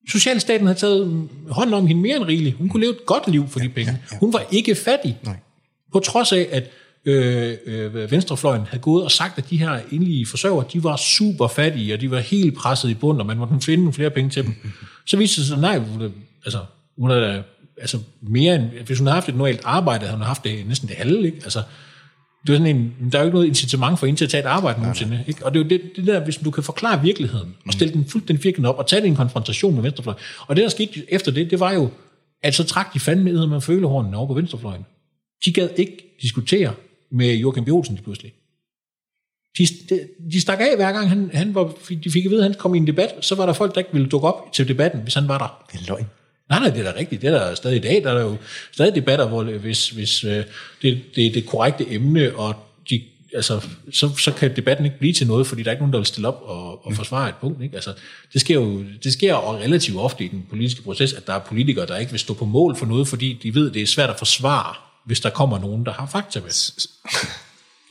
Socialstaten havde taget hånd om hende mere end rigeligt. Hun kunne leve et godt liv for de penge. Hun var ikke fattig. Nej. På trods af, at øh, øh, venstrefløjen havde gået og sagt, at de her enlige forsørgere, de var super fattige, og de var helt presset i bund, og man måtte finde nogle flere penge til dem. Så viste det sig, nej, altså, hun havde, altså mere end, hvis hun havde haft et normalt arbejde, havde hun haft det næsten det halve, ikke? Altså, det er sådan en, der er jo ikke noget incitament for en til at tage et arbejde nogensinde. Ikke? Og det er jo det, det der, hvis du kan forklare virkeligheden, og stille den fuldstændig firkantet op, og tage en konfrontation med venstrefløjen. Og det, der skete efter det, det var jo, at så trak de fandme med med følehornene over på venstrefløjen. De gad ikke diskutere med Joachim B. Olsen pludselig. De, de, de stak af hver gang, han, han var, de fik at vide, at han kom i en debat, så var der folk, der ikke ville dukke op til debatten, hvis han var der. Det er løgn. Nej, nej, det er da rigtigt. Det er der stadig i dag. Der er der jo stadig debatter, hvor hvis, hvis øh, det, det er det korrekte emne, og de, altså, så, så kan debatten ikke blive til noget, fordi der er ikke nogen, der vil stille op og, og mm. forsvare et punkt. Ikke? Altså, det sker jo det sker jo relativt ofte i den politiske proces, at der er politikere, der ikke vil stå på mål for noget, fordi de ved, det er svært at forsvare hvis der kommer nogen, der har fakta med.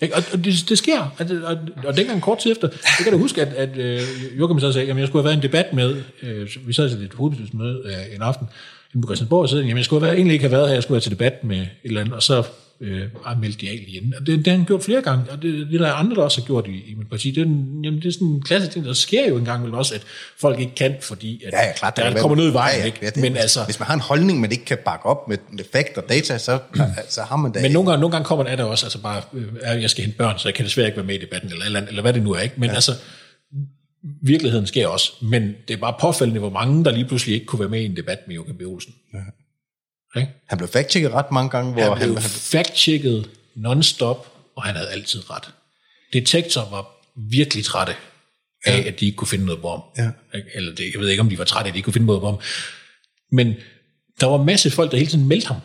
Ikke? Og, og det, det sker. Og, og, og dengang kort tid efter, jeg kan da huske, at, at øh, Joachim så sagde, at jeg skulle have været en debat med, øh, vi sad til et hovedbestyrelsesmøde øh, en aften, inde på Christiansborg, og så jamen, jeg skulle have, egentlig ikke have været her, jeg skulle have til debat med et eller andet, og så øh, de af igen. Og det, det har han gjort flere gange, og det, det der er andre, der også har gjort i, i mit parti. Det er, jamen, det er sådan en klassisk ting, der sker jo engang vel også, at folk ikke kan, fordi at ja, ja, klart, der, der kommer noget i vejen. Ja, ja, ikke? Ja, det, men hvis, altså, hvis man har en holdning, man ikke kan bakke op med, fakt og data, så, så har man det. Men nogle gange, nogle gange kommer der der også, altså bare, øh, jeg skal hente børn, så jeg kan desværre ikke være med i debatten, eller, eller, eller hvad det nu er. Ikke? Men ja. altså, virkeligheden sker også, men det er bare påfældende, hvor mange, der lige pludselig ikke kunne være med i en debat med Joachim B. Olsen. Ja. Okay? Han blev fact-checket ret mange gange. Hvor han blev han... fact-checket non-stop, og han havde altid ret. Detektor var virkelig trætte af, ja. at de ikke kunne finde noget på ham. Ja. Eller det, jeg ved ikke, om de var trætte af, at de ikke kunne finde noget på ham. Men der var masser af folk, der hele tiden meldte ham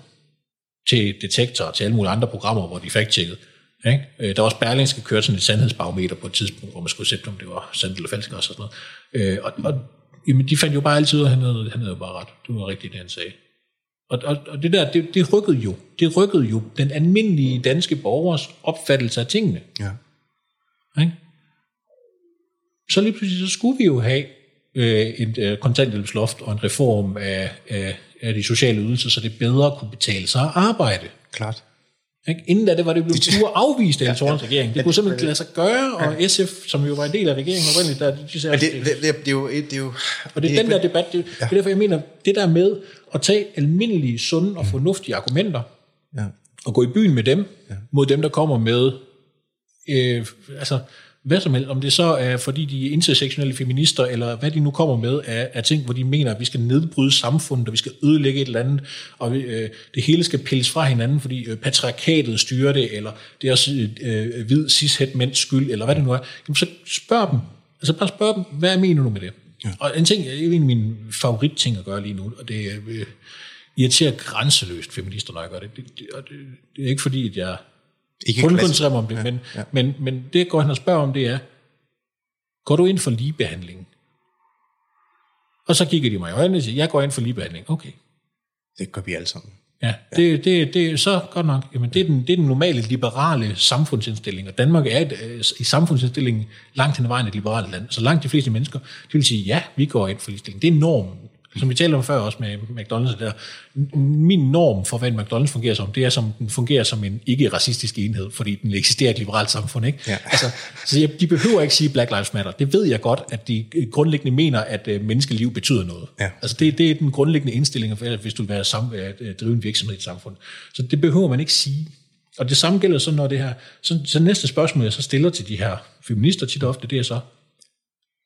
til Detektor og til alle mulige andre programmer, hvor de fact-checkede. Ikke? Øh, der var også Berlingske kørte sådan et sandhedsbarometer på et tidspunkt, hvor man skulle sætte, om det var sandt eller falsk og sådan noget. Øh, og, og jamen, de fandt jo bare altid ud af, at han havde, han havde bare ret. Det var rigtigt, det han sagde. Og, og, og det der, det, det rykkede jo. Det rykkede jo den almindelige danske borgers opfattelse af tingene. Ja. Ikke? Så lige pludselig, så skulle vi jo have øh, et øh, kontanthjælpsloft og en reform af, af, af de sociale ydelser, så det bedre kunne betale sig at arbejde. Klart. Ikke? Inden da det var det blevet pure afvist af ja, ja. regering. Det kunne simpelthen ikke lade sig gøre, og SF, som jo var en del af regeringen oprindeligt, der, de sagde, Men det, det, det, det, er jo, det er jo... og det er den der debat, det, ja. det er derfor, jeg mener, det der med at tage almindelige, sunde og fornuftige argumenter, Ja. og gå i byen med dem, ja. mod dem, der kommer med, øh, altså, hvad som helst, om det så er, fordi de er intersektionelle feminister, eller hvad de nu kommer med af, af ting, hvor de mener, at vi skal nedbryde samfundet, og vi skal ødelægge et eller andet, og vi, øh, det hele skal pilles fra hinanden, fordi øh, patriarkatet styrer det, eller det er også øh, hvid cishet mænds skyld, eller hvad det nu er, jamen, så spørg dem. Altså bare spørg dem, hvad mener du med det? Ja. Og en ting, det er en af mine favoritting at gøre lige nu, og det er øh, irriterer grænseløst feminister, når jeg gør det. Det, det, det, det er ikke fordi, at jeg Ikke kun klassisk. koncentrerer mig om det, ja, men, ja. Men, men det, går hen og spørger om, det er, går du ind for ligebehandling? Og så kigger de mig i øjnene og siger, jeg går ind for ligebehandling. Okay. Det gør vi alle sammen. Ja, det, det, det er så godt nok. Jamen, det, er den, det er den normale liberale samfundsindstilling, og Danmark er et, øh, i samfundsindstillingen langt hen ad vejen et liberalt land. Så langt de fleste mennesker, de vil sige, ja, vi går ind for ligestilling. Det er normen. Som vi talte om før også med McDonald's der. Min norm for, hvad en McDonald's fungerer som, det er, som den fungerer som en ikke-racistisk enhed, fordi den eksisterer i et liberalt samfund. Ikke? Ja. Altså, så jeg, de behøver ikke sige Black Lives Matter. Det ved jeg godt, at de grundlæggende mener, at øh, menneskeliv betyder noget. Ja. Altså det, det er den grundlæggende indstilling, for, hvis du vil være sam, at drive en virksomhed i et samfund. Så det behøver man ikke sige. Og det samme gælder så, når det her... Så, så næste spørgsmål, jeg så stiller til de her feminister tit ofte, det er så,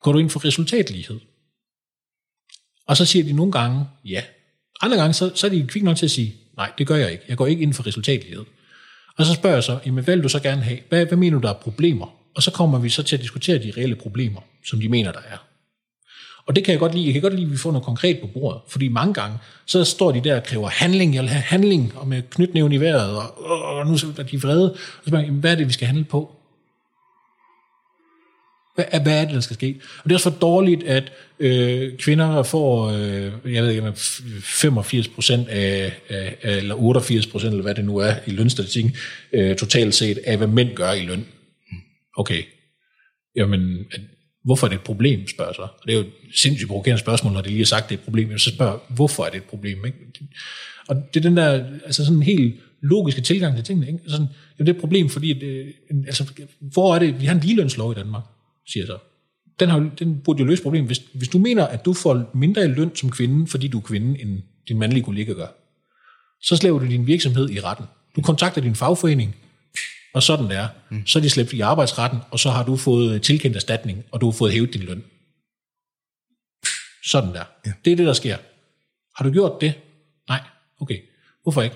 går du ind for resultatlighed? Og så siger de nogle gange, ja. Andre gange, så, så er de kvik nok til at sige, nej, det gør jeg ikke. Jeg går ikke ind for resultatlighed. Og så spørger jeg så, jamen hvad vil du så gerne have? Hvad, hvad mener du, der er problemer? Og så kommer vi så til at diskutere de reelle problemer, som de mener, der er. Og det kan jeg godt lide. Jeg kan godt lide, at vi får noget konkret på bordet. Fordi mange gange, så står de der og kræver handling. Jeg vil have handling, og med knytnæven i vejret, og, og nu er de vrede. Og så spørger jeg, jamen, hvad er det, vi skal handle på? Hvad, er- hvad er det, der skal ske? Og det er også for dårligt, at øh, kvinder får, øh, jeg ved ikke, 85 procent af, af, eller 88 procent, eller hvad det nu er i lønstatistikken, øh, totalt set af, hvad mænd gør i løn. Okay. Jamen, at- hvorfor er det et problem, spørger så. Og det er jo et sindssygt provokerende spørgsmål, når det lige er sagt, det er et problem. Så spørger, hvorfor er det et problem? Ikke? Og det er den der, altså sådan en helt logiske tilgang til tingene. Ikke? Altså sådan, jamen det er et problem, fordi, det, altså, hvor er det, vi har en ligelønslov i Danmark, siger så. Den, har, den burde jo løse problemet. Hvis, hvis du mener, at du får mindre i løn som kvinde, fordi du er kvinde, end din mandlige kollega gør, så slæver du din virksomhed i retten. Du kontakter din fagforening, og sådan det er. Mm. Så er de slæbt i arbejdsretten, og så har du fået tilkendt erstatning, og du har fået hævet din løn. Sådan der. Ja. Det er det, der sker. Har du gjort det? Nej. Okay. Hvorfor ikke?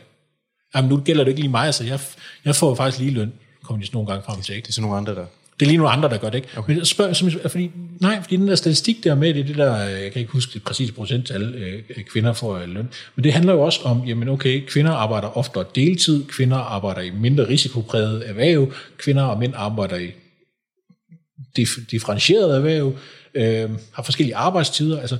Jamen, nu gælder det ikke lige mig, altså jeg, jeg får faktisk lige løn, kommer de sådan nogle gange frem til. Ikke? Det er sådan nogle andre, der... Det er lige nogle andre, der gør det, ikke? Okay. Men jeg spørger, som, fordi, nej, fordi den der statistik der med, det er det der, jeg kan ikke huske det præcise procenttal, øh, kvinder får øh, løn, men det handler jo også om, jamen okay, kvinder arbejder oftere deltid, kvinder arbejder i mindre risikopræget erhverv, kvinder og mænd arbejder i dif- differentieret erhverv, øh, har forskellige arbejdstider, altså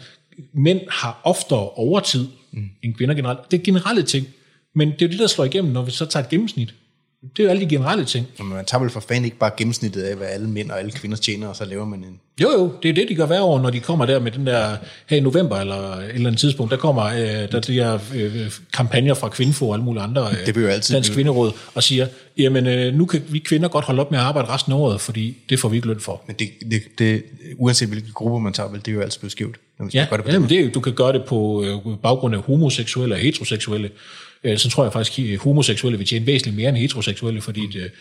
mænd har oftere overtid mm. end kvinder generelt. Det er generelle ting, men det er jo det, der slår igennem, når vi så tager et gennemsnit. Det er jo alle de generelle ting. Men man tager vel for fanden ikke bare gennemsnittet af, hvad alle mænd og alle kvinder tjener, og så laver man en... Jo, jo, det er det, de gør hver år, når de kommer der med den der, her i november eller et eller andet tidspunkt, der kommer øh, der de her øh, kampagner fra Kvinfo og alle mulige andre, øh, Det jo altid Dansk Kvinderåd, og siger, jamen øh, nu kan vi kvinder godt holde op med at arbejde resten af året, fordi det får vi ikke løn for. Men det, det, det, uanset hvilke grupper man tager, vel, det er jo altid blevet skævt. Når man Ja, gøre det på ja den men det, er du kan gøre det på øh, baggrund af homoseksuelle og heteroseksuelle. Øh, så tror jeg faktisk, at homoseksuelle vil tjene væsentligt mere end heteroseksuelle, fordi det,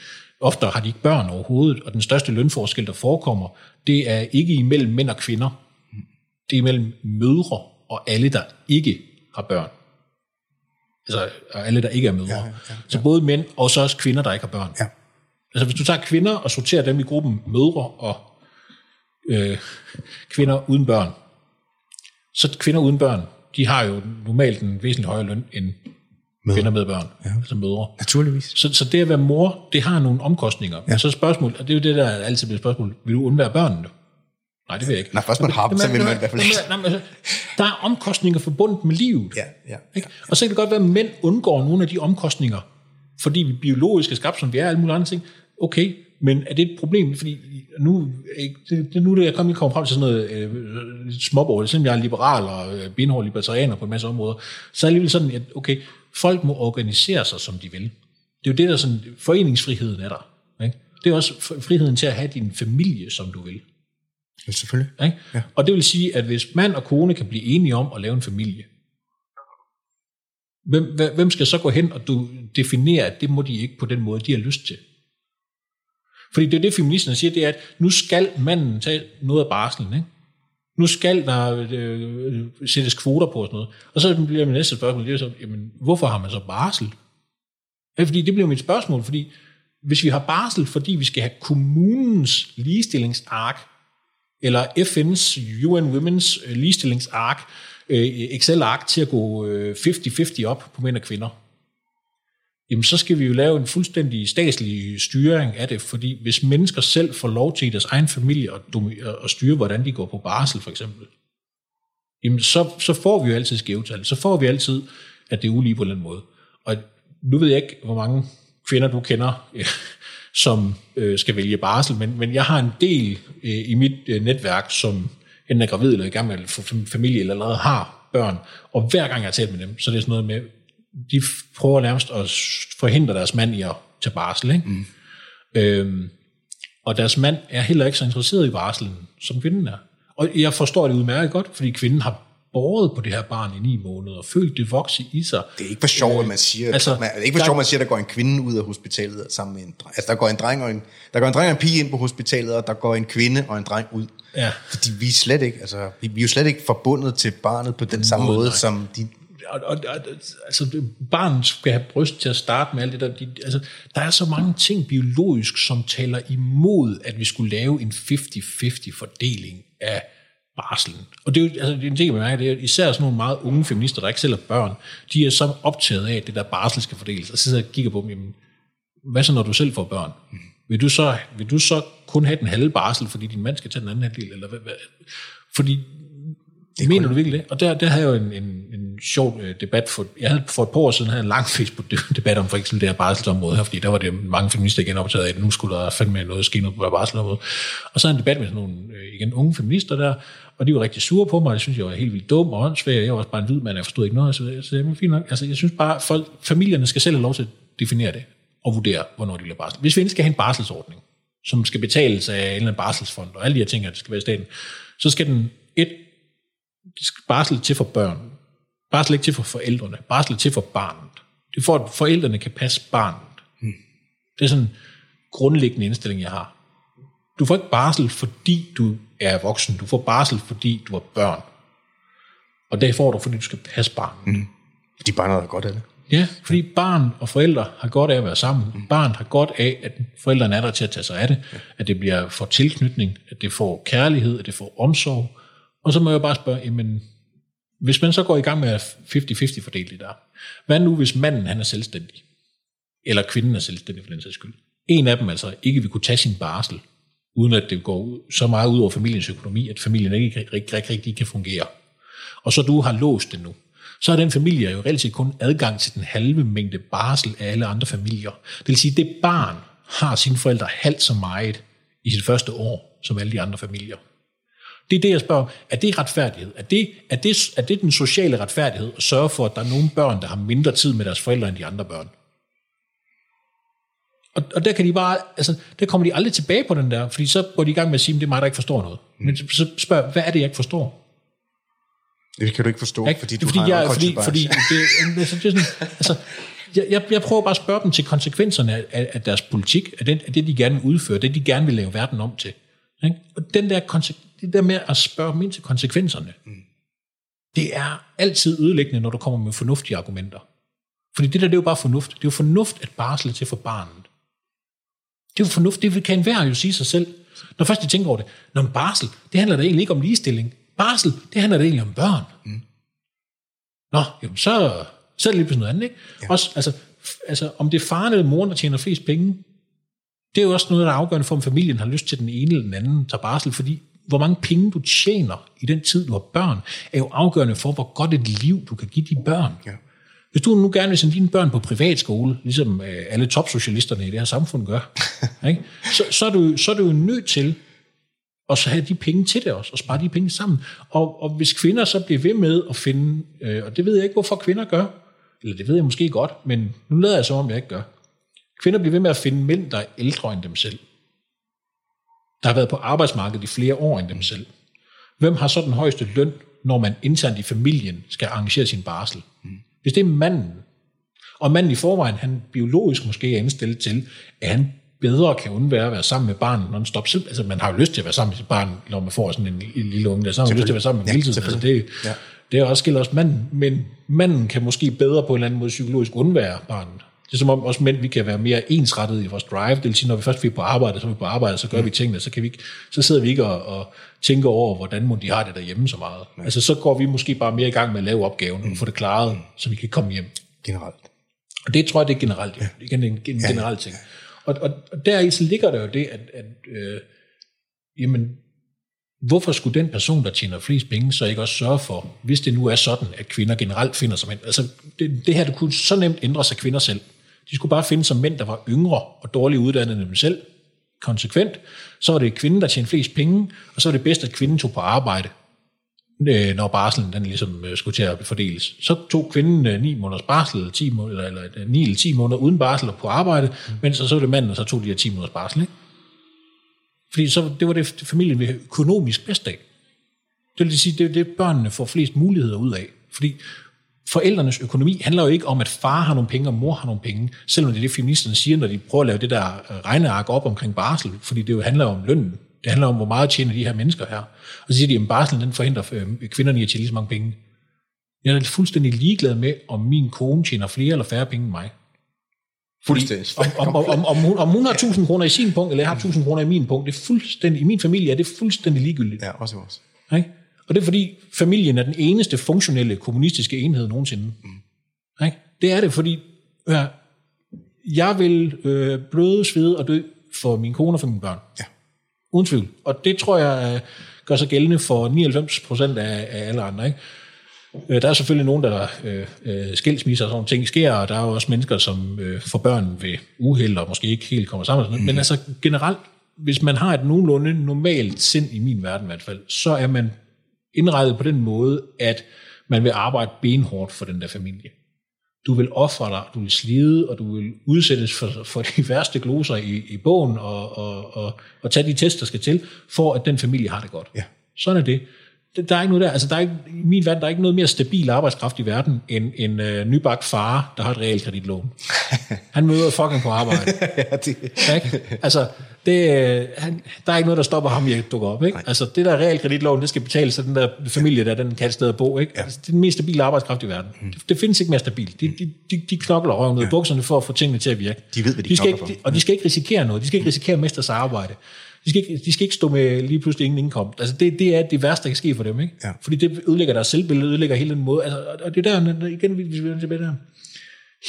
ofte har de ikke børn overhovedet, og den største lønforskel, der forekommer, det er ikke imellem mænd og kvinder. Det er imellem mødre og alle, der ikke har børn. Altså alle, der ikke er mødre. Ja, ja, ja. Så både mænd og så også kvinder, der ikke har børn. Ja. Altså hvis du tager kvinder og sorterer dem i gruppen mødre og øh, kvinder uden børn, så kvinder uden børn, de har jo normalt en væsentligt højere løn end mødre. kvinder med børn, ja. altså mødre. Naturligvis. Så, så det at være mor, det har nogle omkostninger. Ja. Så er spørgsmålet, og det er jo det, der altid bliver spørgsmål, vil du undvære børnene? Nej, det vil jeg ikke. Nej, først man har dem, så vil man i hvert fald ikke. Nej, men, altså, der er omkostninger forbundet med livet. Ja, ja, Ikke? Og så kan det godt være, at mænd undgår nogle af de omkostninger, fordi vi biologisk er skabt, som vi er, alle mulige andre ting. Okay, men er det et problem? Fordi nu, ikke, det, nu er det, jeg kommer komme frem til sådan noget øh, småborgerligt, selvom jeg er liberal og øh, benhård libertarianer på en masse områder, så er det alligevel sådan, at okay, folk må organisere sig, som de vil. Det er jo det, der sådan, foreningsfriheden er der. Ikke? Det er også fri- friheden til at have din familie, som du vil. Ja, selvfølgelig. Ikke? Ja. Og det vil sige, at hvis mand og kone kan blive enige om at lave en familie, hvem, hvem- hvem skal så gå hen og du definere, at det må de ikke på den måde, de har lyst til? Fordi det er det, feministerne siger, det er, at nu skal manden tage noget af barslen, ikke? Nu skal der øh, øh, sættes kvoter på og sådan noget. Og så bliver min næste spørgsmål, det er så, jamen, hvorfor har man så barsel? Ja, fordi det bliver mit spørgsmål, fordi hvis vi har barsel, fordi vi skal have kommunens ligestillingsark, eller FN's UN Women's øh, ligestillingsark, øh, Excel-ark til at gå øh, 50-50 op på mænd og kvinder, jamen så skal vi jo lave en fuldstændig statslig styring af det, fordi hvis mennesker selv får lov til i deres egen familie at, at styre, hvordan de går på barsel for eksempel, jamen så, så får vi jo altid skævtal. Så får vi altid, at det er ulige på en eller anden måde. Og nu ved jeg ikke, hvor mange kvinder du kender, øh, som øh, skal vælge barsel, men, men jeg har en del øh, i mit øh, netværk, som enten er gravid eller i gang med at få familie, eller allerede har børn. Og hver gang jeg har talt med dem, så er det sådan noget med, de prøver nærmest at forhindre deres mand i at tage barsel. Ikke? Mm. Øhm, og deres mand er heller ikke så interesseret i barselen, som kvinden er. Og jeg forstår det udmærket godt, fordi kvinden har båret på det her barn i ni måneder, og følt det vokse i sig. Det er ikke for sjov, at man siger, altså, man, det er ikke for der- sjov, at man siger, at der går en kvinde ud af hospitalet sammen med en dreng. Altså, der går en dreng og en, der går en dreng og en pige ind på hospitalet, og der går en kvinde og en dreng ud. Ja. Fordi vi er slet ikke, altså, vi, er jo slet ikke forbundet til barnet på den samme måde, måde, nej. som de og, og, og altså, det- barnet skal have bryst til at starte med alt det der. De, altså, der er så mange ting biologisk, som taler imod, at vi skulle lave en 50-50 fordeling af barselen. Og det er jo altså, det er en ting, man mærker, det er især sådan nogle meget unge feminister, der ikke selv er børn, de er så optaget af, at det der barsel skal fordeles, og så sidder jeg og kigger på dem, jamen, hvad så når du selv får børn? Vil du så, vil du så kun have den halve barsel, fordi din mand skal tage den anden halvdel? Eller hvad, hvad? Fordi det mener du virkelig det? Og der, der havde jeg jo en, en, en sjov øh, debat. For, jeg havde for et par år siden havde jeg en lang Facebook-debat om for eksempel det her barselsområde her, fordi der var det mange feminister igen optaget af, at nu skulle der fandme noget ske noget på barselsområdet. Og så havde jeg en debat med sådan nogle øh, igen, unge feminister der, og de var rigtig sure på mig, og det synes jeg var helt vildt dum og åndssvagt. Jeg var også bare en hvid mand, jeg forstod ikke noget, så, så det var fint nok. Altså, jeg synes bare, folk, familierne skal selv have lov til at definere det og vurdere, hvornår de vil barsel. Hvis vi endelig skal have en barselsordning, som skal betales af en eller anden barselsfond, og alle de her ting, at det skal være i staten, så skal den et barsel til for børn. Barsel ikke til for forældrene. Barsel til for barnet. Det er for, at forældrene kan passe barnet. Hmm. Det er sådan en grundlæggende indstilling, jeg har. Du får ikke barsel, fordi du er voksen. Du får barsel, fordi du har børn. Og det får du, fordi du skal passe barnet. Hmm. De barnet har godt af det. Ja, fordi barn og forældre har godt af at være sammen. Mm. Barn har godt af, at forældrene er der til at tage sig af det, ja. at det bliver for tilknytning, at det får kærlighed, at det får omsorg. Og så må jeg bare spørge, jamen, hvis man så går i gang med at 50-50 fordele det der, hvad nu hvis manden han er selvstændig? Eller kvinden er selvstændig for den sags skyld. En af dem altså ikke vil kunne tage sin barsel, uden at det går ud- så meget ud over familiens økonomi, at familien ikke rigtig, rigtig, rigtig kan fungere. Og så du har låst det nu så har den familie jo relativt kun adgang til den halve mængde barsel af alle andre familier. Det vil sige, at det barn har sine forældre halvt så meget i sit første år, som alle de andre familier. Det er det, jeg spørger om. Er det retfærdighed? Er det, er, det, er det den sociale retfærdighed at sørge for, at der er nogle børn, der har mindre tid med deres forældre end de andre børn? Og, og der, kan de bare, altså, der kommer de aldrig tilbage på den der, fordi så går de i gang med at sige, at det er mig, der ikke forstår noget. Men så spørg, hvad er det, jeg ikke forstår? Det kan du ikke forstå, Ikke? fordi du fordi har jeg, fordi, fordi det, altså, det er sådan, altså, jeg, jeg, jeg prøver bare at spørge dem til konsekvenserne af, af, deres politik, af, den, af det, de gerne vil udføre, det, de gerne vil lave verden om til. Ikke? Og den der, det der med at spørge dem ind til konsekvenserne, mm. det er altid ødelæggende, når du kommer med fornuftige argumenter. Fordi det der, det er jo bare fornuft. Det er jo fornuft at barsle til for barnet. Det er jo fornuft, det kan enhver jo sige sig selv. Når først de tænker over det, når barsel, det handler da egentlig ikke om ligestilling. Barsel, det handler da egentlig om børn. Mm. Nå, jamen så, så er det lige pludselig noget andet, ikke? Ja. Også, altså, altså, om det er faren eller moren, der tjener flest penge, det er jo også noget, der er afgørende for, om familien har lyst til den ene eller den anden tager barsel, fordi hvor mange penge du tjener i den tid, du har børn, er jo afgørende for, hvor godt et liv du kan give de børn. Ja. Hvis du nu gerne vil sende dine børn på privatskole, ligesom øh, alle topsocialisterne i det her samfund gør, ikke? Så, så, er du, så er du jo nødt til at så have de penge til det også, og spare de penge sammen. Og, og hvis kvinder så bliver ved med at finde, øh, og det ved jeg ikke, hvorfor kvinder gør, eller det ved jeg måske godt, men nu lader jeg så om, jeg ikke gør. Kvinder bliver ved med at finde mænd, der er ældre end dem selv. Der har været på arbejdsmarkedet i flere år end dem selv. Hvem har så den højeste løn, når man internt i familien skal arrangere sin barsel? Hvis det er manden, og manden i forvejen, han biologisk måske er indstillet til, at han bedre kan undvære at være sammen med barnet non-stop. Altså, man har jo lyst til at være sammen med sit barn, når man får sådan en, en lille unge, der så har man lyst til at være sammen med Ja, hele tiden. Altså, det, Ja. det er også skiller også manden, men manden kan måske bedre på en eller anden måde psykologisk undvære barnet. Det er som om også mænd, vi kan være mere ensrettet i vores drive. Det vil sige, når vi først er på arbejde, så er vi på arbejde, så gør vi tingene, så, kan vi ikke, så sidder vi ikke og, og tænker over, hvordan må de har det derhjemme så meget. Altså, så går vi måske bare mere i gang med at lave opgaven og få det klaret, så vi kan komme hjem. Generelt. Og det tror jeg, det er generelt. Ja. Det er en, en generel ting. Og, og, og deri så ligger der jo det, at, at øh, jamen, hvorfor skulle den person, der tjener flest penge, så ikke også sørge for, hvis det nu er sådan, at kvinder generelt finder sig mænd. Altså, det, det her, det kunne så nemt ændre sig kvinder selv. De skulle bare finde sig mænd, der var yngre og dårligt uddannede end dem selv, konsekvent. Så var det kvinden, der tjente flest penge, og så var det bedst, at kvinden tog på arbejde øh, når barselen den ligesom øh, skulle til at fordeles. Så tog kvinden øh, 9 måneders barsel, eller 10 måneder, eller, eller øh, 9 eller 10 måneder uden barsel og på arbejde, mm. mens så, så var det manden, og så tog de her 10 måneders barsel. Ikke? Fordi så, det var det, familien ville økonomisk bedst af. Det vil sige, det er det, børnene får flest muligheder ud af. Fordi forældrenes økonomi handler jo ikke om, at far har nogle penge, og mor har nogle penge, selvom det er det, feministerne siger, når de prøver at lave det der øh, regneark op omkring barsel, fordi det jo handler om lønnen. Det handler om, hvor meget tjener de her mennesker her. Og så siger de, at barselen den forhindrer øh, kvinderne i at tjene lige så mange penge. Jeg er fuldstændig ligeglad med, om min kone tjener flere eller færre penge end mig. Fuldstændig. Om, om, om, om, hun, om hun har 1000 kroner i sin punkt, eller jeg har 1000 kroner i min punkt, det er fuldstændig, i min familie er det fuldstændig ligegyldigt. Ja, også vores. Ikke? Og det er fordi, familien er den eneste funktionelle kommunistiske enhed nogensinde. Mm. Ikke? Det er det, fordi ja, jeg vil øh, bløde, svede og dø for min kone og for mine børn. Ja. Uden tvivl. Og det tror jeg øh, gør sig gældende for 99 procent af, af alle andre. Ikke? Øh, Der er selvfølgelig nogen, der øh, øh, skilsmisser og sådan nogle ting sker, og der er jo også mennesker, som øh, får børn ved uheld og måske ikke helt kommer sammen. Og sådan noget. Men altså generelt, hvis man har et nogenlunde normalt sind i min verden i hvert fald, så er man indrettet på den måde, at man vil arbejde benhårdt for den der familie. Du vil ofre dig, du vil slide, og du vil udsættes for, for de værste gloser i, i bogen, og, og, og, og tage de test, der skal til, for at den familie har det godt. Ja. Sådan er det. Der er ikke noget der, altså der er ikke, i min verden, der er ikke noget mere stabil arbejdskraft i verden, end en øh, nybagt far, der har et realkreditlån. Han møder fucking på arbejde. ja, det, Ikke? Altså, det, øh, han, der er ikke noget, der stopper ham i at dukke op. Ikke? Altså, det der realkreditlån, det skal betales, så den der familie der, den kan et sted at bo. Ikke? Ja. Altså, det er den mest stabile arbejdskraft i verden. Mm. Det, det findes ikke mere stabilt. De, de, de, de knokler røven ud af bukserne for at få tingene til at virke. De ved, hvad de de skal ikke, for. Og de skal ikke risikere noget. De skal ikke risikere at miste deres arbejde. De skal, ikke, de skal ikke stå med lige pludselig ingen indkomst. Altså det, det er det værste, der kan ske for dem. Ikke? Ja. Fordi det ødelægger deres selvbillede, ødelægger hele den måde. Altså, og- det er der, igen, hvis vi vender tilbage der.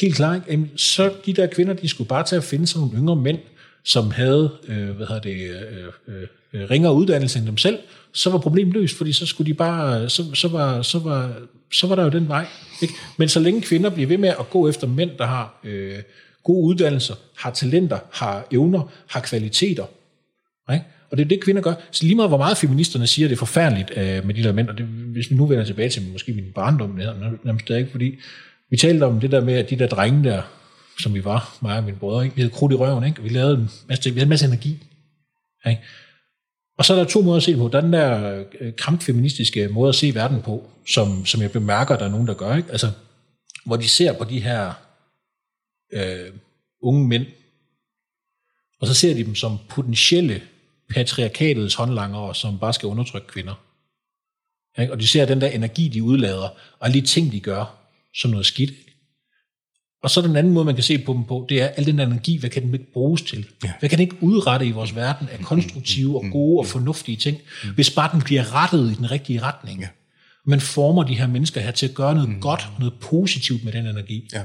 Helt klart? Jamen, så de der kvinder, de skulle bare tage at finde sådan nogle yngre mænd, som havde, øh, hvad hedder det, øh, øh, øh, ringere uddannelse end dem selv, så var problemet løst, fordi så skulle de bare, så, så, var, så, var, så var der jo den vej. Ikke? Men så længe kvinder bliver ved med at gå efter mænd, der har øh, gode uddannelser, har talenter, har evner, har kvaliteter, ikke? Og det er det, kvinder gør. Så lige meget, hvor meget feministerne siger, det er forfærdeligt øh, med de der mænd, og det, hvis vi nu vender tilbage til måske min barndom, det hedder nærmest stadig ikke, fordi vi talte om det der med, at de der drenge der, som vi var, mig og min brødre, ikke? vi havde krudt i røven, ikke? vi lavede en masse ting, vi havde en masse energi. Ikke? Og så er der to måder at se det på. Der er den der øh, kampfeministiske måde at se verden på, som, som jeg bemærker, der er nogen, der gør. Ikke? Altså, hvor de ser på de her øh, unge mænd, og så ser de dem som potentielle patriarkatets håndlangere, som bare skal undertrykke kvinder. Ikke? Og de ser den der energi, de udlader, og alle de ting, de gør, som noget skidt. Og så den anden måde, man kan se på dem på, det er, al den energi, hvad kan den ikke bruges til? Hvad kan den ikke udrette i vores verden af konstruktive og gode og fornuftige ting, hvis bare den bliver rettet i den rigtige retning? Ja. Man former de her mennesker her til at gøre noget godt, noget positivt med den energi. Ja.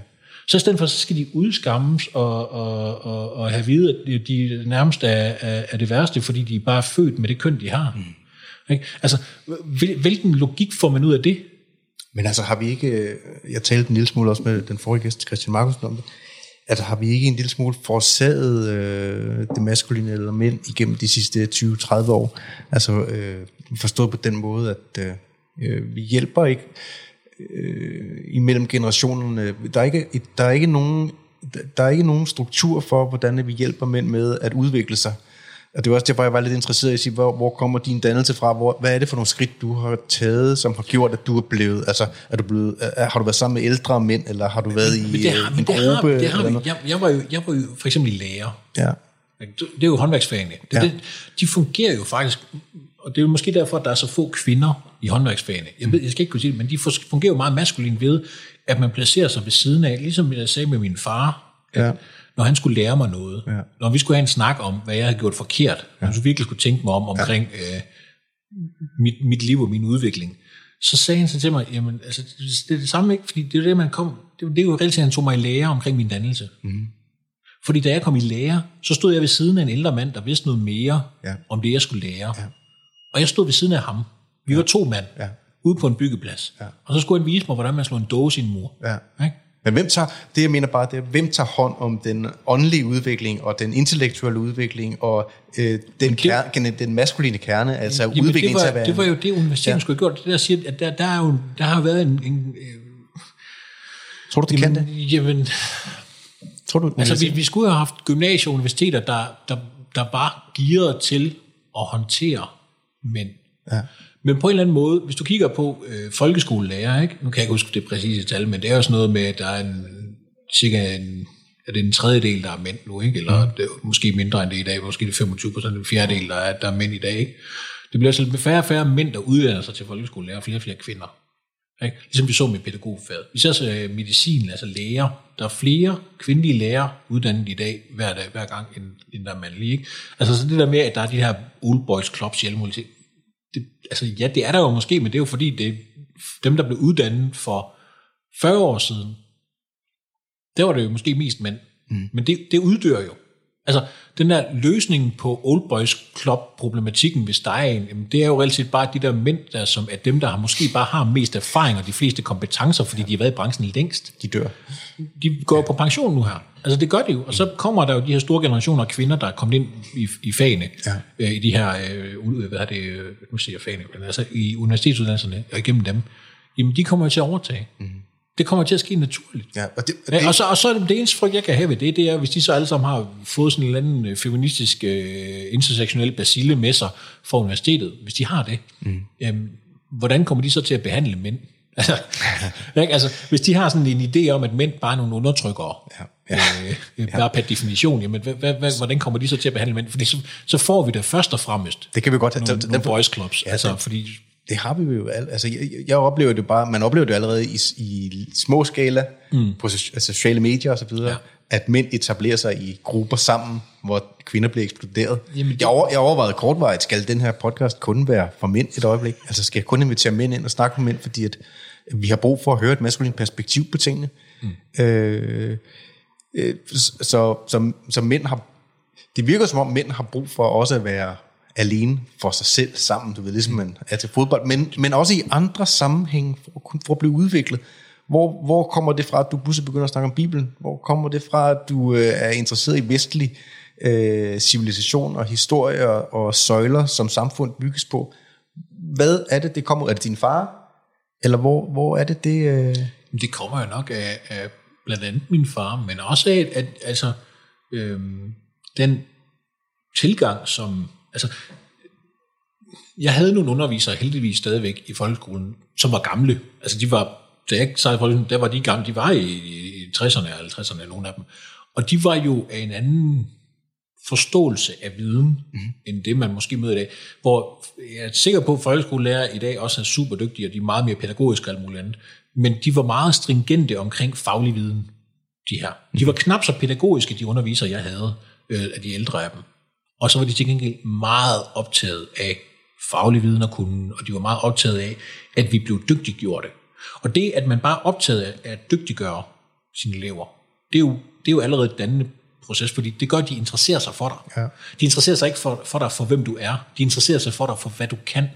Så i stedet for, så skal de udskammes og, og, og, og have vide, at de, nærmest er, er, er det værste, fordi de er bare født med det køn, de har. Mm. Ikke? Altså, hvil, hvilken logik får man ud af det? Men altså har vi ikke, øh, jeg talte en lille smule også med den forrige gæst, Christian Markusen, om det, altså har vi ikke en lille smule forsaget øh, det maskuline eller mænd igennem de sidste 20-30 år? Altså øh, forstået på den måde, at øh, øh, vi hjælper ikke øh, imellem generationerne. Der er ikke, der er ikke nogen der er ikke nogen struktur for, hvordan vi hjælper mænd med at udvikle sig. Og det var også derfor, jeg var lidt interesseret i at sige, hvor, hvor kommer din dannelse fra? Hvor, hvad er det for nogle skridt, du har taget, som har gjort, at du er blevet, altså, er du blevet, er, har du været sammen med ældre mænd, eller har du været i det har, en det gruppe? har, det har eller? Jeg, jeg, var jo, jeg var jo for eksempel lærer. Ja. Det er jo håndværksfagene. Det, ja. det, de fungerer jo faktisk, og det er måske derfor, at der er så få kvinder i håndværksfagene. Jeg, ved, jeg skal ikke kunne sige det, men de fungerer jo meget maskulin ved, at man placerer sig ved siden af, ligesom jeg sagde med min far, at Ja. når han skulle lære mig noget, Ja. når vi skulle have en snak om, hvad jeg havde gjort forkert, ja. når jeg virkelig skulle tænke mig om omkring øh, mit, mit liv og min udvikling, så sagde han så til mig, jamen, altså, det er det samme ikke, fordi det er det, man kom, det, det er jo reelt, at han tog mig i lære omkring min dannelse. Mm. Fordi da jeg kom i lære, så stod jeg ved siden af en ældre mand, der vidste noget mere Ja. om det, jeg skulle lære. Ja. Og jeg stod ved siden af ham. Vi var to mand Ja. ude på en byggeplads. Ja. Og så skulle han vise mig, hvordan man slår en dåse i en mur. Ja. Ikke? Men hvem tager, det jeg mener bare, det er, hvem tager hånd om den åndelige udvikling, og den intellektuelle udvikling, og øh, den, kerne, den maskuline kerne, altså Jamen, udviklingen det, til var, at være... det var jo det, universitetet Ja. ja. skulle have gjort. Det der siger, at der, der, er jo, der har været en... en øh, Tror du, det kan det? jamen, Tror du, altså, vi, vi skulle have haft gymnasier og universiteter, der, der, der var gearet til at håndtere mænd. Ja. Men på en eller anden måde, hvis du kigger på øh, folkeskolelærer, ikke? nu kan jeg ikke huske det præcise tal, men det er jo sådan noget med, at der er en, cirka en, er det en tredjedel, der er mænd nu, ikke? eller mm. det måske mindre end det i dag, måske det er 25 procent, en fjerdedel, der er, der er mænd i dag. Ikke? Det bliver altså med færre og færre mænd, der uddanner sig til folkeskolelærer, og flere og flere kvinder. Ikke? Ligesom vi så med pædagogfaget. Vi ser så øh, medicin, altså læger. Der er flere kvindelige læger uddannet i dag, hver, dag, hver gang, end, end der er mandlige. Ikke? Altså så det der med, at der er de her old boys clubs i alle mulige ting. Det, altså ja, det er der jo måske, men det er jo fordi, det dem, der blev uddannet for 40 år siden, der var det jo måske mest mænd. Mm. Men det, det uddør jo. Altså, den der løsning på Old Boys Club-problematikken, hvis der er en, jamen, det er jo reelt set bare de der mænd, der som er dem, der har, måske bare har mest erfaring og de fleste kompetencer, fordi de har været i branchen længst. De dør. De går jo på pension nu her. Altså, det gør de jo. Og så kommer der jo de her store generationer af kvinder, der er kommet ind i, i fagene, Ja. øh, i de her, øh, hvad er det, øh, nu siger jeg fagene, men altså i universitetsuddannelserne og igennem dem, jamen de kommer jo til at overtage. Mm. Det kommer til at ske naturligt. Ja, og det, og Ja, det, og, så, og så er det, det eneste frygt, jeg kan have ved det, det er, hvis de så alle sammen har fået sådan en eller anden øh, feministisk, øh, intersektionel basile med sig for universitetet, hvis de har det, mm. jamen, hvordan kommer de så til at behandle mænd? Altså, ikke? altså, hvis de har sådan en idé om, at mænd bare er nogle undertrykkere, Ja, ja. Øh, bare per definition, jamen, hvad, hvad, hvad, hvordan kommer de så til at behandle mænd? Fordi så, så får vi det først og fremmest det kan vi godt have. nogle, den- nogle den- boys clubs. Ja, altså, fordi Det har vi jo al- altså jeg, jeg oplever det bare, man oplever det allerede i, i små skala, mm. på so- altså sociale medier og så videre, Ja. at mænd etablerer sig i grupper sammen, hvor kvinder bliver eksploderet. Jamen, det- jeg, over, jeg overvejede kortvarigt, skal den her podcast kun være for mænd et øjeblik? Altså skal jeg kun invitere mænd ind og snakke med mænd, fordi at vi har brug for at høre et maskulint perspektiv på tingene. Mm. Øh, øh, så, så, så mænd har det virker som om mænd har brug for også at være alene for sig selv sammen, du ved, ligesom man er til fodbold, men, men også i andre sammenhænge for, for at blive udviklet. Hvor, hvor kommer det fra, at du pludselig begynder at snakke om Bibelen? Hvor kommer det fra, at du øh, er interesseret i vestlig øh, civilisation og historie og, og søjler, som samfund bygges på? Hvad er det, det kommer? Er det din far? Eller hvor, hvor er det, det... Øh... Det kommer jo nok af, af blandt andet min far, men også af, at altså, øh, den tilgang, som... Altså, jeg havde nogle undervisere heldigvis stadigvæk i folkeskolen, som var gamle. Altså, de var... Da jeg i folkeskolen, der var de gamle, de var i, i 60'erne og 50'erne, nogle af dem. Og de var jo af en anden forståelse af viden, mm. end det man måske møder i dag. Hvor jeg er sikker på, at folkeskolelærer i dag også er super dygtige, og de er meget mere pædagogiske og alt muligt andet. Men de var meget stringente omkring faglig viden, de her. De var knap så pædagogiske, de undervisere, jeg havde, øh, af de ældre af dem. Og så var de til gengæld meget optaget af faglig viden og kunden, og de var meget optaget af, at vi blev dygtiggjorte. Og det, at man bare er optaget af at dygtiggøre sine elever, det er jo, det er jo allerede et dannende proces, fordi det gør, at de interesserer sig for dig. Ja. De interesserer sig ikke for, for dig for, hvem du er. De interesserer sig for dig for, hvad du kan.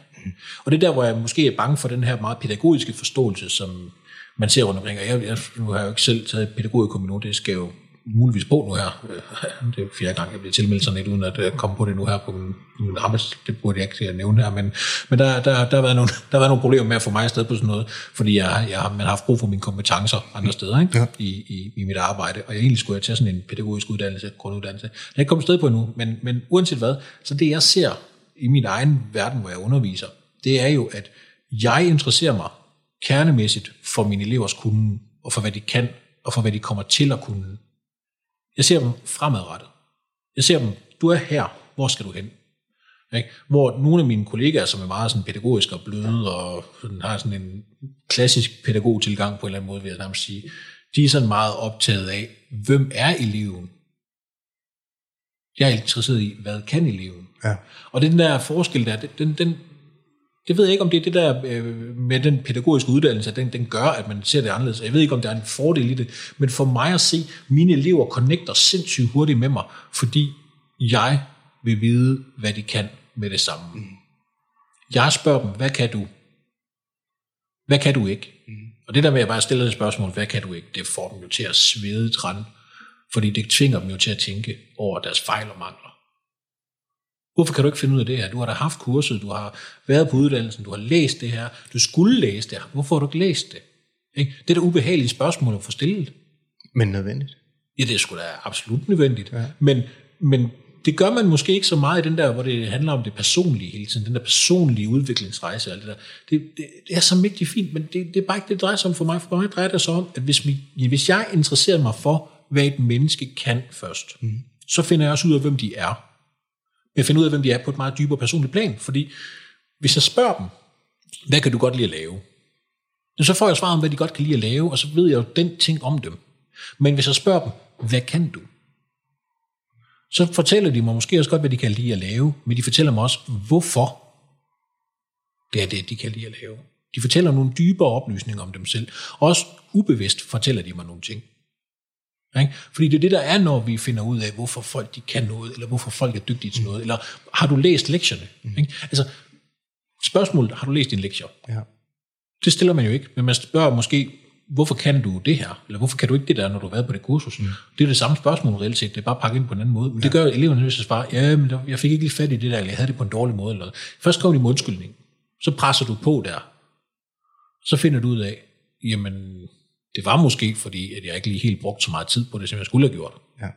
Og det er der, hvor jeg måske er bange for den her meget pædagogiske forståelse, som man ser rundt omkring. Og jeg, jeg, nu har jeg jo ikke selv taget pædagogikum endnu, det skal jo muligvis på nu her. Øh, Det er fjerde gang, jeg bliver tilmeldt sådan et, uden at øh, komme på det nu her på min, min arbejds. Det burde jeg ikke nævne her, men, men der, der, der, har været nogle, der har været nogle problemer med at få mig afsted på sådan noget, fordi jeg, jeg har, man har haft brug for mine kompetencer andre steder ikke? Ja. I, i, i mit arbejde, og jeg egentlig skulle jeg tage sådan en pædagogisk uddannelse, grunduddannelse. Jeg er ikke kommet sted på endnu, men, men uanset hvad, så det jeg ser i min egen verden, hvor jeg underviser, det er jo, at jeg interesserer mig kernemæssigt for mine elevers kunde, og for hvad de kan, og for hvad de kommer til at kunne. Jeg ser dem fremadrettet. Jeg ser dem, du er her, hvor skal du hen? Ikke? Hvor nogle af mine kollegaer, som er meget sådan pædagogisk og bløde, og sådan, har sådan en klassisk pædagogtilgang på en eller anden måde, vil jeg nærmest sige, de er sådan meget optaget af, hvem er eleven? Jeg er interesseret i, hvad kan eleven? Ja. Og den der forskel der, den, den, det ved jeg ikke, om det er det der øh, med den pædagogiske uddannelse, den, den gør, at man ser det anderledes. Jeg ved ikke, om der er en fordel i det, men for mig at se, mine elever connecter sindssygt hurtigt med mig, fordi jeg vil vide, hvad de kan med det samme. Mm. Jeg spørger dem, hvad kan du? Hvad kan du ikke? Mm. Og det der med, at jeg bare stiller et spørgsmål, hvad kan du ikke? Det får dem jo til at svede træn, fordi det tvinger dem jo til at tænke over deres fejl og mangler. Hvorfor kan du ikke finde ud af det her? Du har da haft kurset, du har været på uddannelsen, du har læst det her, du skulle læse det her. Hvorfor har du ikke læst det? Ikke? Det er da ubehagelige spørgsmål at få stillet. Men nødvendigt. Ja, det er sgu da absolut nødvendigt. Ja. Men, men det gør man måske ikke så meget i den der, hvor det handler om det personlige hele tiden, den der personlige udviklingsrejse og alt det der. Det, det, det er så mægtig fint, men det, det er bare ikke det, det drejer sig om for mig. For mig drejer det sig om, at hvis, vi, hvis jeg interesserer mig for, hvad et menneske kan først, mm. så finder jeg også ud af, hvem de er. Jeg finder ud af, hvem de er på et meget dybere personligt plan, fordi hvis jeg spørger dem, hvad kan du godt lide at lave? Så får jeg svaret om, hvad de godt kan lide at lave, og så ved jeg jo den ting om dem. Men hvis jeg spørger dem, hvad kan du? Så fortæller de mig måske også godt, hvad de kan lide at lave, men de fortæller mig også, hvorfor det er det, de kan lide at lave. De fortæller nogle dybere oplysninger om dem selv. Også ubevidst fortæller de mig nogle ting. Ikke? Fordi det er det, der er, når vi finder ud af, hvorfor folk de kan noget, eller hvorfor folk er dygtige til noget, eller har du læst lektierne? Ikke? Altså, spørgsmålet, har du læst din lektier? Ja. Det stiller man jo ikke, men man spørger måske, hvorfor kan du det her? Eller hvorfor kan du ikke det der, når du har været på det kursus? Mm. Det er det samme spørgsmål reelt set, det er bare pakket ind på en anden måde. Men ja. det gør eleverne, hvis jeg svarer, ja, men jeg fik ikke lige fat i det der, eller jeg havde det på en dårlig måde. Eller Først kommer de med undskyldning, så presser du på der. Så finder du ud af, jamen, det var måske fordi, at jeg ikke lige helt brugte så meget tid på det, som jeg skulle have gjort. Ja.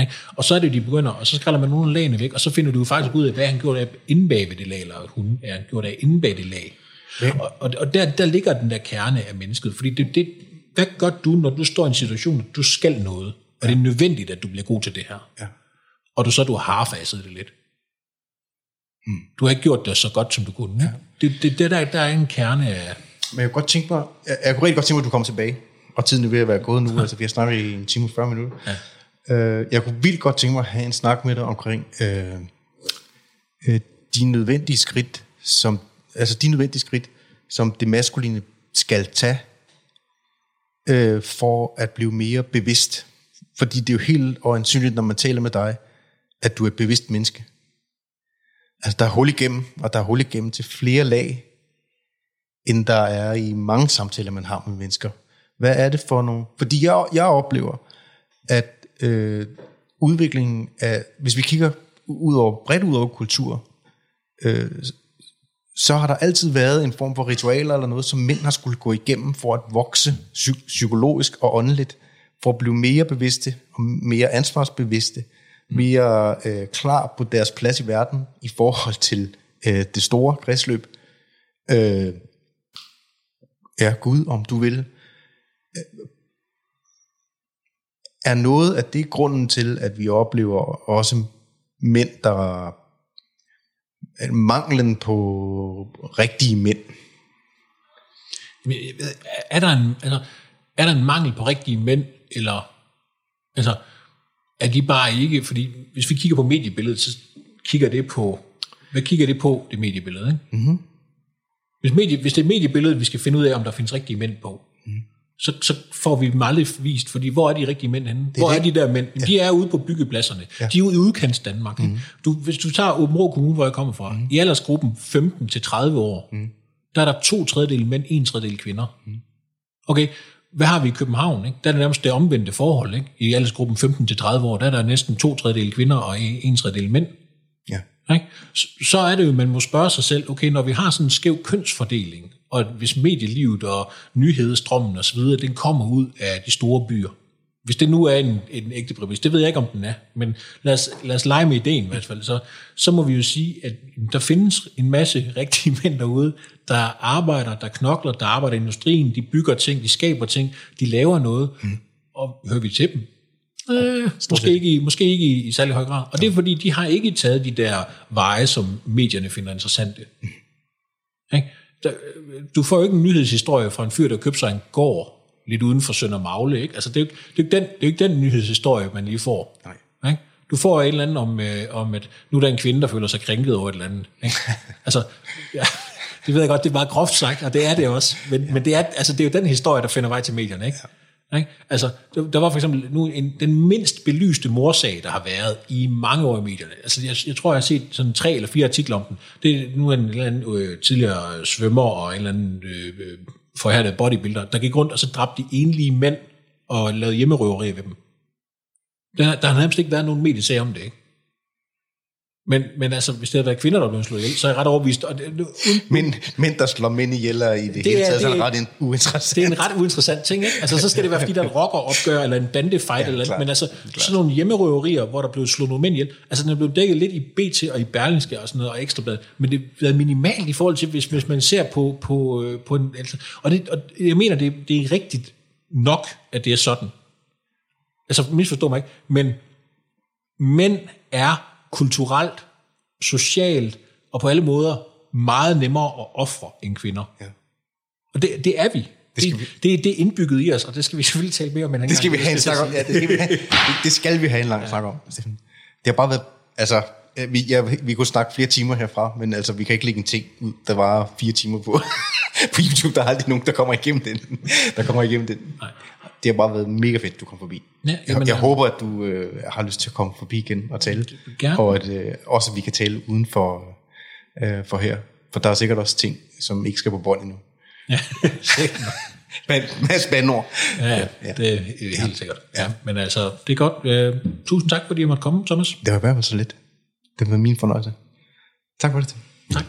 Ikke? Og så er det, de begynder, og så skræller man nogle af lagene væk, og så finder du faktisk ud af, hvad han gjorde af inde bag ved det lag, eller hun er gjort af inde bag det lag. Ja. Og, og, og der, der ligger den der kerne af mennesket, fordi det, det, hvad gør du, når du står i en situation, at du skal noget, og ja. det er nødvendigt, at du bliver god til det her, Ja. og du så du har faset det lidt. Mm. Du har ikke gjort det så godt, som du kunne. Ja. Det, det, det der, der er en kerne af... Men jeg kunne godt tænke mig, jeg, jeg kunne rigtig godt tænke mig, at du kommer tilbage. Og tiden er ved at være gået nu, altså vi har snakket i en time og 40 minutter. Ja. Øh, jeg kunne vildt godt tænke mig at have en snak med dig omkring øh, øh, de nødvendige skridt, som, altså de nødvendige skridt, som det maskuline skal tage, øh, for at blive mere bevidst. Fordi det er jo helt øjensynligt, når man taler med dig, at du er et bevidst menneske. Altså der er hul igennem, og der er hul igennem til flere lag, end der er i mange samtaler, man har med mennesker. Hvad er det for nogle... Fordi jeg, jeg oplever, at øh, udviklingen af... Hvis vi kigger ud over, bredt ud over kultur, øh, så har der altid været en form for ritualer eller noget, som mænd har skulle gå igennem for at vokse psy- psykologisk og åndeligt, for at blive mere bevidste og mere ansvarsbevidste, mere øh, klar på deres plads i verden i forhold til øh, det store kredsløb. Øh, ja, Gud, om du vil. Er noget af det grunden til, at vi oplever også mænd, der er manglen på rigtige mænd? Er der, en, altså, er der en mangel på rigtige mænd, eller altså, er de bare ikke, fordi hvis vi kigger på mediebilledet, så kigger det på, hvad kigger det på, det mediebillede, ikke? Mm-hmm. Hvis, medie, hvis det er mediebilledet, vi skal finde ud af, om der findes rigtige mænd på, mm. så, så får vi dem aldrig vist, fordi hvor er de rigtige mænd henne? Hvor er de der mænd? Ja. De er ude på byggepladserne. Ja. De er ude i udkants Danmark. Mm. Du, hvis du tager Åben Rå Kommune, hvor jeg kommer fra, mm. i aldersgruppen 15-30 år, mm. der er der to tredjedel mænd, en tredjedel kvinder. Mm. Okay, hvad har vi i København? Ikke? Der er det nærmest det omvendte forhold. Ikke? I aldersgruppen 15-30 år, der er der næsten to tredjedel kvinder og en tredjedel mænd. Ikke? Så er det jo, man må spørge sig selv, okay, når vi har sådan en skæv kønsfordeling, og hvis medielivet og nyhedsstrømmen og så videre, den kommer ud af de store byer. Hvis det nu er en, en ægte præmis, det ved jeg ikke, om den er, men lad os, lad os lege med ideen i hvert fald, så, så må vi jo sige, at der findes en masse rigtige mænd derude, der arbejder, der knokler, der arbejder i industrien, de bygger ting, de skaber ting, de laver noget, mm. og hører vi til dem? Øh, måske, ikke i, måske ikke i, i særlig høj grad. Og det er fordi, de har ikke taget de der veje, som medierne finder interessante. Mm. Ikke? du får jo ikke en nyhedshistorie fra en fyr, der købte sig en gård lidt uden for Sønder Magle. Ikke? Altså, det, er jo, det, er jo den, det er jo ikke den nyhedshistorie, man lige får. Nej. Ikke? Du får et eller andet om, øh, om, at nu er der en kvinde, der føler sig krænket over et eller andet. Ikke? altså, ja, det ved jeg godt, det er meget groft sagt, og det er det også. Men, ja. men det, er, altså, det er jo den historie, der finder vej til medierne. Ikke? Ja. Ikke? Altså, der var for eksempel nu en, den mindst belyste morsag, der har været i mange år i medierne. Altså, jeg, jeg tror, jeg har set sådan tre eller fire artikler om den. Det er nu en eller anden øh, tidligere svømmer og en eller anden øh, øh forhærdet bodybuilder, der gik rundt og så dræbte de enlige mænd og lavede hjemmerøverier ved dem. Der, der har nærmest ikke været nogen mediesag om det, ikke? Men, men altså, hvis det havde været kvinder, der blev slået ihjel, så er jeg ret overbevist. Og det, det, men, mænd, der slår mænd ihjel, er i det, det hele taget det, ret uinteressant. Det er en ret uinteressant ting, ikke? Altså, så skal det være, fordi der er en rockeropgør, eller en bandefight, ja, eller klar, men altså, klar. sådan nogle hjemmerøverier, hvor der blev slået nogle mænd ihjel, altså, den er blevet dækket lidt i BT og i Berlingske og sådan noget, og Ekstrablad, men det er minimalt i forhold til, hvis, hvis man ser på, på, øh, på en, altså, og, det, og jeg mener, det, det er rigtigt nok, at det er sådan. Altså, misforstå mig ikke, men mænd er kulturelt, socialt og på alle måder meget nemmere at ofre end kvinder. Ja. Og det, det er vi. Det, skal vi. Det, det er indbygget i os, og det skal vi selvfølgelig tale mere om. Det skal vi have en snak om. Ja, det, skal vi have, det, det skal vi have en lang ja. snak om. Det har bare været, altså, vi, ja, vi kunne snakke flere timer herfra, men altså, vi kan ikke lægge en ting ud, der var fire timer på, på YouTube. Der er aldrig nogen, der kommer igennem den. Der kommer igennem den. Nej det har bare været mega fedt, du kom forbi. Ja, jamen, jeg, jeg håber, at du øh, har lyst til at komme forbi igen og tale. Gerne. Og at øh, også at vi kan tale uden for, øh, for her. For der er sikkert også ting, som ikke skal på bånd endnu. Ja, Med spændord. Ja, ja, ja, det er helt ja. sikkert. Ja. Men altså, det er godt. Uh, tusind tak, fordi jeg måtte komme, Thomas. Det var bare så lidt. Det var min fornøjelse. Tak for det. Tak.